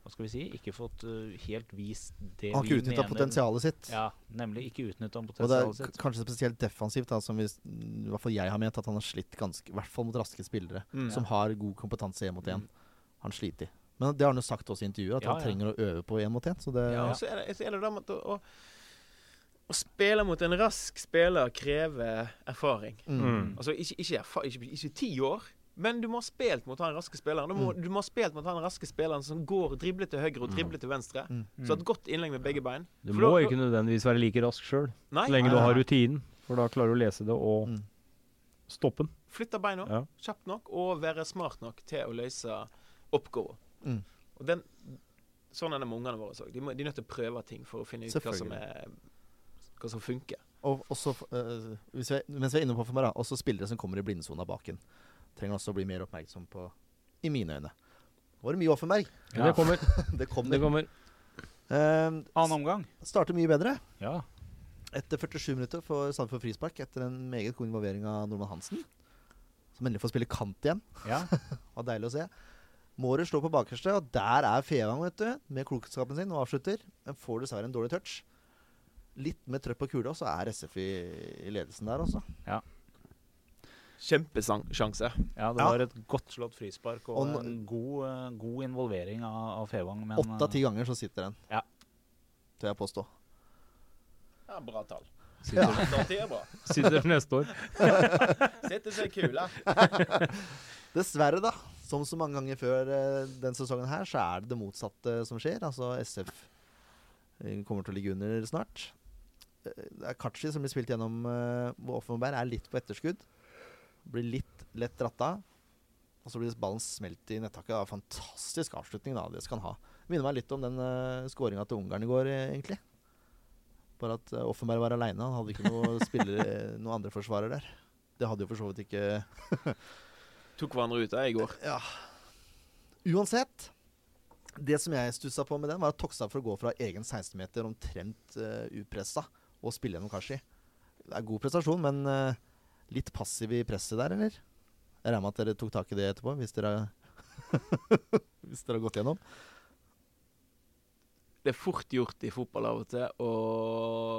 hva skal vi si, ikke fått uh, helt vist det vi Han har ikke utnytta potensialet sitt. Ja, nemlig ikke utnytta Og det er sitt. kanskje spesielt defensivt, da, som vi, i hvert fall jeg har ment at han har slitt ganske I hvert fall mot raske spillere Mm. som har god kompetanse én mot én. Han sliter. Men det har han jo sagt også i intervjuet, at Ja, han ja. trenger å øve på én mot én. Så det Ja, og så er det, så er det da med å, å, Å spille mot en rask spiller krever erfaring. Mm. Altså ikke, ikke, erfa ikke, ikke ti år, men du må ha spilt mot han raske spilleren. Du må, Mm. du må ha spilt mot han raske spilleren som går og dribler til høyre og dribler til venstre. Mm. Så et godt innlegg med begge bein. Du må da- ikke nødvendigvis være like rask sjøl, så lenge nei, du har rutinen. For da klarer du å lese det og Mm. stoppe den. flytte beina Ja. kjapt nok og være smart nok til å løse oppgaver. Mm. Og den, sånn er det med ungene våre òg. De, må- de er nødt til å prøve ting for å finne ut hva som, er, hva som funker. Og også, øh, hvis vi, mens vi er inne på Formar, da, også spillere som kommer i blindsona baken. Trenger også å bli mer oppmerksom på, i mine øyne. Nå var det mye Offenberg. Ja. det kommer. Det kommer. Det kommer. Eh, Annen omgang. starter mye bedre. Ja. Etter 47 minutter får Sandefjord frispark etter en meget god involvering av Norman Hansen. Som endelig får spille kant igjen. ja. Var deilig å se. Mårer slår på bakerste, og der er Fevang vet du, med klokskapen sin og avslutter. Men får dessverre en dårlig touch. Litt med trøkk på kula, så er SF i, i ledelsen der, altså. Kjempesjanse. ja, det Ja. var et godt slått frispark og, Og en god, eh, god involvering av, av Fevang. Men Åtte av eh, ti ganger så sitter den. Ja. Tør jeg påstå. Ja, bra tall. Ja. Det er bra. Sitter neste år. Sitter seg kula. Dessverre, da. Som så mange ganger før eh, den sesongen her, så er det det motsatte som skjer. Altså SF eh, kommer til å ligge under snart. Eh, Kachi som blir spilt gjennom Offenberg er litt på etterskudd. Blir litt lett dratt av. Og så blir ballen smelt i nettaket. Det var Fantastisk avslutning, da. Det skal han ha. Minner meg litt om den uh, skåringa til Ungarn i går, egentlig. Bare at uh, Offenberg var aleine. Han hadde ikke noe noen andre forsvarer der. Det hadde jo for så vidt ikke Tok hverandre ut der i går. Ja. Uansett. Det som jeg stussa på med den, var at Tokstad for å gå fra egen 16-meter omtrent uh, upressa og spille gjennom Kashi. Det er god prestasjon, men uh, litt passiv i presset der, eller? Jeg regner med at dere tok tak i det etterpå, hvis dere, hvis dere har gått gjennom. Det er fort gjort i fotball av og til å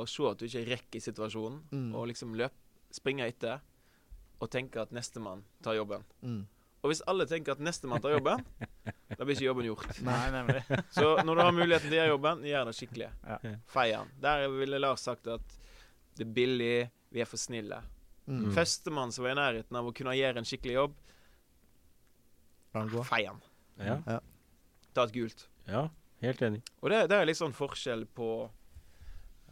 se at du ikke rekker situasjonen, Mm. og liksom løp, springe etter og tenker at nestemann tar jobben. Mm. Og hvis alle tenker at nestemann tar jobben, da blir ikke jobben gjort. Nei, nemlig. Så når du har muligheten til å gjøre jobben, gjør det skikkelig. Ja. Fei den. Der ville Lars sagt at det er billig, vi er for snille. Mm. Mm. Førstemann som var i nærheten av å kunne gjøre en skikkelig jobb, feier den Ja. Ja. Ta et gult. ja, helt enig. Og det, det er litt sånn forskjell på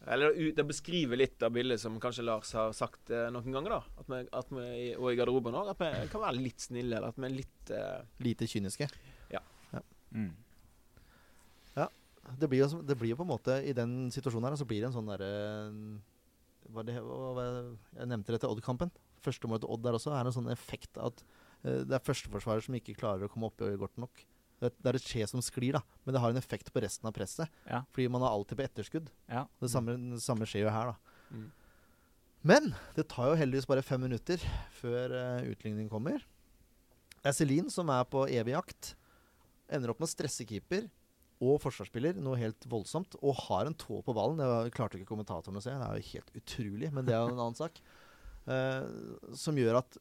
Eller det beskriver litt av bildet som kanskje Lars har sagt eh, noen ganger, da. At vi, at vi og i garderoben òg. At vi kan være litt snille, eller at vi er litt uh... Lite kyniske. Mm. Det blir, jo, det blir jo på en måte I den situasjonen her så blir det en sånn derre hva, Jeg nevnte det til Odd-kampen. Første målet til Odd der også er en sånn effekt at eh, det er førsteforsvarer som ikke klarer å komme opp i godt nok. Det, det er et skje som sklir, da, men det har en effekt på resten av presset. Ja. Fordi man er alltid på etterskudd. Ja. Det samme, det samme skjer jo her, da. Mm. Men det tar jo heldigvis bare fem minutter før uh, utligning kommer. Det er Celine som er på evig jakt. Ender opp med å stresse keeper og forsvarsspiller noe helt voldsomt. Og har en tå på ballen. Det var, klarte ikke kommentatoren å se. Det er jo helt utrolig, men det er jo en annen sak. Uh, som gjør at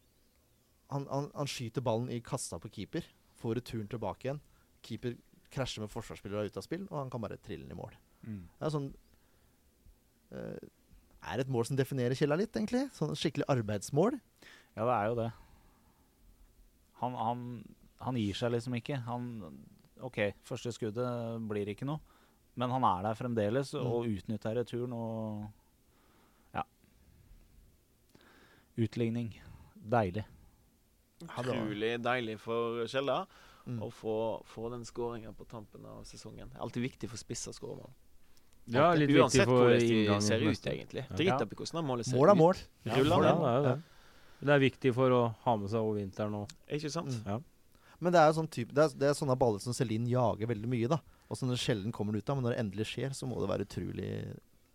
han, han, han skyter ballen i kassa på keeper. Får returen tilbake igjen. Keeper krasjer med forsvarsspillere er ute av spill, og han kan bare trille den i mål. Mm. Det er sånn uh, Er et mål som definerer Kjella litt, egentlig. Sånn skikkelig arbeidsmål. Ja, det er jo det. Han, han, han gir seg liksom ikke. Han OK, første skuddet blir ikke noe. Men han er der fremdeles og utnytter returen og Ja. Utligning. Deilig. Ja, utrolig deilig for Kjell Mm. å få, få den skåringa på tampen av sesongen. Alltid viktig for spissa skåremål. Ja, litt viktig Uansett for hvordan de ser ut, egentlig. Ja. Drit opp i hvordan målet ser Mål er ut. mål. Ja, mål er jo det. Det er viktig for å ha med seg over vinteren òg. Ikke sant? Mm. Ja. Men det er, sånn type, det, er, det er sånne baller som Celine jager veldig mye, da. Og som det sjelden kommer ut av. Men når det endelig skjer, så må det være utrolig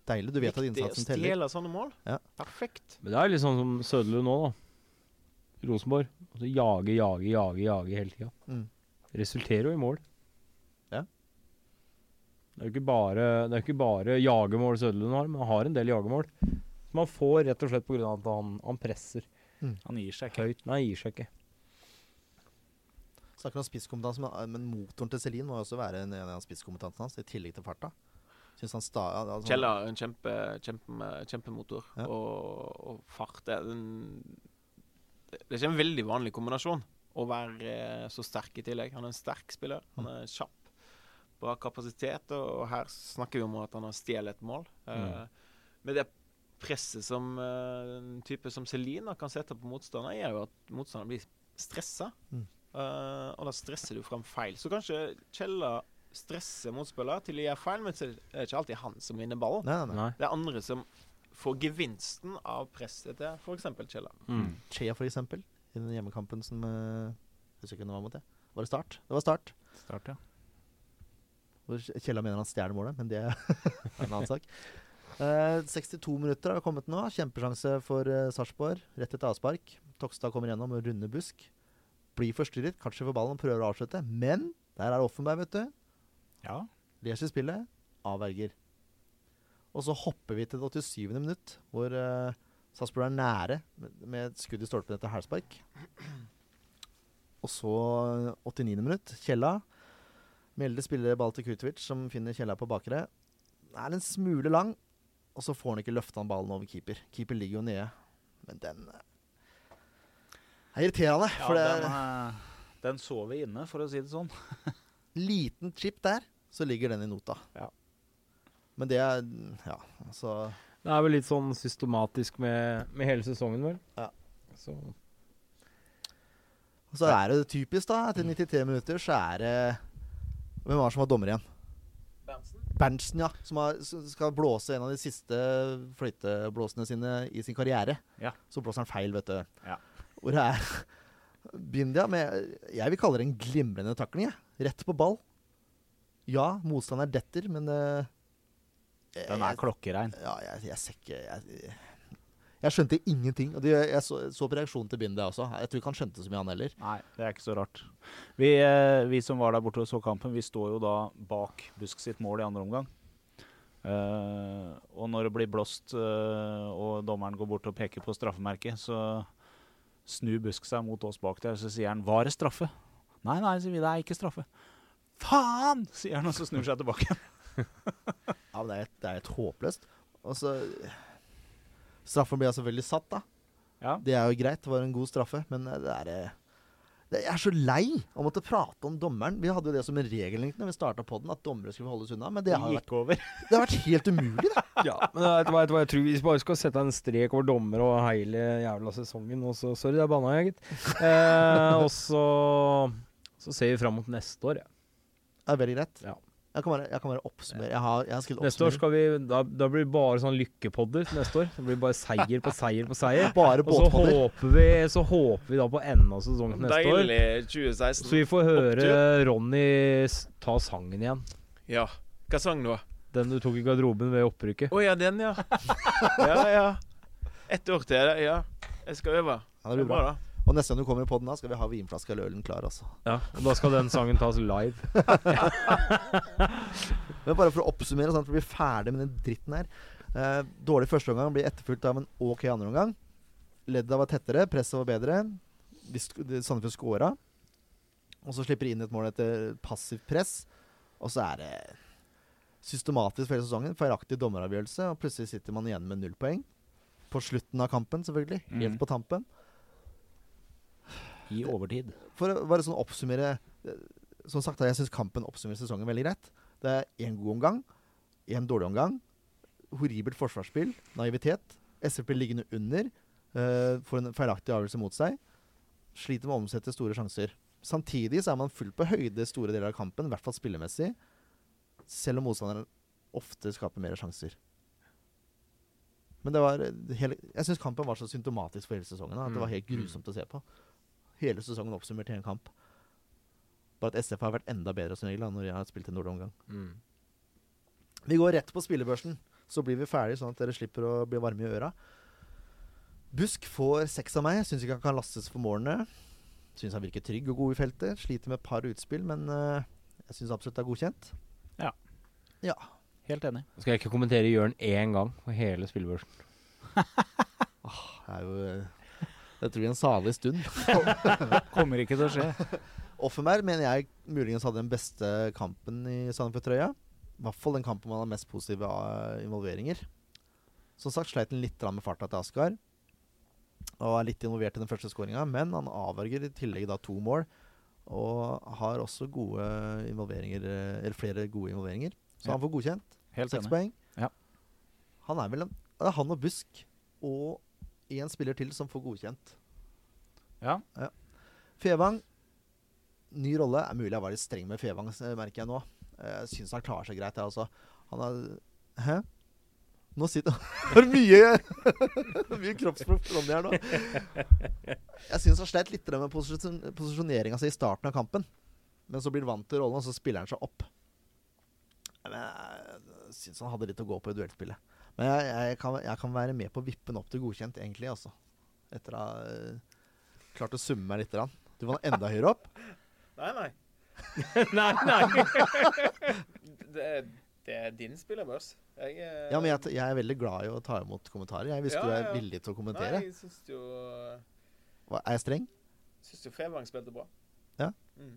deilig. Du vet Viktig at innsatsen teller. stjele sånne mål. Ja. Perfekt. Men det er litt sånn som Søderlund nå, da. Rosenborg. Og så jage, jage, jage, jage hele tida. Mm. Resulterer jo i mål. Ja. Det er jo ikke bare, det er ikke bare jagemål Søderlund har, men han har en del jagemål. Som han får rett og slett pga. at han, han presser Han gir seg ikke. høyt. Nei, han gir seg ikke. Snakker om spisskompetanse, men, men motoren til Celine må jo også være en, en av spisskompetansen hans, i tillegg til farta. Syns han sta... Altså, Kjell har en kjempe, kjempe, kjempemotor Ja. og, og fart. Er, en, det er ikke en veldig vanlig kombinasjon å være eh, så sterk i tillegg. Han er en sterk spiller. Han er kjapp. Bra kapasitet, og her snakker vi om at han har stjålet et mål. Mm. Men det presset som eh, en type som Celina kan sette på motstander, gjør jo at motstanderen blir stressa. Mm. Eh, og da stresser du fram feil. Så kanskje Kjella stresser motspiller til å gjøre feil, men det er ikke alltid han som vinner ballen. Nei. Nei. Det er andre som får gevinsten av presset til f.eks. Kjella. Mm. Chea, for eksempel. I den hjemmekampen som uh, husker ikke hvem det var mot det. Var det Start? Det var Start. Start, ja. Kjella mener han stjeler målet, men det er en annen sak. Eh, 62 minutter har kommet nå. Kjempesjanse for uh, Sarpsborg. Rett etter avspark. Tokstad kommer gjennom og runder busk. Blir forstyrret. Kanskje får ballen og prøver å avslutte. Men der er Offenberg, vet du. Ja. Leser spillet. Avverger. Og så hopper vi til det 87. minutt, hvor uh, Sarpsborg er nære med, med et skudd i stolpen etter hælspark. Og så 89. minutt. Kjella. Mjelde spiller ball til Kurtovic, som finner Kjella på bakre. Er en smule lang, og så får han ikke løfta ballen over keeper. Keeper ligger jo nede. Men den eh, er irriterende. ja For det den, er eh, den så vi inne, for å si det sånn. liten chip der, så ligger den i nota. Ja. Men det er Ja, altså Det er vel litt sånn systematisk med, med hele sesongen, vel. Ja. Så Og så er det typisk, da. Etter 93 minutter så er det Hvem var det som var dommer igjen? Berntsen, ja. Som har, skal blåse en av de siste fløyteblåsene sine i sin karriere. Ja. Så blåser han feil, vet du. Ja. Hvor det er Bindia med Jeg vil kalle det en glimrende takling, jeg. Rett på ball. Ja, motstander detter, men eh, Den er klokkerein. Ja, jeg, jeg ser ikke jeg, jeg skjønte ingenting. Og det, jeg så, så på reaksjonen til Binde også. Jeg tror ikke han skjønte så mye, han heller. Nei, det er ikke så rart. Vi, eh, vi som var der borte og så kampen, vi står jo da bak Busk sitt mål i andre omgang. Uh, og når det blir blåst uh, og dommeren går bort og peker på straffemerket, så snur Busk seg mot oss bak der, så sier han 'Var det straffe?' Nei, nei, sier vi. Det er ikke straffe. Faen! sier han, og så snur seg tilbake. Ja, men det er, det er helt håpløst. Og så Straffen blir selvfølgelig satt, da. Ja. Det er jo greit, det var en god straffe, men det er eh, det, Jeg er så lei av å måtte prate om dommeren. Vi hadde jo det som en regel når vi starta podden, at dommere skulle holdes unna. Men det har, vært, det har vært helt umulig, det. Ja, men vet du hva, jeg tror vi bare skal sette en strek over dommer og hele jævla sesongen. Og så, sorry, det er banna jeg, gitt. Eh, og så, så ser vi fram mot neste år. Ja. Det er veldig greit. Ja. Jeg kan bare, jeg kan bare oppsummere. Jeg har, jeg har skrevet Neste år skal vi Da, da blir det bare sånn lykkepodder neste år. Det blir bare seier på seier på seier. Bare Og så båtpodder. håper, vi, så håper vi da på enden av sesongen neste neste år. Deilig 2016. Så vi får høre Ronny s- ta sangen igjen. Ja. Hva sang du? Den du tok i garderoben ved opprykket. Å ja, den, ja. ja, ja. Ett år til. Ja. Jeg skal øve. Ja, det blir bra, bra. da. Og neste gang du kommer i podden, da skal vi ha vinflaska eller ølen klar. altså. Ja, og da skal den sangen tas live. Men bare for å oppsummere, sånn at vi blir ferdig med den dritten her. Eh, dårlig første omgang blir etterfulgt av en ok andre omgang. Ledda var tettere, presset var bedre. Sandefjord scora. Og så slipper de inn et mål etter passivt press. Og så er det systematisk for hele sesongen. Feilaktig dommeravgjørelse, og plutselig sitter man igjen med null poeng. På slutten av kampen, selvfølgelig. Helt mm. på tampen. I overtid. For å bare sånn oppsummere eh, Som sagt, jeg syns kampen oppsummerer sesongen veldig greit. Det er én god omgang, én dårlig omgang. Horribelt forsvarsspill, naivitet. SF blir liggende under, uh, får en feilaktig avgjørelse mot seg. Sliter med å omsette store sjanser. Samtidig så er man fullt på høyde store deler av kampen, i hvert fall spillemessig. Selv om motstanderen ofte skaper mer sjanser. Men det var eh, hele, jeg syns kampen var så symptomatisk for hele sesongen. At det var helt grusomt å se på. Hele sesongen oppsummert i en kamp. Bare at SF har vært enda bedre som regel da, når jeg har spilt en dårlig omgang. Mm. Vi går rett på spillebørsen, så blir vi ferdige, sånn at dere slipper å bli varme i øra. Busk får seks av meg. Syns ikke han kan lastes for målene. Syns han virker trygg og god i feltet. Sliter med et par utspill, men uh, jeg syns absolutt det er godkjent. Ja. Ja. Helt enig. Skal jeg ikke kommentere Jørn én gang på hele spillebørsen. Det er jo Det tror jeg er en salig stund. Kommer ikke til å skje. Offenberg mener jeg muligens hadde den beste kampen i Sandefjord-trøya. I hvert fall den kampen man har mest positive eh, involveringer. Som sagt sleit han litt med farta til Askar. Og er litt involvert i den første skåringa, men han avverger i tillegg da to mål. Og har også gode involveringer, eh, eller flere gode involveringer. Så Ja. han får godkjent. Helt Seks poeng. Ja. Han er vel en, det er han og Busk og én spiller til som får godkjent. Ja. Fevang, ny rolle. Er mulig jeg var litt streng med Fevang, merker jeg nå. Jeg syns han klarer seg greit, jeg også. Han har Hæ? Nå sitter han mye Mye kroppsspråk fra Ronny her nå. Jeg syns han sleit litt med posisjon, posisjoneringa si i starten av kampen. Men så blir han vant til rollen, og så spiller han seg opp. Men jeg syns han hadde litt å gå på i duellspillet. Men jeg, jeg, kan, jeg kan være med på å vippe den opp til godkjent, egentlig, altså. Etter å ha uh, klart å summe meg litt. Du Du var enda høyere opp. Nei, nei. nei, nei. Det, det er din spillerbørs. Jeg, eh, Ja, men jeg, jeg er veldig glad i å ta imot kommentarer. Jeg Hvis Ja, du er ja. villig til å kommentere. Nei, jeg synes jo Hva, er jeg streng? Syns jo Fevang spilte bra. Ja. Mm.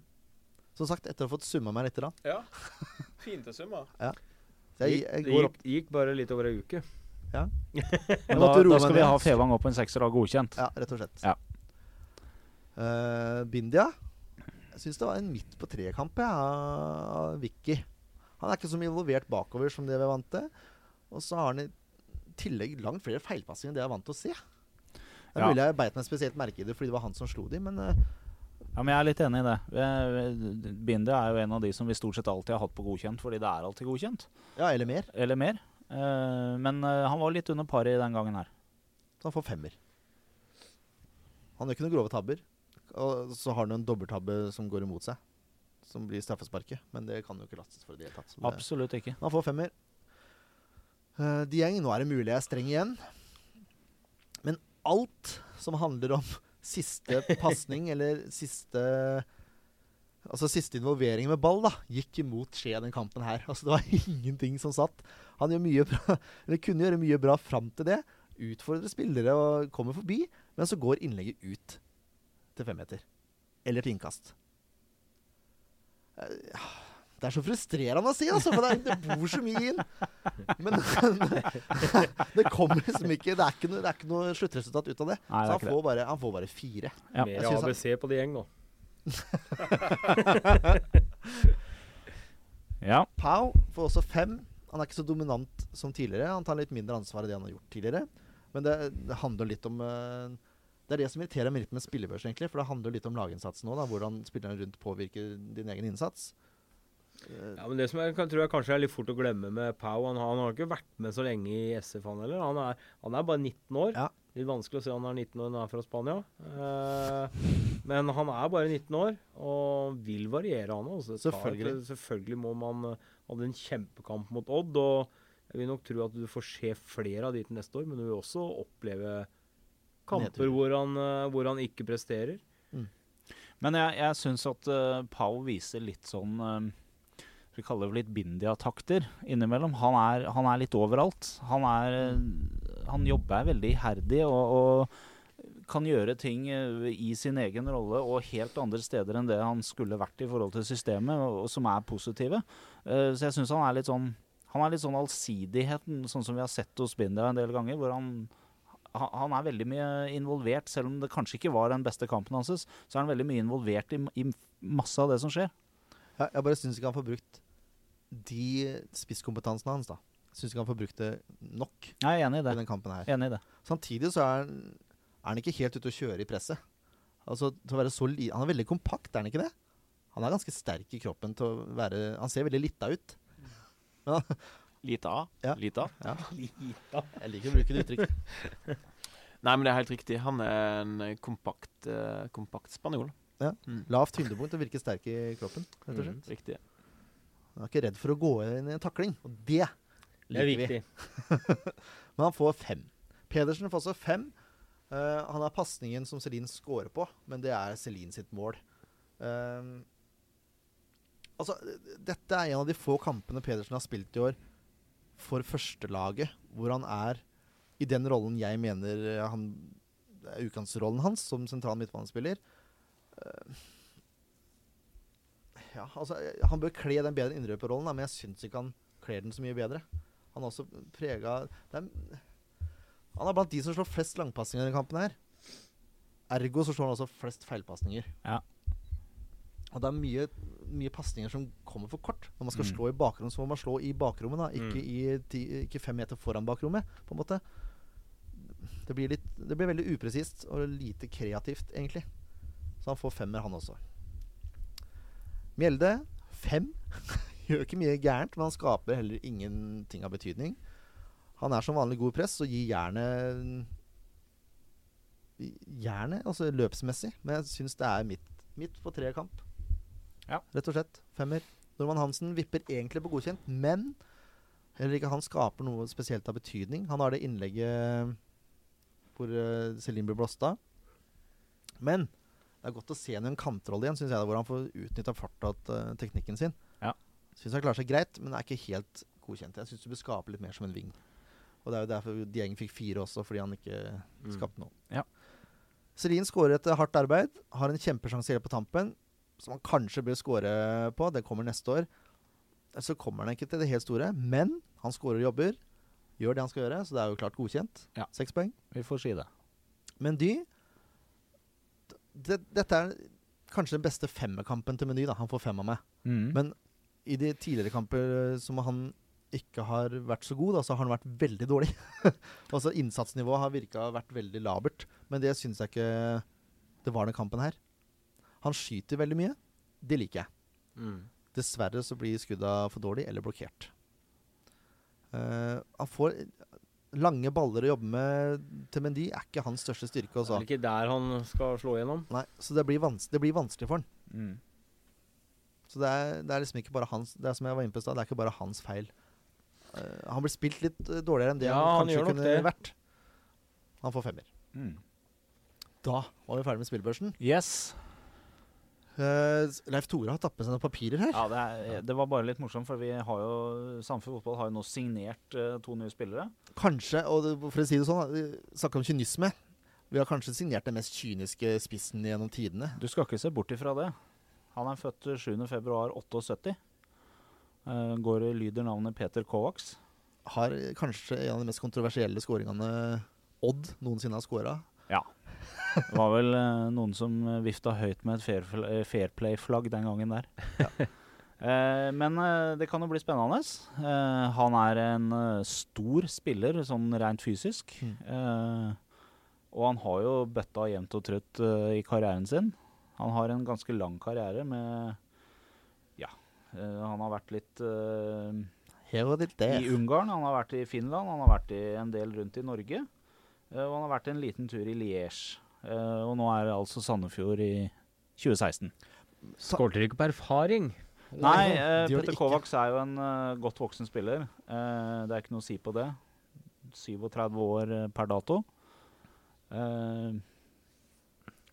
Som sagt, etter å ha fått summa meg litt. grann. Ja. Fint å summe. Så jeg, jeg det går gikk, opp gikk bare litt over ei uke. Men da, da skal vi ha Fevang opp på en sekser av godkjent. Ja, rett og slett. Ja. Uh, Bindia. Jeg syns det var en midt på trekamp av Vicky. Han er ikke så mye involvert bakover som det vi er vant til. Og så har han i tillegg langt flere feilpassinger enn det jeg er vant til å se. Det er Ja. mulig jeg beit meg spesielt merke i det fordi det var han som slo dem, men eh, Ja, men jeg er litt enig i det. Binder er jo en av de som vi stort sett alltid har hatt på godkjent, fordi det er alltid godkjent. ja, eller mer. Eller mer. Eh, men eh, han var litt under paret den gangen her. Så han får femmer. Han gjør ikke noen grove tabber. Og så har han en dobbelttabbe som går imot seg, som blir straffesparket. Men det kan jo ikke lastes for i det hele tatt. Absolutt ikke. Han får femmer. Uh, Dieng, nå er det mulig jeg er streng igjen. Men alt som handler om siste pasning, eller siste Altså siste involvering med ball, da, gikk imot Skje den kampen her. Altså Det var ingenting som satt. Han bra, kunne gjøre mye bra fram til det. Utfordrer spillere og kommer forbi. Men så går innlegget ut til femmeter. Eller til innkast. Eh, Det er så frustrerende å si, altså, for det, er, det bor så mye inn. Men det kommer liksom ikke Det er ikke noe, det er ikke noe sluttresultat ut av det. Nei, så han får, bare, han får bare fire. Ja. Mer ABC han- på de gjeng nå. Ja. Pau får også fem. Han er ikke så dominant som tidligere. Han tar litt mindre ansvar enn det han har gjort tidligere. Men det, det handler litt om eh, Det er det som irriterer meg litt med spillebørs, egentlig. For det handler litt om laginnsatsen da, hvordan spillerne rundt påvirker din egen innsats. Eh, Ja, men Det som jeg kan, tror jeg kanskje er litt fort å glemme med Pau Han, har- han har ikke vært med så lenge i SF, han heller. Han er, han er bare 19 år. Ja. Litt vanskelig å se han er 19 år når han er fra Spania. Eh, men han er bare 19 år og vil variere, han òg. Selvfølgelig. Selvfølgelig må man uh, hadde en kjempekamp mot Odd. og jeg vil nok tro at du får se flere av de til neste år, men du vil også oppleve kamper hvor han, uh, hvor han ikke presterer. Men jeg, jeg syns at uh, Pau viser litt sånn uh, vi kaller det litt Bindia-takter innimellom. Han er, han er litt overalt. Han er Han jobber veldig iherdig og, og kan gjøre ting eh, i sin egen rolle og helt andre steder enn det han skulle vært i forhold til systemet, og, og som er positive. Uh, så jeg syns han er litt sånn Han er litt sånn allsidigheten, sånn som vi har sett hos Bindia en del ganger, hvor han han er veldig mye involvert, selv om det kanskje ikke var den beste kampen hans. Så er han veldig mye involvert i, i masse av det som skjer. Jeg, jeg bare syns ikke han får brukt de spisskompetansene hans, da. Syns ikke han får brukt det nok Jeg er enig i i det. den kampen her. Enig i det. Samtidig så er han, er han ikke helt ute å kjøre i presset. Altså, til å være så li han er veldig kompakt, er han ikke det? Han er ganske sterk i kroppen til å være Han ser veldig lita ut. Ja. Lita? Ja. Lita? Ja. lita. Jeg liker å bruke det uttrykket. Nei, men det er helt riktig. Han er en kompakt, uh, kompakt spanjol. Ja. Mm. Lavt tyngdepunkt og virker sterk i kroppen. rett og slett. Mm. Riktig. Han er ikke redd for å gå inn i en takling, og det Det er vi. Men han får fem. Pedersen får også fem. Uh, han har pasningen som Celine scorer på, men det er Celine sitt mål. Uh, altså, dette er en av de få kampene Pedersen har spilt i år for førstelaget, hvor han er i den rollen jeg mener han er utgangsrollen hans som sentral midtbanespiller. Eh, ja, altså, han bør kle den bedre indreløperrollen, men jeg syns ikke han kler den så mye bedre. Han er også prega Han er blant de som slår flest langpasninger i denne kampen her. Ergo så slår han også flest feilpasninger. Ja. Og det er mye, mye pasninger som kommer for kort. Når man skal Mm. slå i bakrom, så må man slå i bakrommet, da. Ikke, i ti, ikke fem meter foran bakrommet, på en måte. Det blir, litt, det blir veldig upresist og lite kreativt, egentlig. Så han får femmer, han også. Mjelde fem. Gjør ikke mye gærent, men han skaper heller ingenting av betydning. Han er som vanlig god press og gir jernet Jernet, altså løpsmessig. Men jeg syns det er midt, midt på trekamp. Ja. Rett og slett. Femmer. Norman Hansen vipper egentlig på godkjent, men heller ikke han skaper noe spesielt av betydning. Han har det innlegget hvor uh, Celine blir blåst av. Men det er godt å se ham i en kantrolle igjen, synes jeg, hvor han får utnytta farta til uh, teknikken sin. Ja. Syns han klarer seg greit, men er ikke helt godkjent. Jeg syns du bør skape litt mer som en ving. Og det er jo derfor Dieng fikk fire også, fordi han ikke Mm. skapte noe. Ja. Selin skårer etter hardt arbeid. Har en kjempesjanse helt på tampen, som han kanskje bør skåre på. Det kommer neste år. Så kommer han ikke til det helt store, men han skårer og jobber. Gjør det han skal gjøre, så det er jo klart godkjent. Ja. Seks poeng. Vi får si det. Mendy det, Dette er kanskje den beste femmerkampen til Mendy. da Han får fem av meg. Mm. Men i de tidligere kamper eh, som han ikke har vært så god, da, så har han vært veldig dårlig. altså Innsatsnivået har virka vært veldig labert, men det syns jeg ikke det var den kampen her. Han skyter veldig mye. Det liker jeg. Mm. Dessverre så blir skudda for dårlig eller blokkert. Uh, han får lange baller å jobbe med til Mendy er ikke hans største styrke. Det er ikke der han skal slå gjennom. Nei, så det blir, vans det blir vanskelig for han. Mm. Så det er, det er liksom ikke bare hans Det er som jeg var inne på i stad, det er ikke bare hans feil. Uh, han blir spilt litt eh, dårligere enn det Ja, han han kanskje nok kunne det. vært. Han får femmer. Mm. Da var vi ferdig med spillbørsen. Yes. Eh, Leif Tore har tatt med seg noen papirer her. Ja, det, er, det var bare litt morsomt, for vi har jo Samfunn Fotball har jo nå signert uh, to nye spillere. Kanskje, og for å si det sånn, vi snakker om kynisme. Vi har kanskje signert den mest kyniske spissen gjennom tidene. Du skal ikke se bort ifra det. Han er født 7.2.78. Uh, går lyder navnet Peter Kovacs. Har kanskje en av de mest kontroversielle skåringene Odd noensinne har skåra. Det var vel eh, noen som eh, vifta høyt med et fair, eh, fair play-flagg den gangen der. Eh, men eh, det kan jo bli spennende. Eh, han er en stor spiller sånn rent fysisk. Mm. Og han har jo bøtta jevnt og trutt i karrieren sin. Han har en ganske lang karriere med Ja, han har vært litt Her og litt det. i Ungarn, han har vært i Finland, han har vært i en del rundt i Norge. Eh, og han har vært en liten tur i Liège. Eh, og nå er det altså Sandefjord i 2016. Skålte dere ikke på erfaring? Nei, eh, Petter. Kovacs er jo en uh, godt voksen spiller. Uh, det er ikke noe å si på det. 37 år uh, per dato. Eh,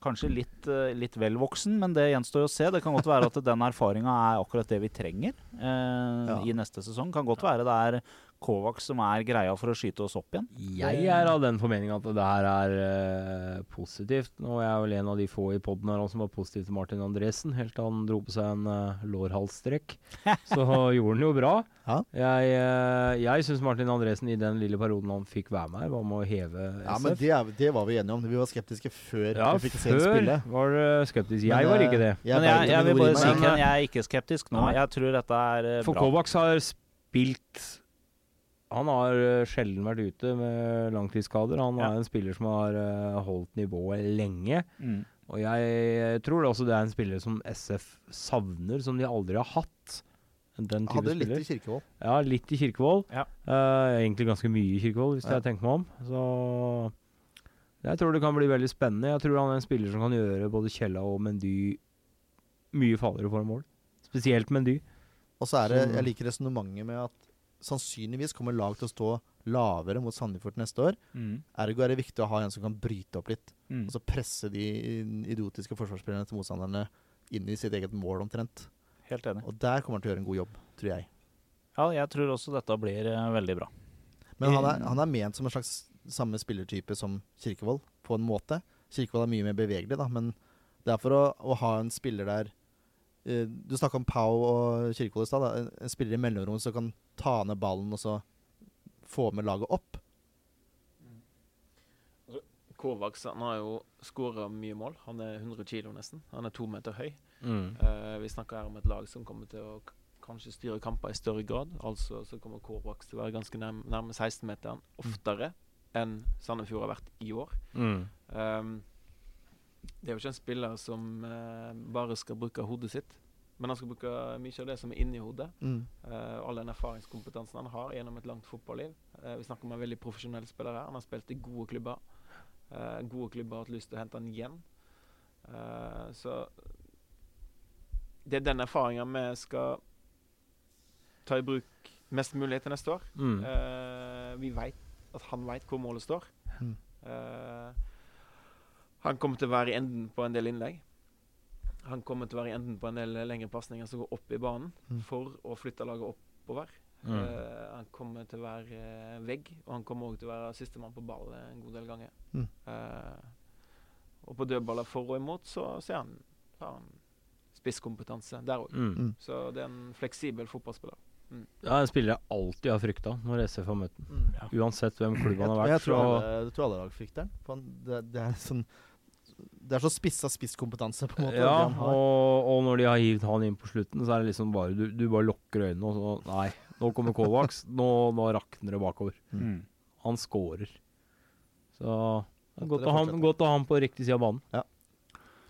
kanskje litt, litt vel voksen, men det gjenstår å se. Det kan godt være at den erfaringa er akkurat det vi trenger eh, Ja. i neste sesong. Kan godt være det er Kovacs som er greia for å skyte oss opp igjen. Jeg er av den formening at det her er uh, positivt. Nå er jeg vel en av de få i poden her som var positiv til Martin Andresen, helt til han dro på seg en uh, lårhalsstrekk. Så gjorde han jo bra. Ja. Jeg, uh, jeg syns Martin Andresen i den lille perioden han fikk være med her, var med å heve SF. Ja, men det, er, det var vi enige om. Vi var skeptiske før Ja, vi fikk se ham før spille. var du skeptisk. Jeg Men, var ikke det. men jeg, jeg vil bare si at jeg er ikke skeptisk nå. Nei. Jeg tror dette er bra. For bra. Kovacs har spilt Han har eh, sjelden vært ute med langtidsskader. Han Ja. er en spiller som har eh, holdt nivået lenge. Mm. Og jeg tror også det er en spiller som SF savner, som de aldri har hatt. Den type Hadde litt i Kirkevold. Ja, litt i Kirkevold. Ja. Uh, egentlig ganske mye i Kirkevold, hvis Ja. jeg tenker meg om. Så jeg tror det kan bli veldig spennende. Jeg tror han er en spiller som kan gjøre både Kjella og Mendy mye farligere for mål. Spesielt Mendy. Og så er det, jeg liker resonnementet med at sannsynligvis kommer lag til å stå lavere mot Sandefjord neste år. Mm. Ergo er det viktig å ha en som kan bryte opp litt. Mm. Og så presse de idiotiske forsvarsspillerne til motstanderne inn i sitt eget mål omtrent. Helt enig. Og der kommer han til å gjøre en god jobb, tror jeg. Ja, jeg tror også dette blir uh, veldig bra. Men han er, han er ment som en slags samme spillertype som Kirkevold, på en måte. Kirkevold er mye mer bevegelig, da, men det er for å, å ha en spiller der eh, Du snakka om Pau og Kirkevold i stad. En, spiller i mellomrom som kan ta ned ballen og så få med laget opp. Kovacs han har jo skåra mye mål. Han er 100 kilo nesten. Han er to meter høy. Mm. Uh, vi snakker her om et lag som kommer til å kanskje styre kamper i større grad. Altså så kommer Kovacs til å være ganske nærme, nærme 16-meteren oftere enn Sandefjord har vært i år. Mm. Um, det er jo ikke en spiller som eh, bare skal bruke hodet sitt, men han skal bruke mye av det som er inni hodet. Mm. Eh, all den erfaringskompetansen han har gjennom et langt fotballiv. Eh, vi snakker om en veldig profesjonell spiller her. Han har spilt i gode klubber. Eh, gode klubber har hatt lyst til å hente han igjen. Eh, så det er den erfaringa vi skal ta i bruk mest mulig til neste år. Mm. Eh, vi vet at han veit hvor målet står. Mm. Han kommer til å være i enden på en del innlegg. Han kommer til å være i enden på en del lengre pasninger som går opp i banen Mm. for å flytte laget oppover. Mm. Uh, han kommer til å være eh, vegg, og han kommer også til å være sistemann på ball en god del ganger. Mm. Uh, og på dødballer for og imot så, så er han, har han spisskompetanse der òg. Mm. Mm. Så det er en fleksibel fotballspiller. Ja, en spiller jeg alltid har frykta når SF har møtt den. Mm. Uansett hvem klubb han har vært. jeg, tror alle, jeg tror alle lag frykter den. Det, det er sånn Det er så spissa spisskompetanse, på en måte. ja, og, og når de har hivd han inn på slutten, så er det liksom bare Du, du bare lukker øynene og så Nei, nå kommer Kovacs. Nå, nå rakner det bakover. Mm. Han scorer. Så er godt, å ha, fortsetter. godt å ha han på riktig side av banen.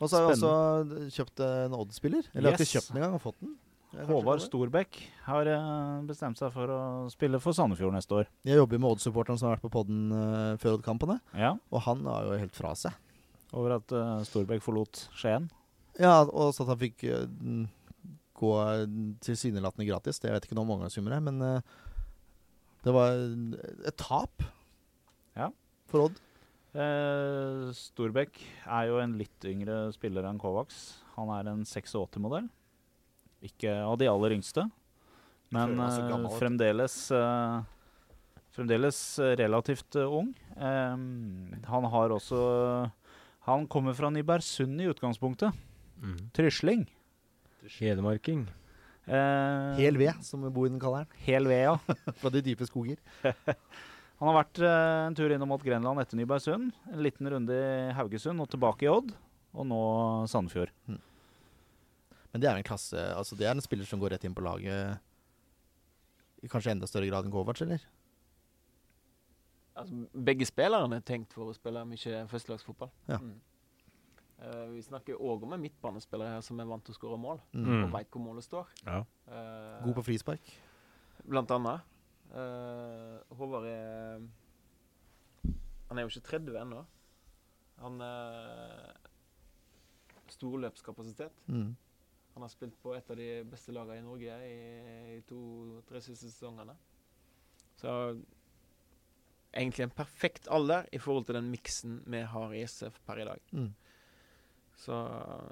Og så har vi også kjøpt en Odd-spiller. Eller har ikke kjøpt den engang, har fått den. Håvard. Storbekk har eh, bestemt seg for å spille for Sandefjord neste år. Jeg jobber med Odd-supporteren som har vært på podden uh, før Odd-kampene. Ja, Og han var jo helt fra seg. Over at uh, Storbekk forlot Skien. Ja, og at han fikk uh, gå tilsynelatende gratis. Det jeg vet ikke noe om omgangssummer her, men uh, det var et tap Ja. for Odd. Uh, Storbekk er jo en litt yngre spiller enn Kovacs. Han er en 86-modell. Ikke av de aller yngste, men eh, vet fremdeles eh, Fremdeles eh, relativt eh, ung. Um, han har også Han kommer fra Nybergsund i utgangspunktet. Mm. Trysling. Hedmarking. Eh, Hel ved, som Bohinen kaller den. Hel ved, ja. Fra de dype skoger. Han har vært eh, en tur innom mot Grenland etter Nybergsund. En liten runde i Haugesund og tilbake i Odd. Og nå Sandefjord. Men det er en klasse Altså det er en spiller som går rett inn på laget i kanskje enda større grad enn Kovac, eller? Altså, begge spillerne er tenkt for å spille mye førstelagsfotball. Ja. Mm. Uh, vi snakker òg om en midtbanespiller her som er vant til å skåre mål, Mm. og veit hvor målet står. Ja. Uh, God på frispark. Blant annet. Uh, Håvard er Han er jo ikke 30 ennå. Han er storløpskapasitet. Mm. Han har spilt på et av de beste lagene i Norge i, i to-tre siste sesongene. Så egentlig en perfekt alder i forhold til den miksen vi har i SF per i dag. Mm. Så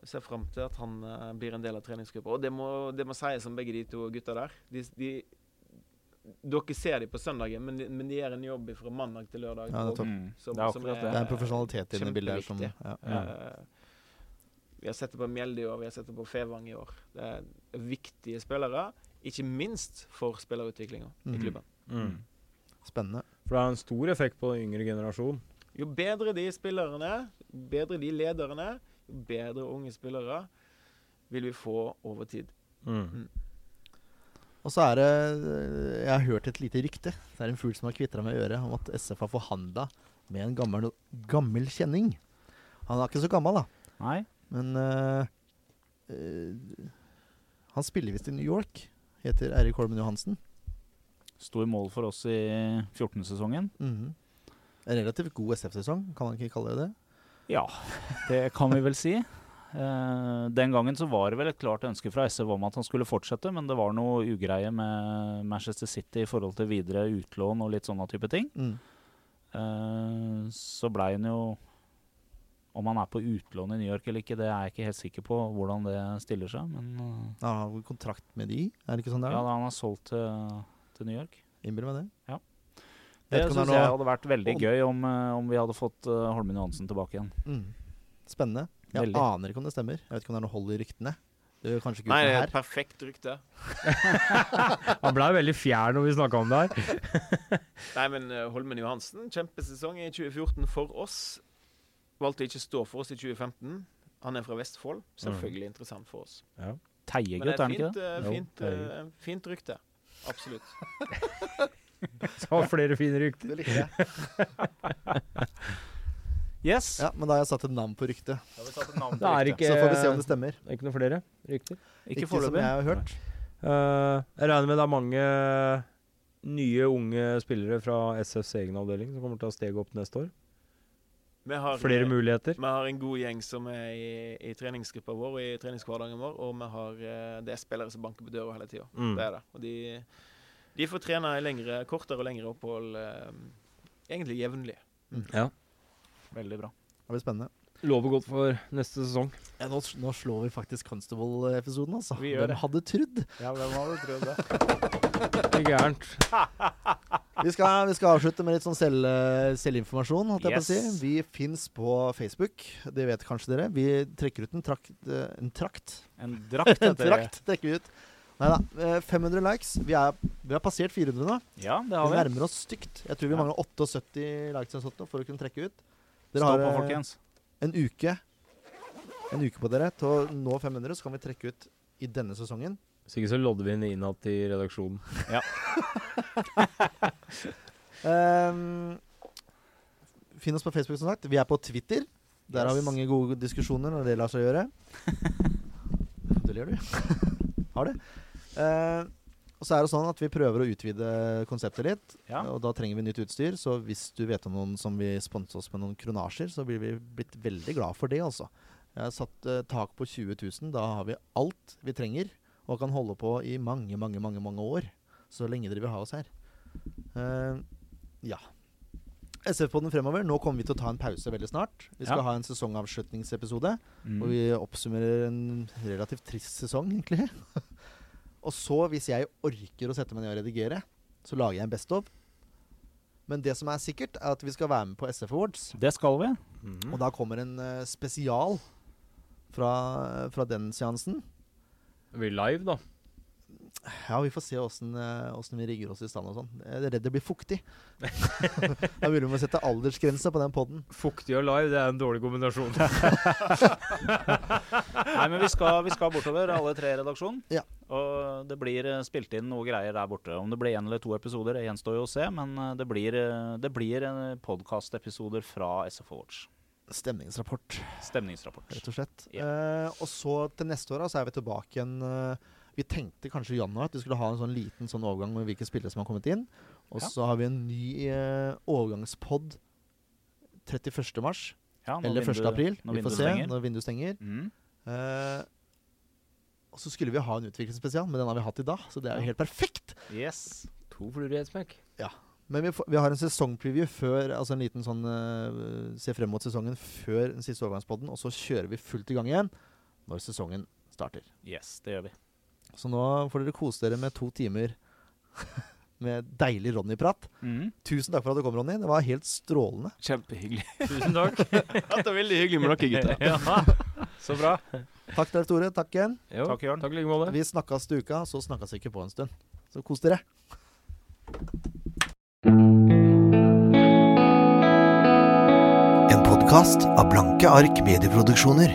jeg ser fram til at han uh, blir en del av treningsgruppa. Og det må, det må sies om begge de to gutta der. De, de, dere ser dem på søndagen, men de, men de gjør en jobb fra mandag til lørdag. Ja, det, er Mm. som- det er som er, Det det. er en profesjonalitet i det bildet som ja. ja. Uh, vi har sett det på Mjelde i år, vi har sett det på Fevang i år. Det er viktige spillere, ikke minst for spillerutviklinga i Mhm. klubben. Mm. Spennende. For det har en stor effekt på den yngre generasjon. Jo bedre de spillerne, bedre de lederne, jo bedre unge spillere vil vi få over tid. Mm. Og så er det Jeg har hørt et lite rykte. Det er en fugl som har kvitra meg i øret om at SF har forhandla med en gammel, gammel kjenning. Han er ikke så gammel, da. Nei. Men uh, uh, han spiller visst i New York. Heter Eirik Holmen Johansen. Sto i mål for oss i 14-sesongen. Mhm. En relativt god SF-sesong, kan man ikke kalle det det? Ja, det kan vi vel si. Uh, den gangen så var det vel et klart ønske fra SV om at han skulle fortsette, men det var noe ugreie med Manchester City i forhold til videre utlån og litt sånne type ting. Mm. Uh, så blei han jo Om han er på utlån i New York eller ikke, det er jeg ikke helt sikker på hvordan det stiller seg. Men eh, Han har kontrakt med de, er det ikke sånn det er? Ja, han har solgt til, til New York. Innbill meg det. Det om det er syns jeg hadde vært veldig gøy om, eh, om vi hadde fått uh, Holmen Johansen tilbake igjen. Mm. Spennende. Jeg Veldig. aner ikke om det stemmer. Jeg vet ikke om det er noe hold i ryktene. Det er kanskje ikke Nei, det er her. et perfekt rykte. Han ble veldig fjær når vi snakka om det her. Nei, men eh, Holmen Johansen, kjempesesong i 2014 for oss. Valgte ikke stå for oss i 2015. Han er fra Vestfold. Selvfølgelig interessant for oss. Ja. det Teiegutt, er er han et ikke fint, det? eh, Jo, fint, det er eh, fint rykte. Absolutt. Så flere fine rykter. Det liker jeg. Yes. Ja, men da har jeg satt et navn på ryktet. Da har vi satt et navn på Det er ryktet. ikke, Så får vi se om det stemmer. det er ikke noe flere rykter. Ikke som jeg har hørt. Eh, jeg regner med det er mange nye, unge spillere fra SFs egen avdeling som kommer til å ha steget opp neste år. Vi har, Flere muligheter. Vi har en god gjeng som er i, i treningsgruppa vår og i treningshverdagen vår, og vi har, eh, det er spillere som banker på døra hele tida. Mm. Det er det. Og de, de får trene i lengre, kortere og lengre opphold eh, egentlig jevnlig. Veldig bra. Det blir spennende. Lover godt for neste sesong. Ja, nå, nå slår vi faktisk Constable-episoden, altså. Vi gjør Hvem det. hadde trodd? Ja, hvem hadde trodd det? Ikke gærent. Vi skal, vi skal avslutte med litt sånn selv, eh, selvinformasjon, å si. Vi fins på Facebook, det vet kanskje dere. Vi trekker ut en trakt, eh, en trakt En drakt En trakt trekker vi ut. Nei da. 500 likes. Vi, er, vi har passert 400 nå. Ja, det har vi. nærmer oss stygt. Jeg tror vi Ja. mangler 78 likes for å kunne trekke ut. Stå har på, eh, folkens. En uke En uke på dere til å nå 500, så kan vi trekke ut i denne sesongen. Hvis ikke så lodder vi inn innad i redaksjonen. Ehm, Finn oss på Facebook, som sagt. Vi er på Twitter. Der har vi mange gode diskusjoner når det lar seg gjøre. det gjør du. har det. Eh, og så er det sånn at vi prøver å utvide konseptet litt. Ja. Og da trenger vi nytt utstyr. Så hvis du vet om noen som vil sponse oss med noen kronasjer, så blir vi blitt veldig glad for det, altså. Jeg har satt eh, tak på 20 000. Da har vi alt vi trenger, og kan holde på i mange, mange, mange, mange år. Så lenge dere vil ha oss her. Uh, ja. SF-podden fremover. Nå kommer vi til å ta en pause veldig snart. Vi skal Ja. ha en sesongavslutningsepisode. Mm. Og vi oppsummerer en relativt trist sesong, egentlig. og så, hvis jeg orker å sette meg ned og redigere, så lager jeg en Best of. Men det som er sikkert, er at vi skal være med på SF Awards. Det skal vi. Og da kommer en uh, spesial fra, fra den seansen. Vi live, da. Ja, vi får se åssen eh, vi rigger oss i stand og sånn. Jeg er redd det blir fuktig. da burde vi må sette aldersgrense på den poden. Fuktig og live, det er en dårlig kombinasjon. Nei, men vi skal, vi skal bortover, alle tre i redaksjonen. Ja. Og det blir eh, spilt inn noe greier der borte. Om det blir én eller to episoder, det gjenstår jo å se. Men eh, det blir, det blir podkastepisoder fra SFO Watch. Stemningsrapport, Stemningsrapport. rett og slett. Ja. Eh, og så til neste år da, så er vi tilbake igjen eh, Vi tenkte kanskje i januar at vi skulle ha en sånn liten sånn overgang med hvilke spillere som har kommet inn. Og Ja. så har vi en ny eh, overgangspod 31. mars. Ja, Eller 1. april. Vi får se stenger. når vinduet stenger. Mm. Eh, og så skulle vi ha en utviklingsspesial, men den har vi hatt i dag. Så det er jo helt perfekt. Yes. To fluer i ett smekk. Men vi, får, vi har en sesongpreview før, altså en liten sånn uh, Se frem mot sesongen før den siste overgangspodden, og så kjører vi fullt i gang igjen når sesongen starter. Yes, det gjør vi. Så nå får dere kose dere med to timer med deilig Ronny-prat. Mm. Tusen takk for at du kom, Ronny. Det var helt strålende. Kjempehyggelig. Tusen takk. det var veldig hyggelig med dere, gutter. ja. Så bra. Takk til deg, Tore. Takk igjen. Jo, Takk, Jørn. Takk like måte. Vi snakkes til uka, så snakkes vi ikke på en stund. Så kos dere. En podkast av Blanke ark medieproduksjoner.